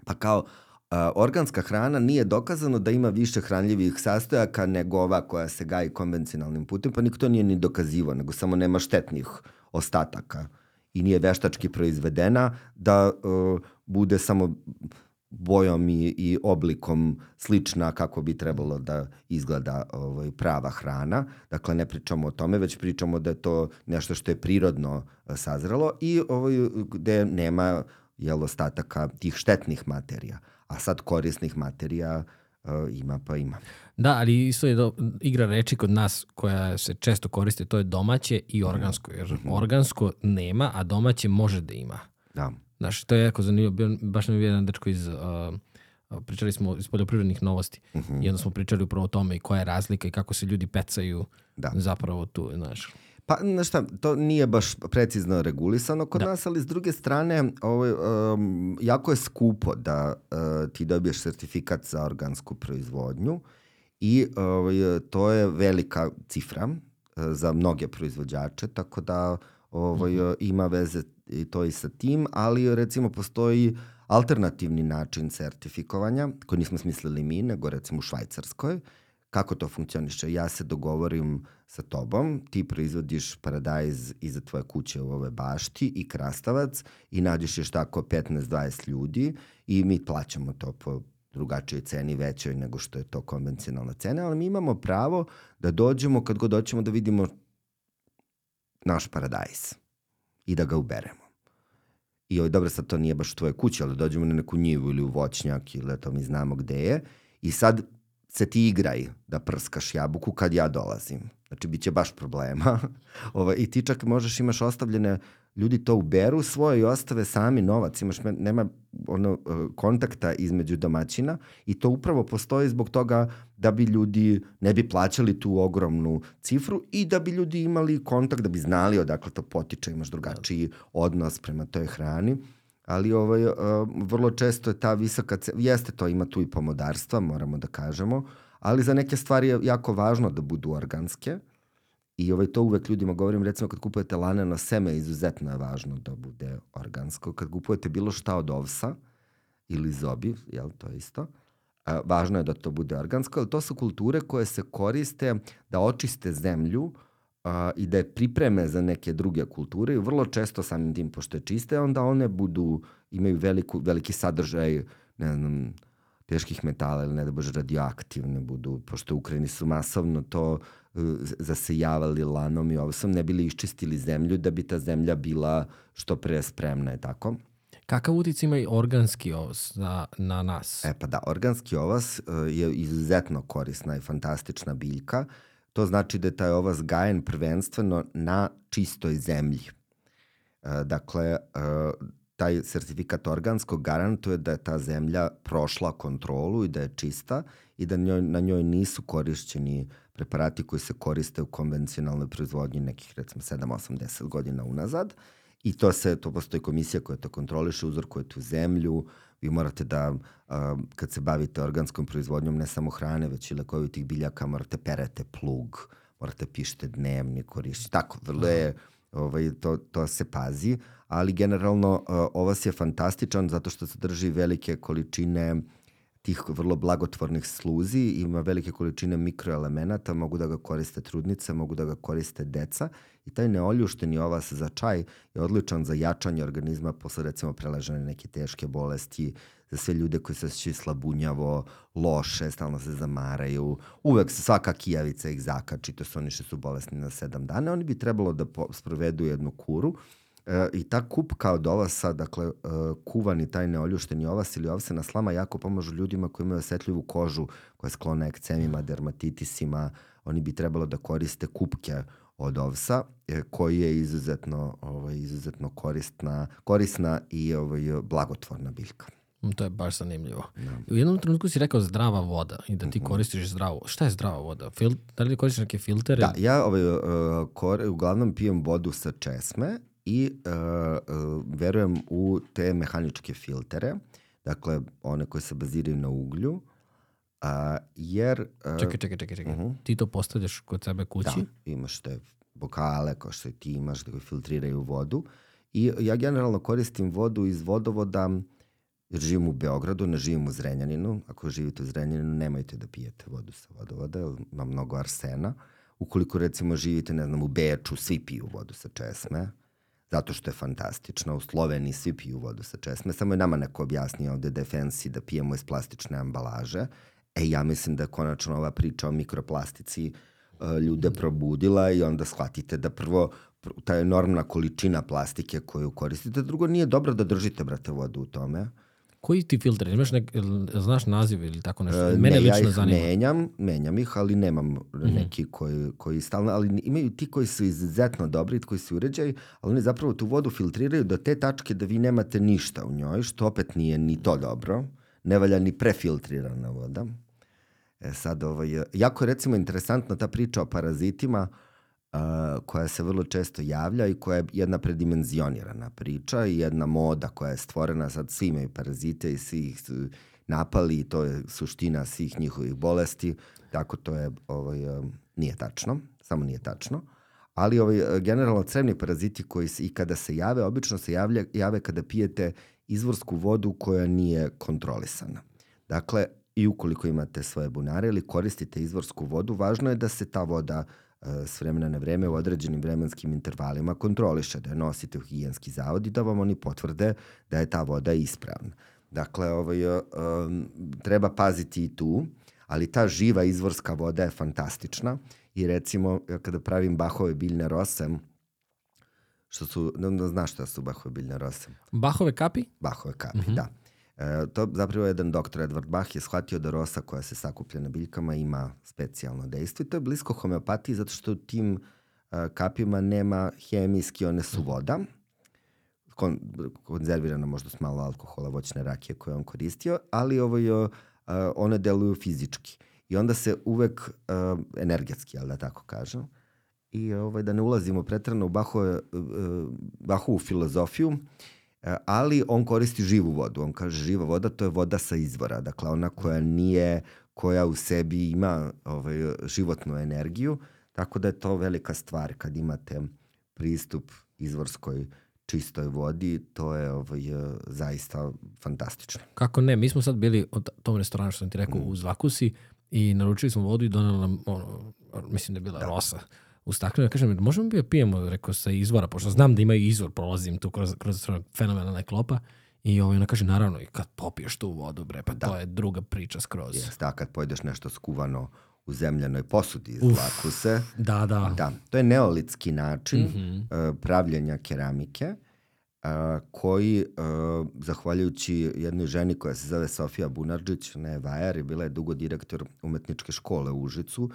Pa kao, organska hrana nije dokazano da ima više hranljivih sastojaka nego ova koja se gaji konvencionalnim putem, pa nikto nije ni dokazivo, nego samo nema štetnih ostataka i nije veštački proizvedena da uh, bude samo bojom i, i oblikom slična kako bi trebalo da izgleda ovaj, prava hrana. Dakle, ne pričamo o tome, već pričamo da je to nešto što je prirodno sazrelo i ovaj, gde nema jel, ostataka tih štetnih materija. A sad korisnih materija uh, ima pa ima. Da, ali isto je do, igra reči kod nas koja se često koriste, to je domaće i organsko. Jer mm -hmm. organsko nema, a domaće može da ima. Da. Znaš, to je jako zanimljivo. Baš nam je jedan dečko iz... Uh, pričali smo iz poljoprivrednih novosti uh -huh. i onda smo pričali upravo o tome i koja je razlika i kako se ljudi pecaju da. zapravo tu, znaš. Pa, znaš šta, to nije baš precizno regulisano kod da. nas, ali s druge strane, ovaj, um, jako je skupo da uh, ti dobiješ sertifikat za organsku proizvodnju i ovaj, to je velika cifra uh, za mnoge proizvođače, tako da ovaj, mhm. -huh. ima veze i to i sa tim, ali recimo postoji alternativni način sertifikovanja, koji nismo smislili mi, nego recimo u Švajcarskoj. Kako to funkcioniše? Ja se dogovorim sa tobom, ti proizvodiš paradajz iza tvoje kuće u ove bašti i krastavac i nađeš još tako 15-20 ljudi i mi plaćamo to po drugačijoj ceni, većoj nego što je to konvencionalna cena, ali mi imamo pravo da dođemo kad god doćemo da vidimo naš paradajz i da ga uberemo. I ovaj, dobro, sad to nije baš u tvojoj kući, ali dođemo na neku njivu ili u voćnjak ili to mi znamo gde je. I sad se ti igraj da prskaš jabuku kad ja dolazim. Znači, bit će baš problema. Ovo, I ti čak možeš, imaš ostavljene, ljudi to uberu svoje i ostave sami novac. Imaš, nema ono, e, kontakta između domaćina i to upravo postoji zbog toga da bi ljudi ne bi plaćali tu ogromnu cifru i da bi ljudi imali kontakt, da bi znali odakle to potiče, imaš drugačiji odnos prema toj hrani ali ovaj, uh, vrlo često je ta visoka, jeste to, ima tu i pomodarstva, moramo da kažemo, ali za neke stvari je jako važno da budu organske i ovaj, to uvek ljudima govorim, recimo kad kupujete laneno seme, izuzetno je važno da bude organsko. Kad kupujete bilo šta od ovsa ili zobi, jel, to je isto, a, važno je da to bude organsko, ali to su kulture koje se koriste da očiste zemlju a, i da je pripreme za neke druge kulture i vrlo često samim tim, pošto je čiste, onda one budu, imaju veliku, veliki sadržaj, ne znam, teških metala ili ne da bože radioaktivne budu, pošto u Ukrajini su masovno to uh, zasejavali lanom i ovsom, ne bili iščistili zemlju da bi ta zemlja bila što pre spremna, je tako? Kakav utic ima i organski ovos na, na nas? E pa da, organski ovos uh, je izuzetno korisna i fantastična biljka. To znači da je taj ovas gajen prvenstveno na čistoj zemlji. Uh, dakle, taj sertifikat organskog garantuje da je ta zemlja prošla kontrolu i da je čista i da njoj, na njoj nisu korišćeni preparati koji se koriste u konvencionalnoj proizvodnji nekih recimo 7, 8, 10 godina unazad. I to se, to postoji komisija koja to kontroliše, uzorkuje tu zemlju, vi morate da, kad se bavite organskom proizvodnjom, ne samo hrane, već i lekovitih biljaka, morate perete plug, morate pišete dnevnik, korišćite, tako, vrlo je, ovaj, to, to se pazi ali generalno uh, ovas je fantastičan zato što sadrži velike količine tih vrlo blagotvornih sluzi, ima velike količine mikroelemenata, mogu da ga koriste trudnice, mogu da ga koriste deca i taj neoljušteni ovas za čaj je odličan za jačanje organizma posle recimo preležane neke teške bolesti, za sve ljude koji se osjećaju slabunjavo, loše, stalno se zamaraju, uvek se svaka kijavica ih zakači, to su oni što su bolesni na sedam dana, oni bi trebalo da sprovedu jednu kuru E, I ta kupka od ovasa, dakle, e, kuvani taj neoljušteni ovas ili ovsena slama jako pomažu ljudima koji imaju osetljivu kožu, koja sklona ekcemima, dermatitisima. Oni bi trebalo da koriste kupke od ovsa, e, koji je izuzetno, ovaj, izuzetno koristna, korisna i ovaj, blagotvorna biljka. Mm, to je baš zanimljivo. Da. U jednom trenutku si rekao zdrava voda i da ti mhm. koristiš zdravu. Šta je zdrava voda? Fil, da li koristiš neke filtere? Da, ja ovaj, uh, kor, uglavnom pijem vodu sa česme i uh, uh, verujem u te mehaničke filtere, dakle one koje se baziraju na uglju, uh, jer... Uh, čekaj, čekaj, čekaj, čekaj. Uh mhm. -huh. Ti to postavljaš kod sebe kući? Da, imaš te bokale kao što ti imaš da filtriraju vodu i ja generalno koristim vodu iz vodovoda jer živim u Beogradu, ne živim u Zrenjaninu. Ako živite u Zrenjaninu, nemojte da pijete vodu sa vodovoda, jer ima mnogo arsena. Ukoliko recimo živite, ne znam, u Beču, svi piju vodu sa česme, zato što je fantastična. U Sloveniji svi piju vodu sa česme, samo je nama neko objasnio ovde fancy da pijemo iz plastične ambalaže. E, ja mislim da je konačno ova priča o mikroplastici uh, ljude probudila i onda shvatite da prvo ta enormna količina plastike koju koristite, drugo nije dobro da držite, brate, vodu u tome. Koji ti filtri? Imaš nek, znaš naziv ili tako nešto? E, Mene ne, lično ja ih zanima. menjam, menjam ih, ali nemam mm -hmm. neki koji, koji stalno, ali imaju ti koji su izuzetno dobri, koji su uređaji, ali oni zapravo tu vodu filtriraju do te tačke da vi nemate ništa u njoj, što opet nije ni to dobro. Ne valja ni prefiltrirana voda. E sad, ovaj, jako je recimo interesantna ta priča o parazitima, uh, koja se vrlo često javlja i koja je jedna predimenzionirana priča i jedna moda koja je stvorena, sad svi imaju parazite i svi ih napali i to je suština svih njihovih bolesti, tako to je, ovaj, nije tačno, samo nije tačno. Ali ovaj, generalno crevni paraziti koji se, i kada se jave, obično se javlja, jave kada pijete izvorsku vodu koja nije kontrolisana. Dakle, i ukoliko imate svoje bunare ili koristite izvorsku vodu, važno je da se ta voda uh, s vremena na vreme u određenim vremenskim intervalima kontroliše, da je nosite u higijenski zavod i da vam oni potvrde da je ta voda ispravna. Dakle, ovaj, um, treba paziti i tu, ali ta živa izvorska voda je fantastična i recimo kada pravim bahove biljne rose, što su, ne znaš šta su bahove biljne rose? Bahove kapi? Bahove kapi, mm -hmm. da. E, to zapravo jedan doktor Edward Bach je shvatio da rosa koja se sakuplja na biljkama ima specijalno dejstvo i to je blisko homeopatiji zato što u tim e, kapima nema hemijski, one su voda, kon, konzervirana možda s malo alkohola, voćne rakije koje on koristio, ali ovo je, uh, one deluju fizički. I onda se uvek uh, energetski, ali da tako kažem, i ovaj, da ne ulazimo pretrano u Bahove, uh, Bahovu filozofiju, uh, E, ali on koristi živu vodu. On kaže živa voda to je voda sa izvora, dakle ona koja nije, koja u sebi ima ovaj, životnu energiju, tako da je to velika stvar kad imate pristup izvorskoj čistoj vodi, to je ovaj, zaista fantastično. Kako ne, mi smo sad bili od tom restoranu što sam ti rekao mm. u Zvakusi i naručili smo vodu i donali nam, ono, mislim da je bila da. rosa u staklu. Ja kažem, možemo bi pijemo, rekao, sa izvora, pošto znam da imaju izvor, prolazim tu kroz, kroz fenomenalne klopa. I ovaj, ona kaže, naravno, i kad popiješ tu vodu, bre, pa da. to je druga priča skroz. Jeste, a kad pojedeš nešto skuvano u zemljanoj posudi iz lakuse. Da, da. Da, to je neolitski način mm -hmm. uh, pravljenja keramike uh, koji, uh, zahvaljujući jednoj ženi koja se zove Sofija Bunarđić, ne Vajar, i bila je dugo direktor umetničke škole u Užicu,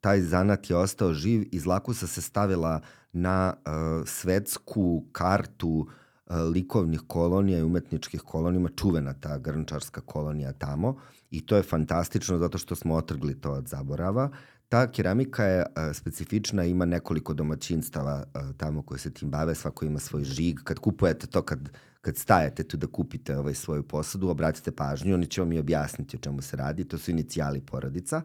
taj zanat je ostao živ. Iz Lakusa se stavila na uh, svetsku kartu uh, likovnih kolonija i umetničkih kolonija, čuvena ta grnčarska kolonija tamo i to je fantastično zato što smo otrgli to od zaborava. Ta keramika je specifična, ima nekoliko domaćinstava tamo koje se tim bave, svako ima svoj žig. Kad kupujete to, kad, kad stajete tu da kupite ovaj svoju posadu, obratite pažnju, oni će vam i objasniti o čemu se radi, to su inicijali porodica. Uh,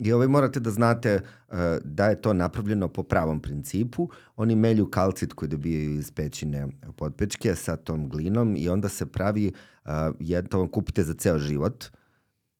I ovaj morate da znate uh, da je to napravljeno po pravom principu. Oni melju kalcit koji dobijaju iz pećine podpečke sa tom glinom i onda se pravi, uh, jedno vam kupite za ceo život,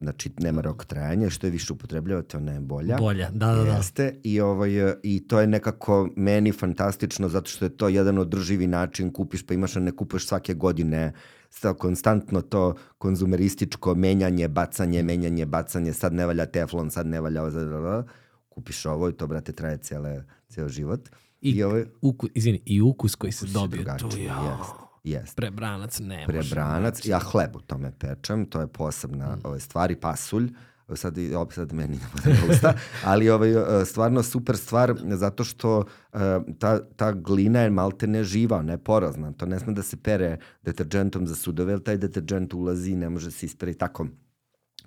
znači nema rok trajanja, što je više upotrebljavate, ona je bolja. Bolja, da, da, da. Jeste, i, ovaj, i to je nekako meni fantastično zato što je to jedan održivi način, kupiš pa imaš, a ne kupuješ svake godine sa konstantno to konzumerističko menjanje, bacanje, menjanje, bacanje, sad ne valja teflon, sad ne valja ovo, kupiš ovo i to, brate, traje cijele, cijel život. I, I, ovaj, uku, izvini, i ukus koji se dobije tu, ja. Jest. Jest. Prebranac ne Prebranac, može. ja hleb u tome pečem, to je posebna mm. ove stvari, pasulj, sad, opet sad meni ne bude usta, ali ovaj, e, stvarno super stvar zato što e, ta, ta glina je malte ne živa, ne porazna. To ne sme da se pere deterđentom za sudove, jer taj deterđent ulazi i ne može se isperiti tako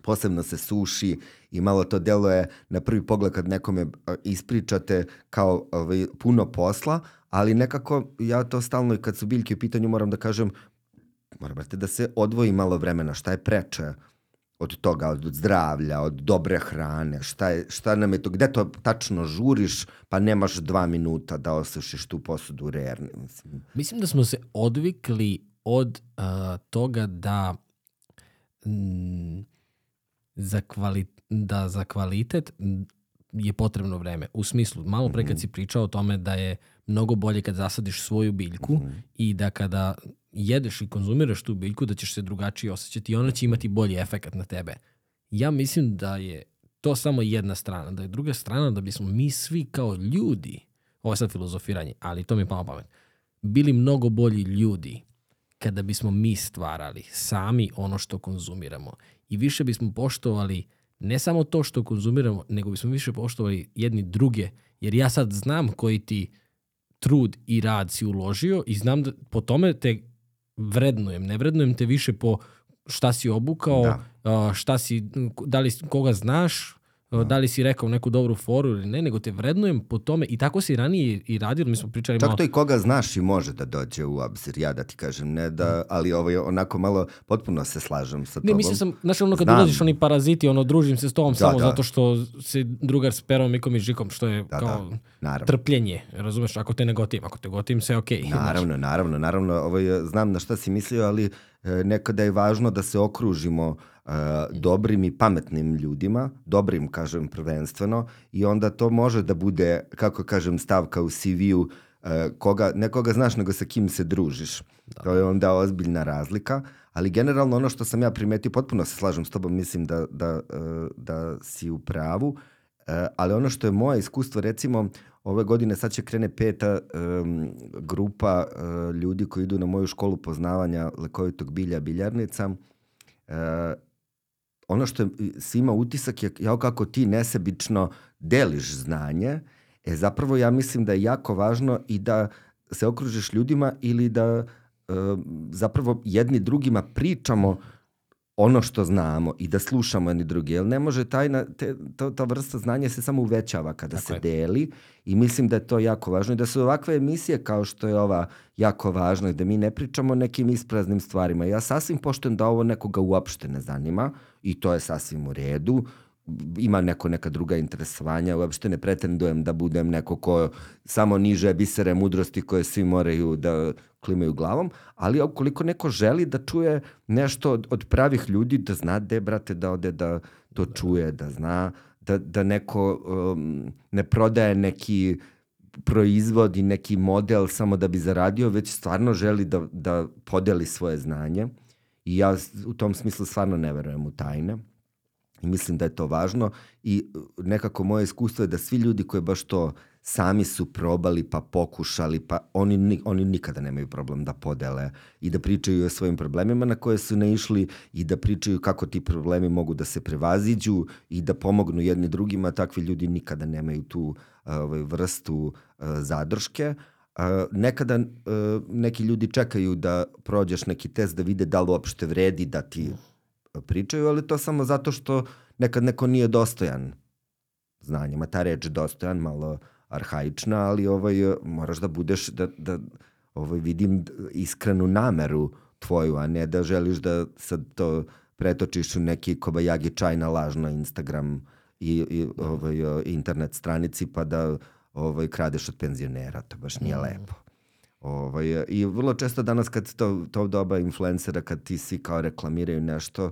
posebno se suši i malo to deluje na prvi pogled kad nekome e, ispričate kao ovaj, puno posla, ali nekako ja to stalno i kad su biljke u pitanju moram da kažem morate da se odvoji malo vremena, šta je preče od toga, od zdravlja, od dobre hrane, šta, je, šta nam je to, gde to tačno žuriš, pa nemaš dva minuta da osušiš tu posudu rerni. Mislim. mislim da smo se odvikli od toga da za, kvali, da za kvalitet je potrebno vreme. U smislu, malo pre kad mhm. si pričao o tome da je mnogo bolje kad zasadiš svoju biljku mm -hmm. i da kada jedeš i konzumiraš tu biljku da ćeš se drugačije osjećati i ona će imati bolji efekt na tebe. Ja mislim da je to samo jedna strana. Da je druga strana da bismo mi svi kao ljudi, ovo je sad filozofiranje, ali to mi je palo pamet, bili mnogo bolji ljudi kada bismo mi stvarali sami ono što konzumiramo i više bismo poštovali ne samo to što konzumiramo, nego bismo više poštovali jedni druge, jer ja sad znam koji ti trud i rad si uložio i znam da po tome te vrednujem. Ne vrednujem te više po šta si obukao, da. šta si, da li koga znaš, Da. da li si rekao neku dobru foru ili ne, nego te vrednujem po tome i tako si ranije i radio, mi smo pričali Čak malo... to i koga znaš i može da dođe u obzir, ja da ti kažem, ne da, mm. ali ovo je onako malo, potpuno se slažem sa tobom. Ne, mislim sam, znaš ono kad Znam. ulaziš oni paraziti, ono družim se s tobom da, samo da. zato što si drugar s Perom, Mikom i Žikom, što je da, kao da. trpljenje, razumeš, ako te ne gotim, ako te gotim, sve okej. Okay. Naravno, naravno, naravno, ovo je, znam na šta si mislio, ali e, nekada je važno da se okružimo uh, dobrim i pametnim ljudima, dobrim kažem prvenstveno i onda to može da bude, kako kažem, stavka u CV-u koga, ne koga znaš nego sa kim se družiš. Da. To je onda ozbiljna razlika, ali generalno ono što sam ja primetio, potpuno se slažem s tobom, mislim da, da, da si u pravu, ali ono što je moje iskustvo, recimo, ove godine sad će krene peta um, grupa uh, ljudi koji idu na moju školu poznavanja lekovitog bilja biljarnica. Uh, ono što si ima utisak je jao kako ti nesebično deliš znanje, e zapravo ja mislim da je jako važno i da se okružiš ljudima ili da e, zapravo jedni drugima pričamo ono što znamo i da slušamo jedni drugi. Jer ne može tajna, te, to, ta vrsta znanja se samo uvećava kada Tako se je. deli i mislim da je to jako važno i da su ovakve emisije kao što je ova jako važno i da mi ne pričamo nekim ispraznim stvarima. Ja sasvim poštujem da ovo nekoga uopšte ne zanima i to je sasvim u redu ima neko neka druga interesovanja, uopšte ne pretendujem da budem neko ko samo niže bisere mudrosti koje svi moraju da klimaju glavom, ali ukoliko neko želi da čuje nešto od, od pravih ljudi, da zna gde, brate, da ode da to čuje, da zna da, da neko um, ne prodaje neki proizvod i neki model samo da bi zaradio, već stvarno želi da, da podeli svoje znanje. I ja u tom smislu stvarno ne verujem u tajne. I mislim da je to važno i nekako moje iskustvo je da svi ljudi koji baš to sami su probali pa pokušali, pa oni, oni nikada nemaju problem da podele i da pričaju o svojim problemima na koje su naišli i da pričaju kako ti problemi mogu da se prevaziđu i da pomognu jedni drugima, takvi ljudi nikada nemaju tu ovaj, vrstu uh, zadrške. Uh, nekada uh, neki ljudi čekaju da prođeš neki test da vide da li uopšte vredi da ti pričaju, ali to samo zato što nekad neko nije dostojan znanjima. Ta reč dostojan malo arhaična, ali ovaj, moraš da budeš, da, da ovaj, vidim iskrenu nameru tvoju, a ne da želiš da sad to pretočiš u neki kobajagi čaj na lažno Instagram i, i ovaj, internet stranici pa da ovaj, kradeš od penzionera. To baš nije mm. lepo. Ovaj, I vrlo često danas kad to, to doba influencera, kad ti svi kao reklamiraju nešto,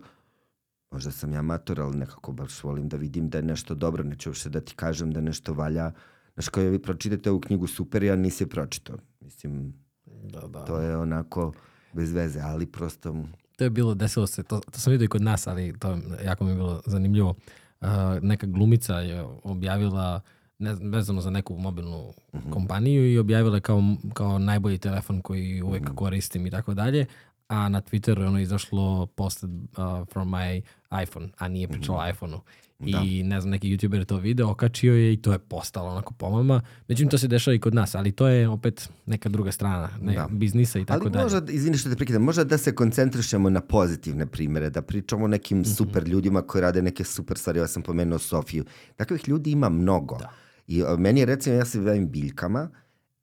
možda sam ja mator, ali nekako baš volim da vidim da je nešto dobro, neću uopšte da ti kažem da nešto valja. Znaš, kao vi pročitate ovu knjigu super, ja nisi je pročitao. Mislim, da, da. to je onako bez veze, ali prosto... To je bilo, desilo se, to, to sam vidio i kod nas, ali to jako mi je bilo zanimljivo. Uh, neka glumica je objavila ne, vezano za neku mobilnu mhm. -huh. kompaniju i objavila kao, kao najbolji telefon koji uvek mhm. -huh. koristim i tako dalje, a na Twitteru je ono izašlo posted uh, from my iPhone, a nije pričalo mm -hmm. iPhone-u. I da. ne znam, neki youtuber je to video, okačio je i to je postalo onako pomama. Međutim, to se dešava i kod nas, ali to je opet neka druga strana ne, da. biznisa i tako dalje. Ali možda, izvini što te prekidam, možda da se koncentrišemo na pozitivne primere, da pričamo o nekim mm -hmm. super ljudima koji rade neke super stvari. Ja sam pomenuo Sofiju. Takvih ljudi ima mnogo. Da. I meni je recimo, ja se bavim biljkama,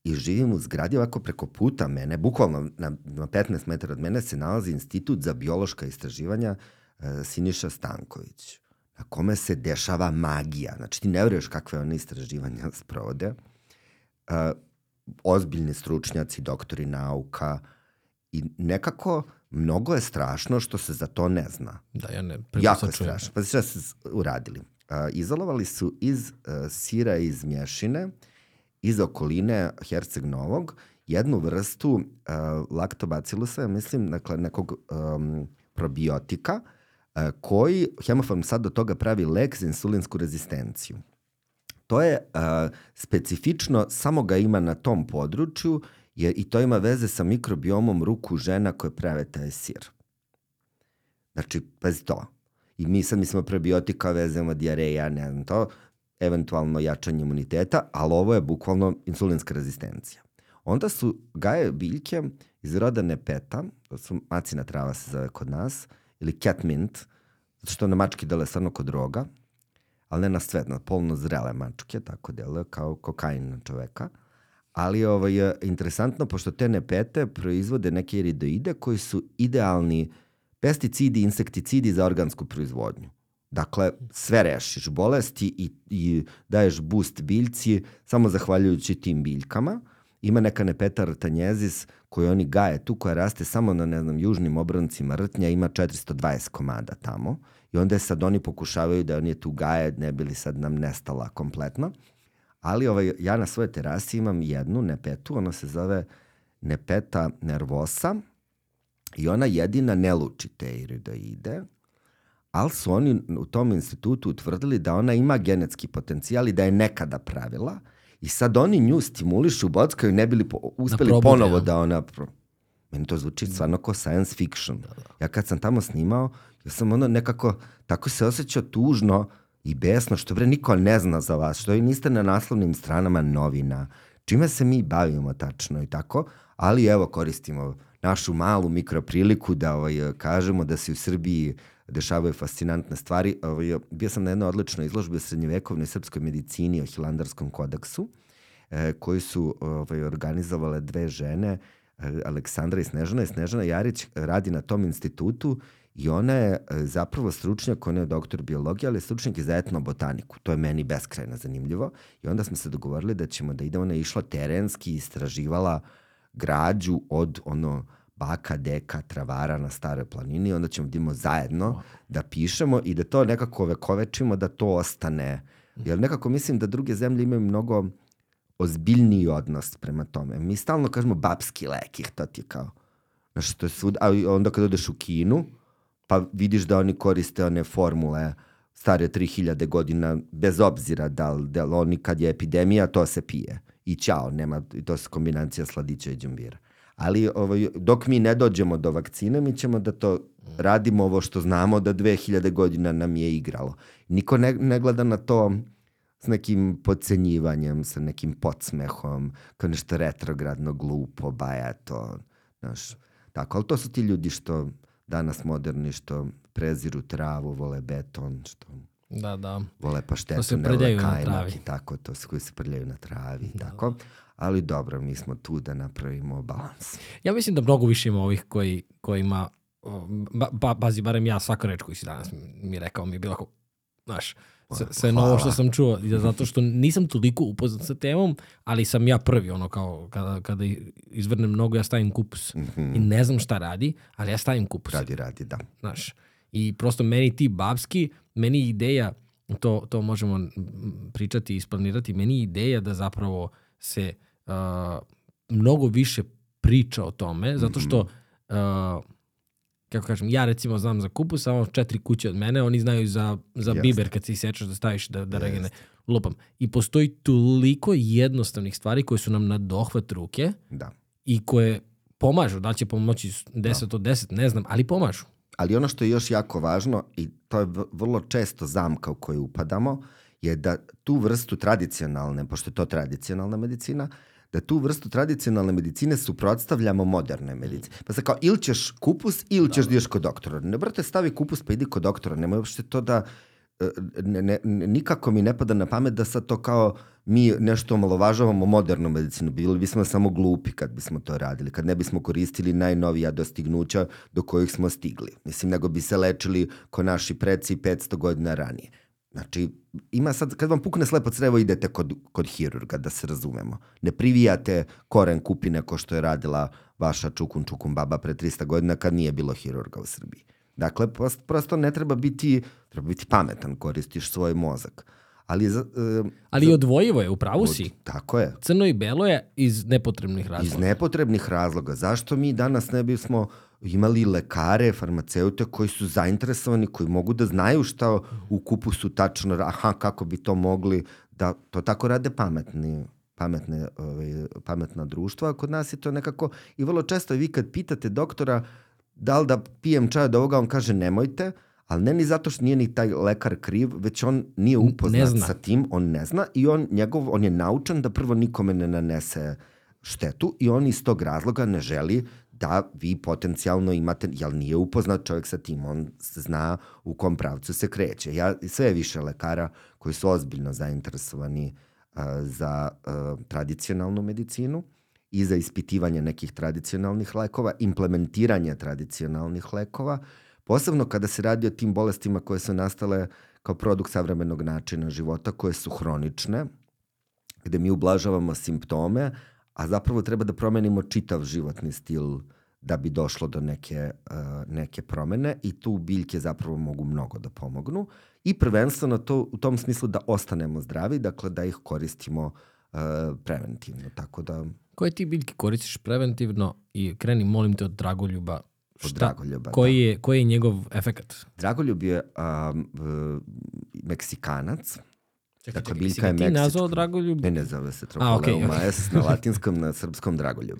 i živim u zgradi ovako preko puta mene, bukvalno na, na 15 metara od mene se nalazi institut za biološka istraživanja e, Siniša Stanković, na kome se dešava magija. Znači ti ne veruješ kakve one istraživanja sprovode. E, ozbiljni stručnjaci, doktori nauka I nekako mnogo je strašno što se za to ne zna. Da, ja ne. Jako je strašno. Pa šta su uradili? Izolovali su iz uh, sira iz mješine, iz okoline Herceg Novog, jednu vrstu uh, laktobacilusa, mislim, dakle, nekog um, probiotika, uh, koji hemofarm sad do toga pravi lek za insulinsku rezistenciju. To je uh, specifično, samo ga ima na tom području jer i to ima veze sa mikrobiomom ruku žena koje prave taj sir. Znači, pazi to. I mi sad mislimo prebiotika, vezemo diareja, ne znam to, eventualno jačanje imuniteta, ali ovo je bukvalno insulinska rezistencija. Onda su gaje biljke iz roda nepeta, to su macina trava se zove kod nas, ili cat mint, zato što na mački dele stvarno kod roga, ali ne na sve, na polno zrele mačke, tako deluje kao kokain na čoveka. Ali ovaj, je interesantno, pošto te nepete proizvode neke iridoide koji su idealni pesticidi insekticidi za organsku proizvodnju. Dakle, sve rešiš bolesti i, i daješ boost biljci samo zahvaljujući tim biljkama. Ima neka nepeta rtanjezis koju oni gaje tu, koja raste samo na, ne znam, južnim obrancima rtnja, ima 420 komada tamo. I onda sad oni pokušavaju da oni je tu gaje, ne bili sad nam nestala kompletno. Ali ovaj, ja na svojoj terasi imam jednu nepetu, ona se zove nepeta nervosa i ona jedina ne luči te iridoide, ali su oni u tom institutu utvrdili da ona ima genetski potencijal i da je nekada pravila i sad oni nju stimulišu, bockaju, ne bili po, uspeli da ponovo ja. da ona... Pro... Meni to zvuči stvarno kao science fiction. Da, da. Ja kad sam tamo snimao, ja sam ono nekako, tako se osjećao tužno, i besno što bre niko ne zna za vas, što i niste na naslovnim stranama novina, čime se mi bavimo tačno i tako, ali evo koristimo našu malu mikropriliku da ovaj, kažemo da se u Srbiji dešavaju fascinantne stvari. Ovaj, bio sam na jednoj odličnoj izložbi o srednjevekovnoj srpskoj medicini o Hilandarskom kodeksu, eh, koji su ovaj, organizovale dve žene, eh, Aleksandra i Snežana i Snežana Jarić radi na tom institutu I ona je e, zapravo stručnjak, ona je doktor biologije, ali je stručnjak i za etnobotaniku. To je meni beskrajno zanimljivo. I onda smo se dogovorili da ćemo da ide, ona je išla terenski, istraživala građu od ono baka, deka, travara na staroj planini, onda ćemo da zajedno da pišemo i da to nekako vekovečimo, da to ostane. Jer nekako mislim da druge zemlje imaju mnogo ozbiljniji odnos prema tome. Mi stalno kažemo babski lek, to ti je kao, znaš, to je svud, a onda kad odeš u Kinu, pa vidiš da oni koriste one formule stare 3000 godina, bez obzira da li, da li oni kad je epidemija, to se pije. I ćao, nema, to se kombinacija sladića i džumbira. Ali ovaj, dok mi ne dođemo do vakcine, mi ćemo da to radimo ovo što znamo da 2000 godina nam je igralo. Niko ne, ne gleda na to s nekim podcenjivanjem, sa nekim podsmehom, kao nešto retrogradno, glupo, bajato, znaš, tako. Ali to su ti ljudi što danas moderni što preziru travu, vole beton, što da, da. vole paštetu, ne vole kajmak i tako, to su koji se prljaju na travi da. tako. Ali dobro, mi smo tu da napravimo balans. Ja mislim da mnogo više ima ovih koji, kojima, ba, ba, bazi, barem ja svaka reč koju si danas mi rekao mi je bilo, znaš, sve, sve novo što sam čuo, zato što nisam toliko upoznat sa temom, ali sam ja prvi, ono kao, kada, kada izvrnem mnogo, ja stavim kupus. Mm -hmm. I ne znam šta radi, ali ja stavim kupus. Radi, radi, da. Znaš, i prosto meni ti babski, meni ideja, to, to možemo pričati i isplanirati, meni ideja da zapravo se uh, mnogo više priča o tome, zato što uh, kako kažem, ja recimo znam za kupus, samo četiri kuće od mene, oni znaju za, za Jest. biber kad se isečeš da staviš da, da regene. Lupam. I postoji toliko jednostavnih stvari koje su nam na dohvat ruke da. i koje pomažu. Da će pomoći 10 da. od 10, ne znam, ali pomažu. Ali ono što je još jako važno i to je vrlo često zamka u koju upadamo, je da tu vrstu tradicionalne, pošto je to tradicionalna medicina, da tu vrstu tradicionalne medicine suprotstavljamo modernoj medicini. Pa sad kao, ili ćeš kupus, ili ćeš da ideš kod doktora. Ne, brate, stavi kupus pa idi kod doktora. Nemoj uopšte to da... Ne, ne, nikako mi ne pada na pamet da sad to kao mi nešto omalovažavamo modernu medicinu. Bili bismo samo glupi kad bismo to radili, kad ne bismo koristili najnovija dostignuća do kojih smo stigli. Mislim, nego bi se lečili ko naši preci 500 godina ranije. Znači, ima sad, kad vam pukne slepo crevo, idete kod, kod hirurga, da se razumemo. Ne privijate koren kupine ko što je radila vaša čukun čukun baba pre 300 godina kad nije bilo hirurga u Srbiji. Dakle, prosto ne treba biti, treba biti pametan, koristiš svoj mozak. Ali, za, uh, Ali za, odvojivo je, upravo si. Od, tako je. Crno i belo je iz nepotrebnih razloga. Iz nepotrebnih razloga. Zašto mi danas ne bismo imali lekare, farmaceute koji su zainteresovani, koji mogu da znaju šta u kupusu tačno, aha, kako bi to mogli, da to tako rade pametni pametne, ovaj, pametna društva. Kod nas je to nekako, i vrlo često vi kad pitate doktora da li da pijem čaj od ovoga, on kaže nemojte, ali ne ni zato što nije ni taj lekar kriv, već on nije upoznat sa tim, on ne zna i on, njegov, on je naučan da prvo nikome ne nanese štetu i on iz tog razloga ne želi da vi potencijalno imate, jel nije upoznat čovjek sa tim, on zna u kom pravcu se kreće. Ja, sve više lekara koji su ozbiljno zainteresovani uh, za uh, tradicionalnu medicinu i za ispitivanje nekih tradicionalnih lekova, implementiranje tradicionalnih lekova, posebno kada se radi o tim bolestima koje su nastale kao produkt savremenog načina života, koje su hronične, gde mi ublažavamo simptome, a zapravo treba da promenimo čitav životni stil da bi došlo do neke, uh, neke promene i tu biljke zapravo mogu mnogo da pomognu i prvenstveno to u tom smislu da ostanemo zdravi, dakle da ih koristimo uh, preventivno. Tako da... Koje ti biljke koristiš preventivno i kreni, molim te, od Dragoljuba Šta, Dragoljuba, koji, da. je, koji je njegov efekat? Dragoljub je um, Meksikanac, Čekaj, dakle, biljka je ti nazvao Dragoljub? Ne, ne zove se Tropoleuma okay, okay. na latinskom, na srpskom Dragoljub.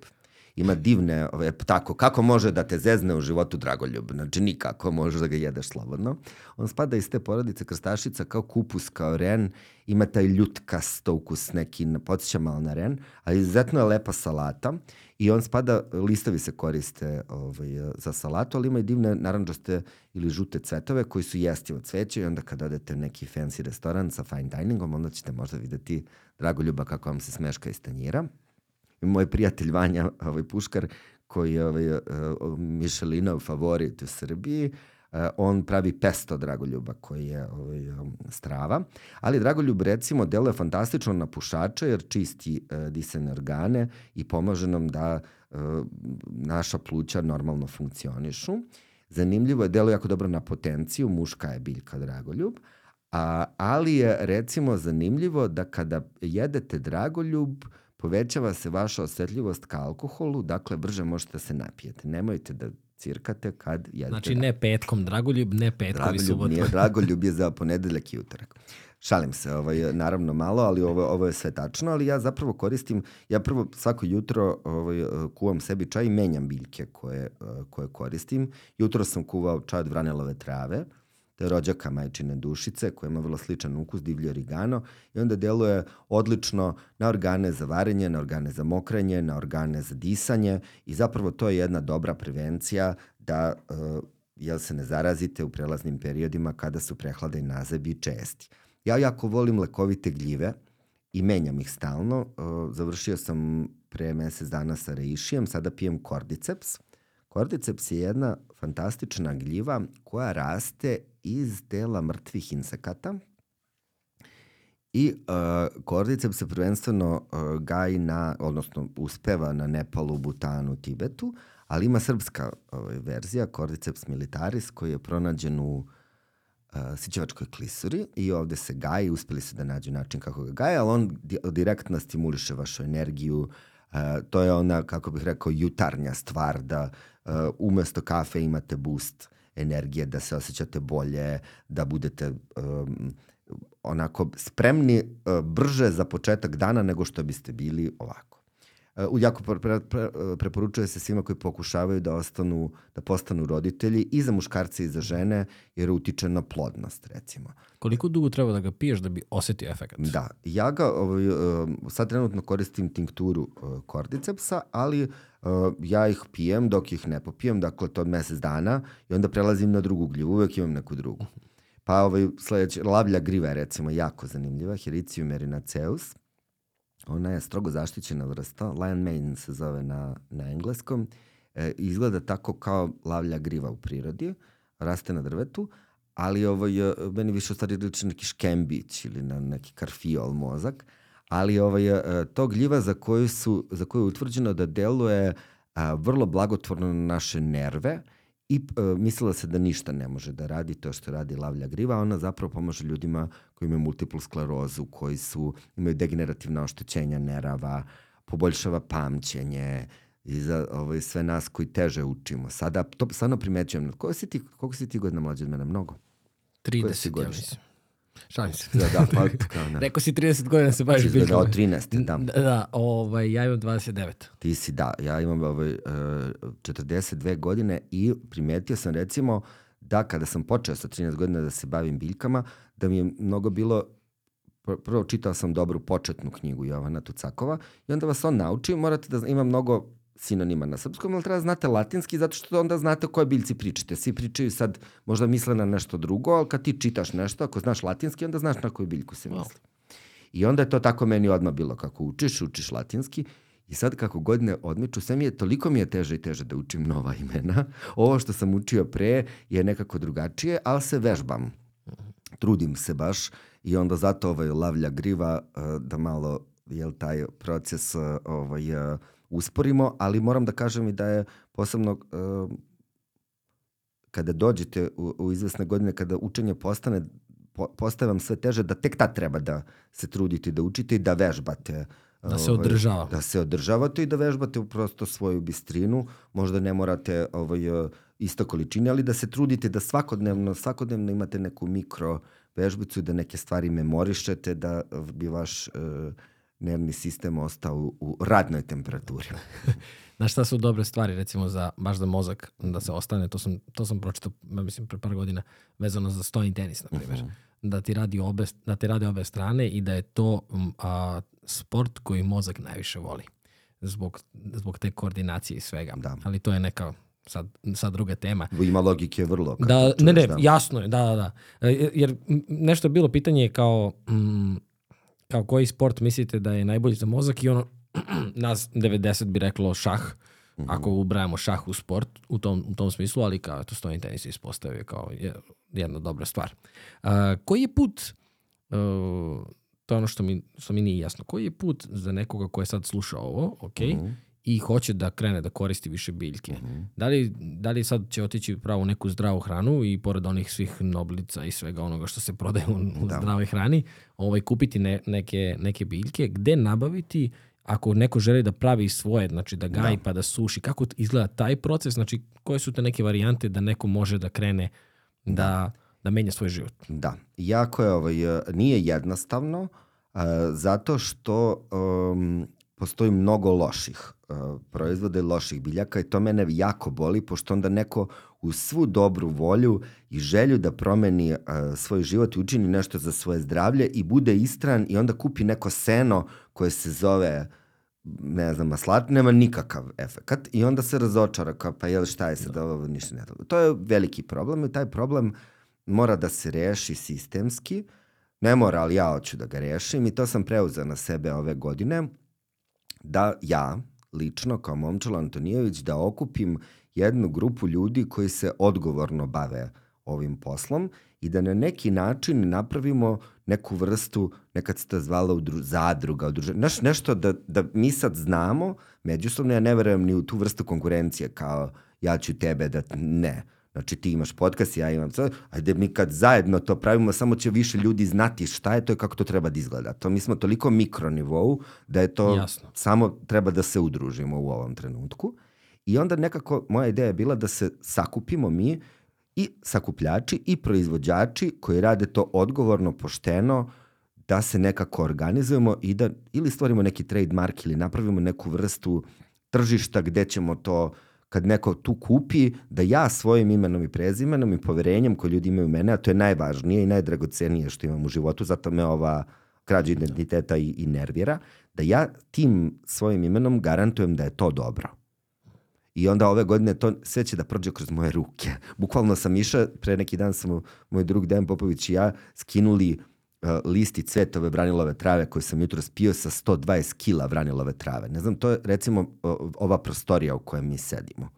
Ima divne, ove, tako, kako može da te zezne u životu Dragoljub? Znači, nikako možeš da ga jedeš slobodno. On spada iz te porodice krstašica kao kupus, kao ren, ima taj ljutkast ukus neki, podsjeća malo na ren, ali izuzetno je lepa salata i on spada, listovi se koriste ovaj, za salatu, ali ima i divne naranđaste ili žute cvetove koji su jesti od cveća i onda kad odete neki fancy restoran sa fine diningom, onda ćete možda videti Dragoljuba kako vam se smeška iz tanjira. I moj prijatelj Vanja, ovaj puškar, koji je ovaj, uh, Michelinov favorit u Srbiji, Uh, on pravi pesto Dragoljuba koji je ovaj, strava, ali Dragoljub recimo deluje fantastično na pušača jer čisti uh, disane organe i pomaže nam da uh, naša pluća normalno funkcionišu. Zanimljivo je, deluje jako dobro na potenciju, muška je biljka Dragoljub, a, ali je recimo zanimljivo da kada jedete Dragoljub, povećava se vaša osetljivost ka alkoholu, dakle brže možete da se napijete. Nemojte da cirkate kad jedete. Znači ne petkom Dragoljub, ne petkom Dragoljub i subotom. Nije, Dragoljub je za ponedeljak i utorak. Šalim se, ovaj, naravno malo, ali ovo, ovo je sve tačno, ali ja zapravo koristim, ja prvo svako jutro ovaj, kuvam sebi čaj i menjam biljke koje, koje koristim. Jutro sam kuvao čaj od vranelove trave, to je rođaka majčine dušice koja ima vrlo sličan ukus, divlje origano i onda deluje odlično na organe za varenje, na organe za mokrenje, na organe za disanje i zapravo to je jedna dobra prevencija da uh, jel se ne zarazite u prelaznim periodima kada su prehlade i nazebi česti. Ja jako volim lekovite gljive i menjam ih stalno. Uh, završio sam pre mesec dana sa reišijem, sada pijem kordiceps. Kordiceps je jedna fantastična gljiva koja raste iz tela mrtvih insekata i uh, kordiceps se prvenstveno uh, gaji na, odnosno uspeva na Nepalu, Butanu, Tibetu, ali ima srpska ovaj, verzija, kordiceps militaris, koji je pronađen u uh, Sićevačkoj klisuri i ovde se gaji, uspeli su da nađu način kako ga gaje, ali on di direktno stimuliše vašu energiju, uh, to je ona, kako bih rekao, jutarnja stvar da uh, umesto kafe imate boost energije, da se osjećate bolje, da budete um, onako spremni uh, brže za početak dana nego što biste bili ovako. Uh, jako pre, pre, pre, preporučuje se svima koji pokušavaju da ostanu, da postanu roditelji i za muškarce i za žene, jer utiče na plodnost, recimo. Koliko dugo treba da ga piješ da bi osetio efekt? Da, ja ga ovaj, uh, sad trenutno koristim tinkturu kordicepsa, ali Uh, ja ih pijem dok ih ne popijem, dakle to od mesec dana i onda prelazim na drugu gljivu, uvek imam neku drugu. Pa ovaj, sledeći, lavlja griva je recimo jako zanimljiva, Hericium erinaceus. Ona je strogo zaštićena vrsta, lion mane se zove na, na engleskom. E, izgleda tako kao lavlja griva u prirodi, raste na drvetu, ali ovaj, meni više u stvari liči neki škembić ili na neki karfiol mozak, ali ovaj, to gljiva za koju, su, za koju je utvrđeno da deluje a, vrlo blagotvorno na naše nerve i a, mislila se da ništa ne može da radi to što radi lavlja griva, ona zapravo pomaže ljudima koji imaju multiplu sklerozu, koji su, imaju degenerativna oštećenja nerava, poboljšava pamćenje, i za ovaj, sve nas koji teže učimo. Sada, to stvarno primećujem. Koliko si ti, koliko si ti godina mlađe od mene? Mnogo? 30, ja mislim. Šalim se. Da, da, pa, kao ne. Rekao si 30 godina se baviš biljkama. Da, 13, da. Da, da ovaj, ja imam 29. Ti si, da, ja imam ovaj, uh, 42 godine i primetio sam recimo da kada sam počeo sa 13 godina da se bavim biljkama, da mi je mnogo bilo prvo čitao sam dobru početnu knjigu Jovana Tucakova i onda vas on nauči, morate da ima mnogo sinonima na srpskom, ali treba znate latinski zato što onda znate o kojoj biljci pričate. Svi pričaju sad, možda misle na nešto drugo, ali kad ti čitaš nešto, ako znaš latinski, onda znaš na koju biljku se misli. I onda je to tako meni odmah bilo, kako učiš, učiš latinski, I sad kako godine odmiču, sve mi je, toliko mi je teže i teže da učim nova imena. Ovo što sam učio pre je nekako drugačije, ali se vežbam. Trudim se baš i onda zato ovaj lavlja griva eh, da malo, jel, taj proces eh, ovaj, uh, usporimo, ali moram da kažem i da je posebno uh, kada dođete u, u izvesne godine, kada učenje postane po, postaje vam sve teže, da tek tad treba da se trudite da učite i da vežbate. Da se ovaj, održava. Da se održavate i da vežbate prosto svoju bistrinu. Možda ne morate ovaj, isto količine, ali da se trudite da svakodnevno, svakodnevno imate neku mikro vežbicu, da neke stvari memorišete, da bi vaš uh, nervni sistem ostao u, radnoj temperaturi. Znaš šta su dobre stvari, recimo, za, baš za mozak da se ostane, to sam, to sam pročitao, mislim, pre par godina, vezano za stojni tenis, na primjer. Uh mhm. -huh. Da ti, radi obe, da ti rade obe strane i da je to a, sport koji mozak najviše voli. Zbog, zbog te koordinacije i svega. Da. Ali to je neka sad, sad druga tema. Ima logike vrlo. Da, ne, ne, da. jasno je, da, da, da. E, jer nešto je bilo pitanje kao, mm, kao koji sport mislite da je najbolji za mozak i ono, nas 90 bi reklo šah, mm -hmm. ako ubrajamo šah u sport u tom, u tom smislu, ali kao to stojni tenis ispostavio kao jedna dobra stvar. Uh, koji je put, uh, to je ono što mi, što mi nije jasno, koji je put za nekoga ko je sad slušao ovo, ok, mm -hmm i hoće da krene da koristi više biljke. Mm -hmm. da, li, da li sad će otići pravo u neku zdravu hranu i pored onih svih noblica i svega onoga što se prodaje u, u da. zdravoj hrani, ovaj, kupiti ne, neke, neke biljke, gde nabaviti ako neko želi da pravi svoje, znači da gaji da. pa da suši, kako izgleda taj proces, znači koje su te neke varijante da neko može da krene da, da, da menja svoj život? Da, jako je, ovaj, nije jednostavno, uh, zato što um, postoji mnogo loših uh, proizvoda i loših biljaka i to mene jako boli, pošto onda neko u svu dobru volju i želju da promeni uh, svoj život i učini nešto za svoje zdravlje i bude istran i onda kupi neko seno koje se zove ne znam, maslat, nema nikakav efekat i onda se razočara kao pa jel šta je sad da. ovo ništa ne dobro. To je veliki problem i taj problem mora da se reši sistemski. Ne mora, ali ja hoću da ga rešim i to sam preuzeo na sebe ove godine da ja, lično kao Momčalo Antonijević, da okupim jednu grupu ljudi koji se odgovorno bave ovim poslom i da na neki način napravimo neku vrstu, nekad se to zvala udru, zadruga, udruženja, Znaš, nešto da, da mi sad znamo, međusobno ja ne verujem ni u tu vrstu konkurencije kao ja ću tebe da ne. Znači ti imaš podcast, ja imam sve, ajde mi kad zajedno to pravimo, samo će više ljudi znati šta je to i kako to treba da izgleda. To mi smo toliko mikronivou da je to Jasno. samo treba da se udružimo u ovom trenutku. I onda nekako moja ideja je bila da se sakupimo mi i sakupljači i proizvođači koji rade to odgovorno, pošteno, da se nekako organizujemo i da ili stvorimo neki trademark ili napravimo neku vrstu tržišta gde ćemo to uh, kad neko tu kupi, da ja svojim imenom i prezimenom i poverenjem koje ljudi imaju u mene, a to je najvažnije i najdragocenije što imam u životu, zato me ova krađa identiteta i, i nervira, da ja tim svojim imenom garantujem da je to dobro. I onda ove godine to sve će da prođe kroz moje ruke. Bukvalno sam išao, pre neki dan sam moj drug Dejan Popović i ja skinuli uh, listi cvetove branilove trave koje sam jutro spio sa 120 kila branilove trave. Ne znam, to je recimo ova prostorija u kojoj mi sedimo.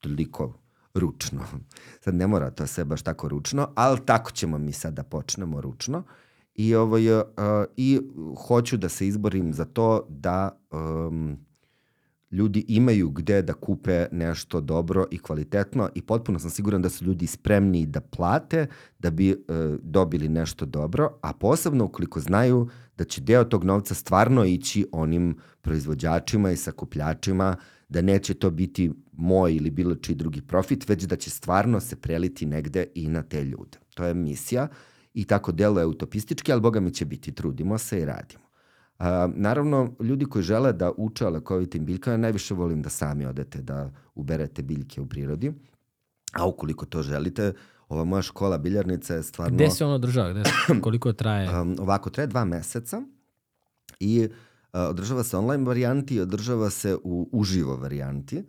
Toliko ručno. Sad ne mora to sve baš tako ručno, ali tako ćemo mi sad da počnemo ručno. I, ovaj, uh, I hoću da se izborim za to da um, ljudi imaju gde da kupe nešto dobro i kvalitetno i potpuno sam siguran da su ljudi spremni da plate da bi uh, dobili nešto dobro, a posebno ukoliko znaju da će deo tog novca stvarno ići onim proizvođačima i sakupljačima, da neće to biti moj ili bilo čiji drugi profit, već da će stvarno se preliti negde i na te ljude. To je misija i tako deluje utopistički, ali boga mi će biti, trudimo se i radimo. A, naravno, ljudi koji žele da uče o lekovitim biljkama, najviše volim da sami odete da uberete biljke u prirodi, a ukoliko to želite, ova moja škola biljarnica je stvarno... Gde se ono održava? Gde se, koliko traje? Um, ovako, traje dva meseca i uh, održava se online varijanti i održava se u uživo varijanti.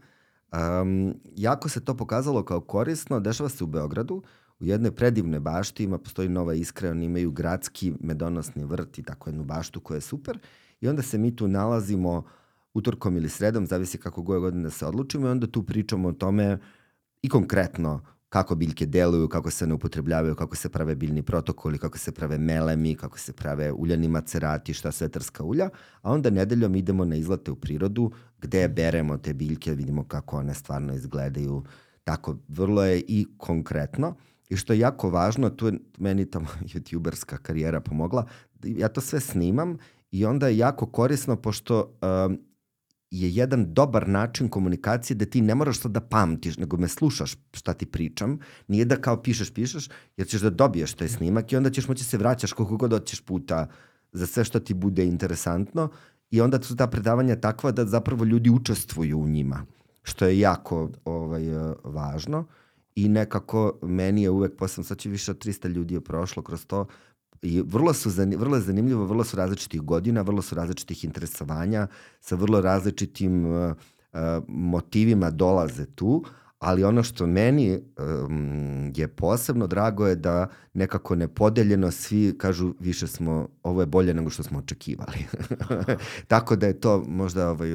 Um, jako se to pokazalo kao korisno, dešava se u Beogradu, u jednoj predivnoj bašti ima, postoji Nova Iskra, oni imaju gradski medonosni vrt i tako jednu baštu koja je super. I onda se mi tu nalazimo utorkom ili sredom, zavisi kako goje godine se odlučimo i onda tu pričamo o tome i konkretno kako biljke deluju, kako se ne upotrebljavaju, kako se prave biljni protokoli, kako se prave melemi, kako se prave uljani macerati, šta sve trska ulja, a onda nedeljom idemo na izlate u prirodu gde beremo te biljke, vidimo kako one stvarno izgledaju. Tako, vrlo je i konkretno. I što je jako važno, tu je meni tamo youtuberska karijera pomogla, ja to sve snimam i onda je jako korisno pošto um, je jedan dobar način komunikacije da ti ne moraš to da pamtiš, nego me slušaš šta ti pričam. Nije da kao pišeš, pišeš, jer ćeš da dobiješ taj snimak i onda ćeš moći se vraćaš koliko god hoćeš puta za sve što ti bude interesantno i onda su ta predavanja takva da zapravo ljudi učestvuju u njima, što je jako ovaj, važno i nekako meni je uvek, posle sad će više od 300 ljudi je prošlo kroz to, i vrlo, su, vrlo je zanimljivo, vrlo su različitih godina, vrlo su različitih interesovanja, sa vrlo različitim uh, uh, motivima dolaze tu, ali ono što meni um, je posebno drago je da nekako nepodeljeno svi kažu više smo, ovo je bolje nego što smo očekivali. Tako da je to možda ovaj,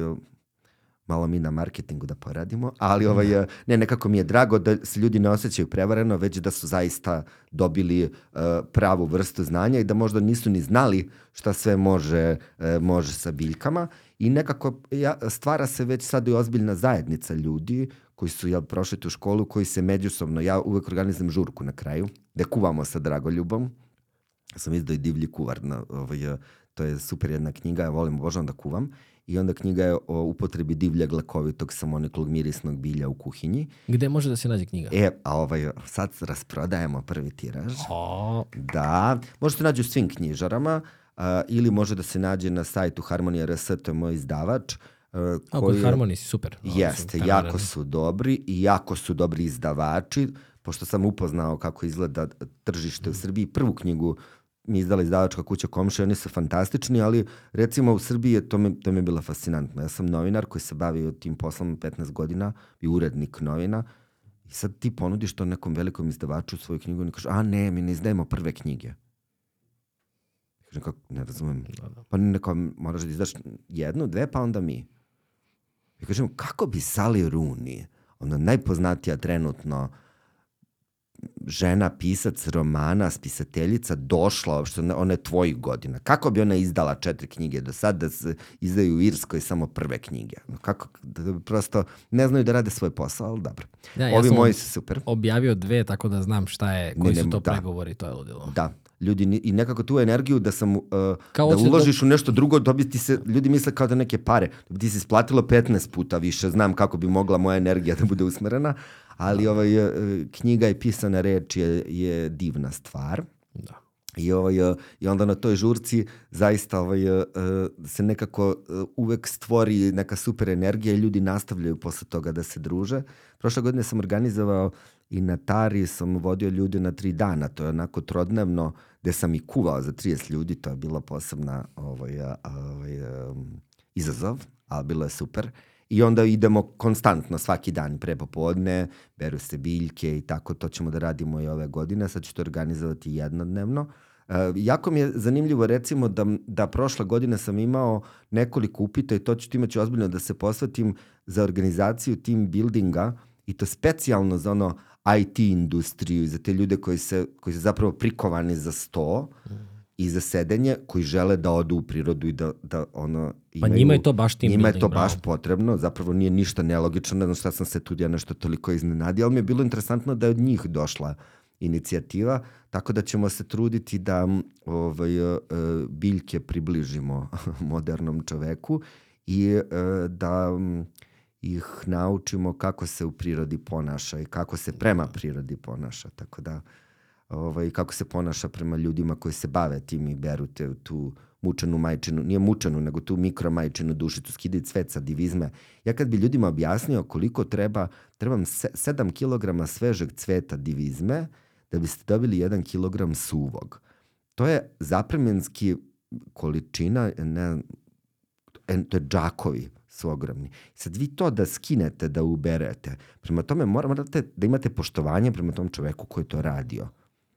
malo mi na marketingu da poradimo, ali ovaj, da. ne, nekako mi je drago da se ljudi ne osjećaju prevareno, već da su zaista dobili uh, pravu vrstu znanja i da možda nisu ni znali šta sve može, uh, može sa biljkama. I nekako ja, stvara se već sad i ozbiljna zajednica ljudi koji su ja, prošli tu školu, koji se međusobno, ja uvek organizujem žurku na kraju, da kuvamo sa Dragoljubom, sam izdao i divlji kuvar, na, ovaj, to je super jedna knjiga, ja volim, obožavam da kuvam i onda knjiga je o upotrebi divljeg lekovitog samoniklog mirisnog bilja u kuhinji. Gde može da se nađe knjiga? E, a ovaj, sad rasprodajemo prvi tiraž. O. Da, možete nađe u svim knjižarama uh, ili može da se nađe na sajtu Harmonija RS, to je moj izdavač. Uh, koji Harmoni si super. Jeste, jako su dobri i jako su dobri izdavači, pošto sam upoznao kako izgleda tržište u Srbiji. Prvu knjigu mi izdala izdavačka kuća komšija, oni su fantastični, ali recimo u Srbiji je to, mi, to mi je bila fascinantno. Ja sam novinar koji se bavio tim poslom 15 godina i urednik novina i sad ti ponudiš to nekom velikom izdavaču svoju knjigu i oni kažu, a ne, mi ne izdajemo prve knjige. Kažem, kako, ne razumem. Da, da. Pa neko, moraš da izdaš jednu, dve, pa onda mi. I kažem, kako bi Sally Rooney, ona najpoznatija trenutno uh, žena, pisac romana, spisateljica došla uopšte, ona je tvojih godina. Kako bi ona izdala četiri knjige do sad da se izdaju u Irskoj samo prve knjige? Kako, da, prosto ne znaju da rade svoj posao, ali dobro. Da, ja Ovi moji su super. objavio dve, tako da znam šta je, koji ne, ne, su to da. pregovori, to je ludilo. Da, ljudi i nekako tu energiju da sam uh, kao da uložiš do... u nešto drugo, dobiti se ljudi misle kao da neke pare. Da ti se isplatilo 15 puta više, znam kako bi mogla moja energija da bude usmerena, ali da. ovaj, e, knjiga i pisana reč je, je divna stvar. Da. I, ovaj, e, I onda na toj žurci zaista ovaj, e, se nekako uvek stvori neka super energija i ljudi nastavljaju posle toga da se druže. Prošle godine sam organizovao i na Tari sam vodio ljude na tri dana, to je onako trodnevno, gde sam i kuvao za 30 ljudi, to je bila posebna ovaj, ovaj, um, izazov, ali bilo je super. I onda idemo konstantno svaki dan pre popodne, beru se biljke i tako, to ćemo da radimo i ove godine, sad ću to organizovati jednodnevno. Uh, jako mi je zanimljivo recimo da, da prošle godine sam imao nekoliko upita i to ću, time ću ozbiljno da se posvetim za organizaciju team buildinga i to specijalno za ono IT industriju i za te ljude koji, se, koji su zapravo prikovani za sto mm. i za sedenje, koji žele da odu u prirodu i da, da ono... Imaju, pa njima je to baš tim Njima je to bravo. baš potrebno, zapravo nije ništa nelogično, ne znam šta sam se tu ja nešto toliko iznenadio, ali mi je bilo interesantno da je od njih došla inicijativa, tako da ćemo se truditi da ovaj, e, biljke približimo modernom čoveku i e, da ih naučimo kako se u prirodi ponaša i kako se prema prirodi ponaša. Tako da, ovaj, kako se ponaša prema ljudima koji se bave tim i beru te, tu mučenu majčinu, nije mučenu, nego tu mikro majčinu dušicu, skidaju cvet sa divizme. Ja kad bi ljudima objasnio koliko treba, trebam 7 kg svežeg cveta divizme da biste dobili 1 kg suvog. To je zapremljenski količina, ne, to je džakovi su ogromni. Sad vi to da skinete, da uberete, prema tome morate da imate poštovanje prema tom čoveku koji to radio.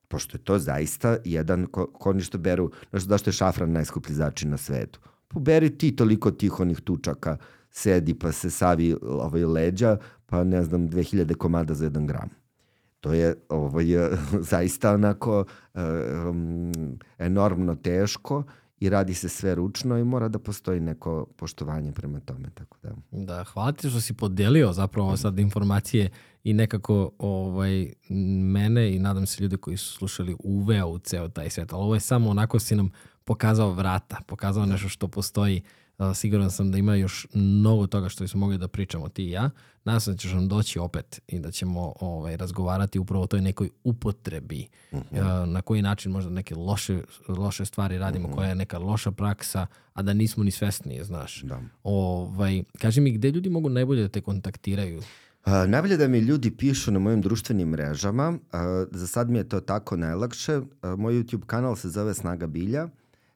Pošto je to zaista jedan, ko, ko ništa beru, znaš zašto je šafran najskuplji začin na svetu. Poberi ti toliko tih onih tučaka, sedi pa se savi ovaj leđa, pa ne znam, 2000 komada za jedan gram. To je ovaj, zaista onako um, enormno teško i radi se sve ručno i mora da postoji neko poštovanje prema tome. Tako da. da, hvala ti što si podelio zapravo sad informacije i nekako ovaj, mene i nadam se ljude koji su slušali uveo u ceo taj svet. Ali ovo je samo onako si nam pokazao vrata, pokazao nešto što postoji siguran sam da ima još mnogo toga što smo mogli da pričamo ti i ja. Nadam se da ćeš nam doći opet i da ćemo ovaj, razgovarati upravo o toj nekoj upotrebi. Mhm. -huh. Na koji način možda neke loše, loše stvari radimo, mhm. -huh. koja je neka loša praksa, a da nismo ni svesni, znaš. Da. Ovaj, kaži mi, gde ljudi mogu najbolje da te kontaktiraju? Uh, najbolje da mi ljudi pišu na mojim društvenim mrežama. Uh, za sad mi je to tako najlakše. Uh, moj YouTube kanal se zove Snaga bilja.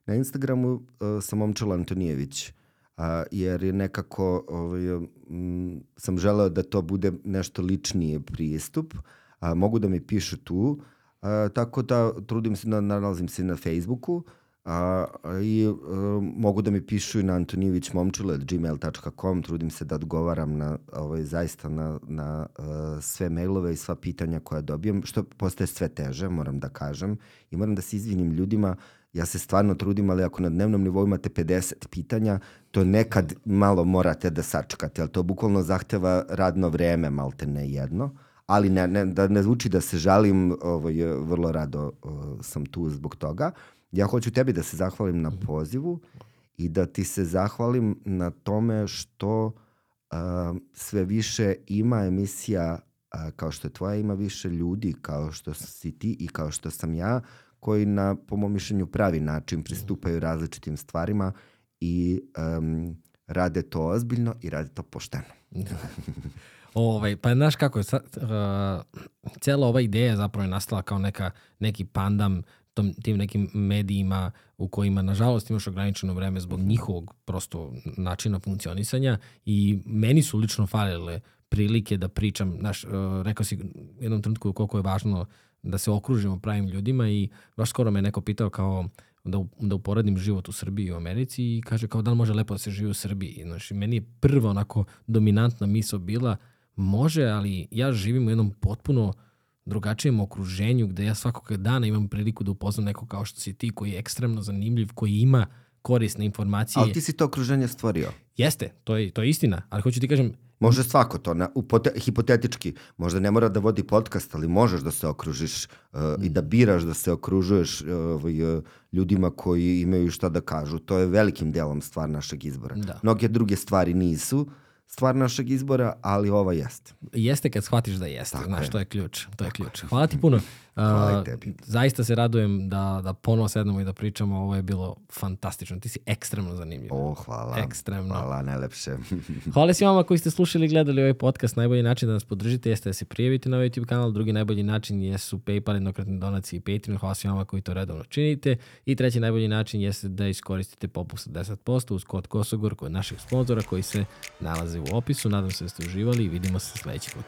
Na Instagramu uh, sam Momčalo Antonijević, uh, jer je nekako ovaj, um, sam želeo da to bude nešto ličnije pristup. Uh, mogu da mi pišu tu, uh, tako da trudim se, da nalazim se na Facebooku, A, I uh, mogu da mi pišu i na antonijevićmomčule.gmail.com, trudim se da odgovaram na, ovaj, zaista na, na uh, sve mailove i sva pitanja koja dobijem, što postaje sve teže, moram da kažem. I moram da se izvinim ljudima ja se stvarno trudim, ali ako na dnevnom nivou imate 50 pitanja, to nekad malo morate da sačekate, ali to bukvalno zahteva radno vreme, malte ne jedno, ali ne, ne, da ne zvuči da se žalim, ovaj, vrlo rado uh, sam tu zbog toga. Ja hoću tebi da se zahvalim na pozivu i da ti se zahvalim na tome što uh, sve više ima emisija uh, kao što je tvoja, ima više ljudi kao što si ti i kao što sam ja, koji na, po mom mišljenju, pravi način pristupaju različitim stvarima i um, rade to ozbiljno i rade to pošteno. ovaj, pa znaš kako je, uh, cijela ova ideja zapravo je nastala kao neka, neki pandam tom, tim nekim medijima u kojima nažalost imaš ograničeno vreme zbog njihovog prosto načina funkcionisanja i meni su lično falile prilike da pričam, znaš, uh, rekao si u jednom trenutku koliko je važno da se okružimo pravim ljudima i baš skoro me neko pitao kao da, da uporedim život u Srbiji i u Americi i kaže kao da li može lepo da se živi u Srbiji. Znači, meni je prva onako dominantna misla bila može, ali ja živim u jednom potpuno drugačijem okruženju gde ja svakog dana imam priliku da upoznam neko kao što si ti koji je ekstremno zanimljiv, koji ima korisne informacije. Ali ti si to okruženje stvorio. Jeste, to je, to je istina, ali hoću ti kažem, Može svako to, na, upote, hipotetički, možda ne mora da vodi podcast, ali možeš da se okružiš uh, mm. i da biraš da se okružuješ uh, uh, ljudima koji imaju šta da kažu. To je velikim delom stvar našeg izbora. Da. Mnoge druge stvari nisu, stvar našeg izbora, ali ova jeste. Jeste kad shvatiš da jeste, Tako znaš, je. to je ključ. To je ključ. Hvala ti puno. Hvala tebi. Zaista se radujem da, da ponovo sednemo i da pričamo, ovo je bilo fantastično. Ti si ekstremno zanimljiv. O, hvala. Ekstremno. Hvala, najlepše. hvala svima koji ste slušali i gledali ovaj podcast. Najbolji način da nas podržite jeste da se prijavite na ovaj YouTube kanal. Drugi najbolji način jesu PayPal, jednokratne donacije i Patreon. Hvala svima koji to redovno činite. I treći najbolji način jeste da iskoristite popust 10% uz kod Kosogor kod naših sponzora koji se nalaze u opisu. Nadam se da ste uživali i vidimo se sledeći put.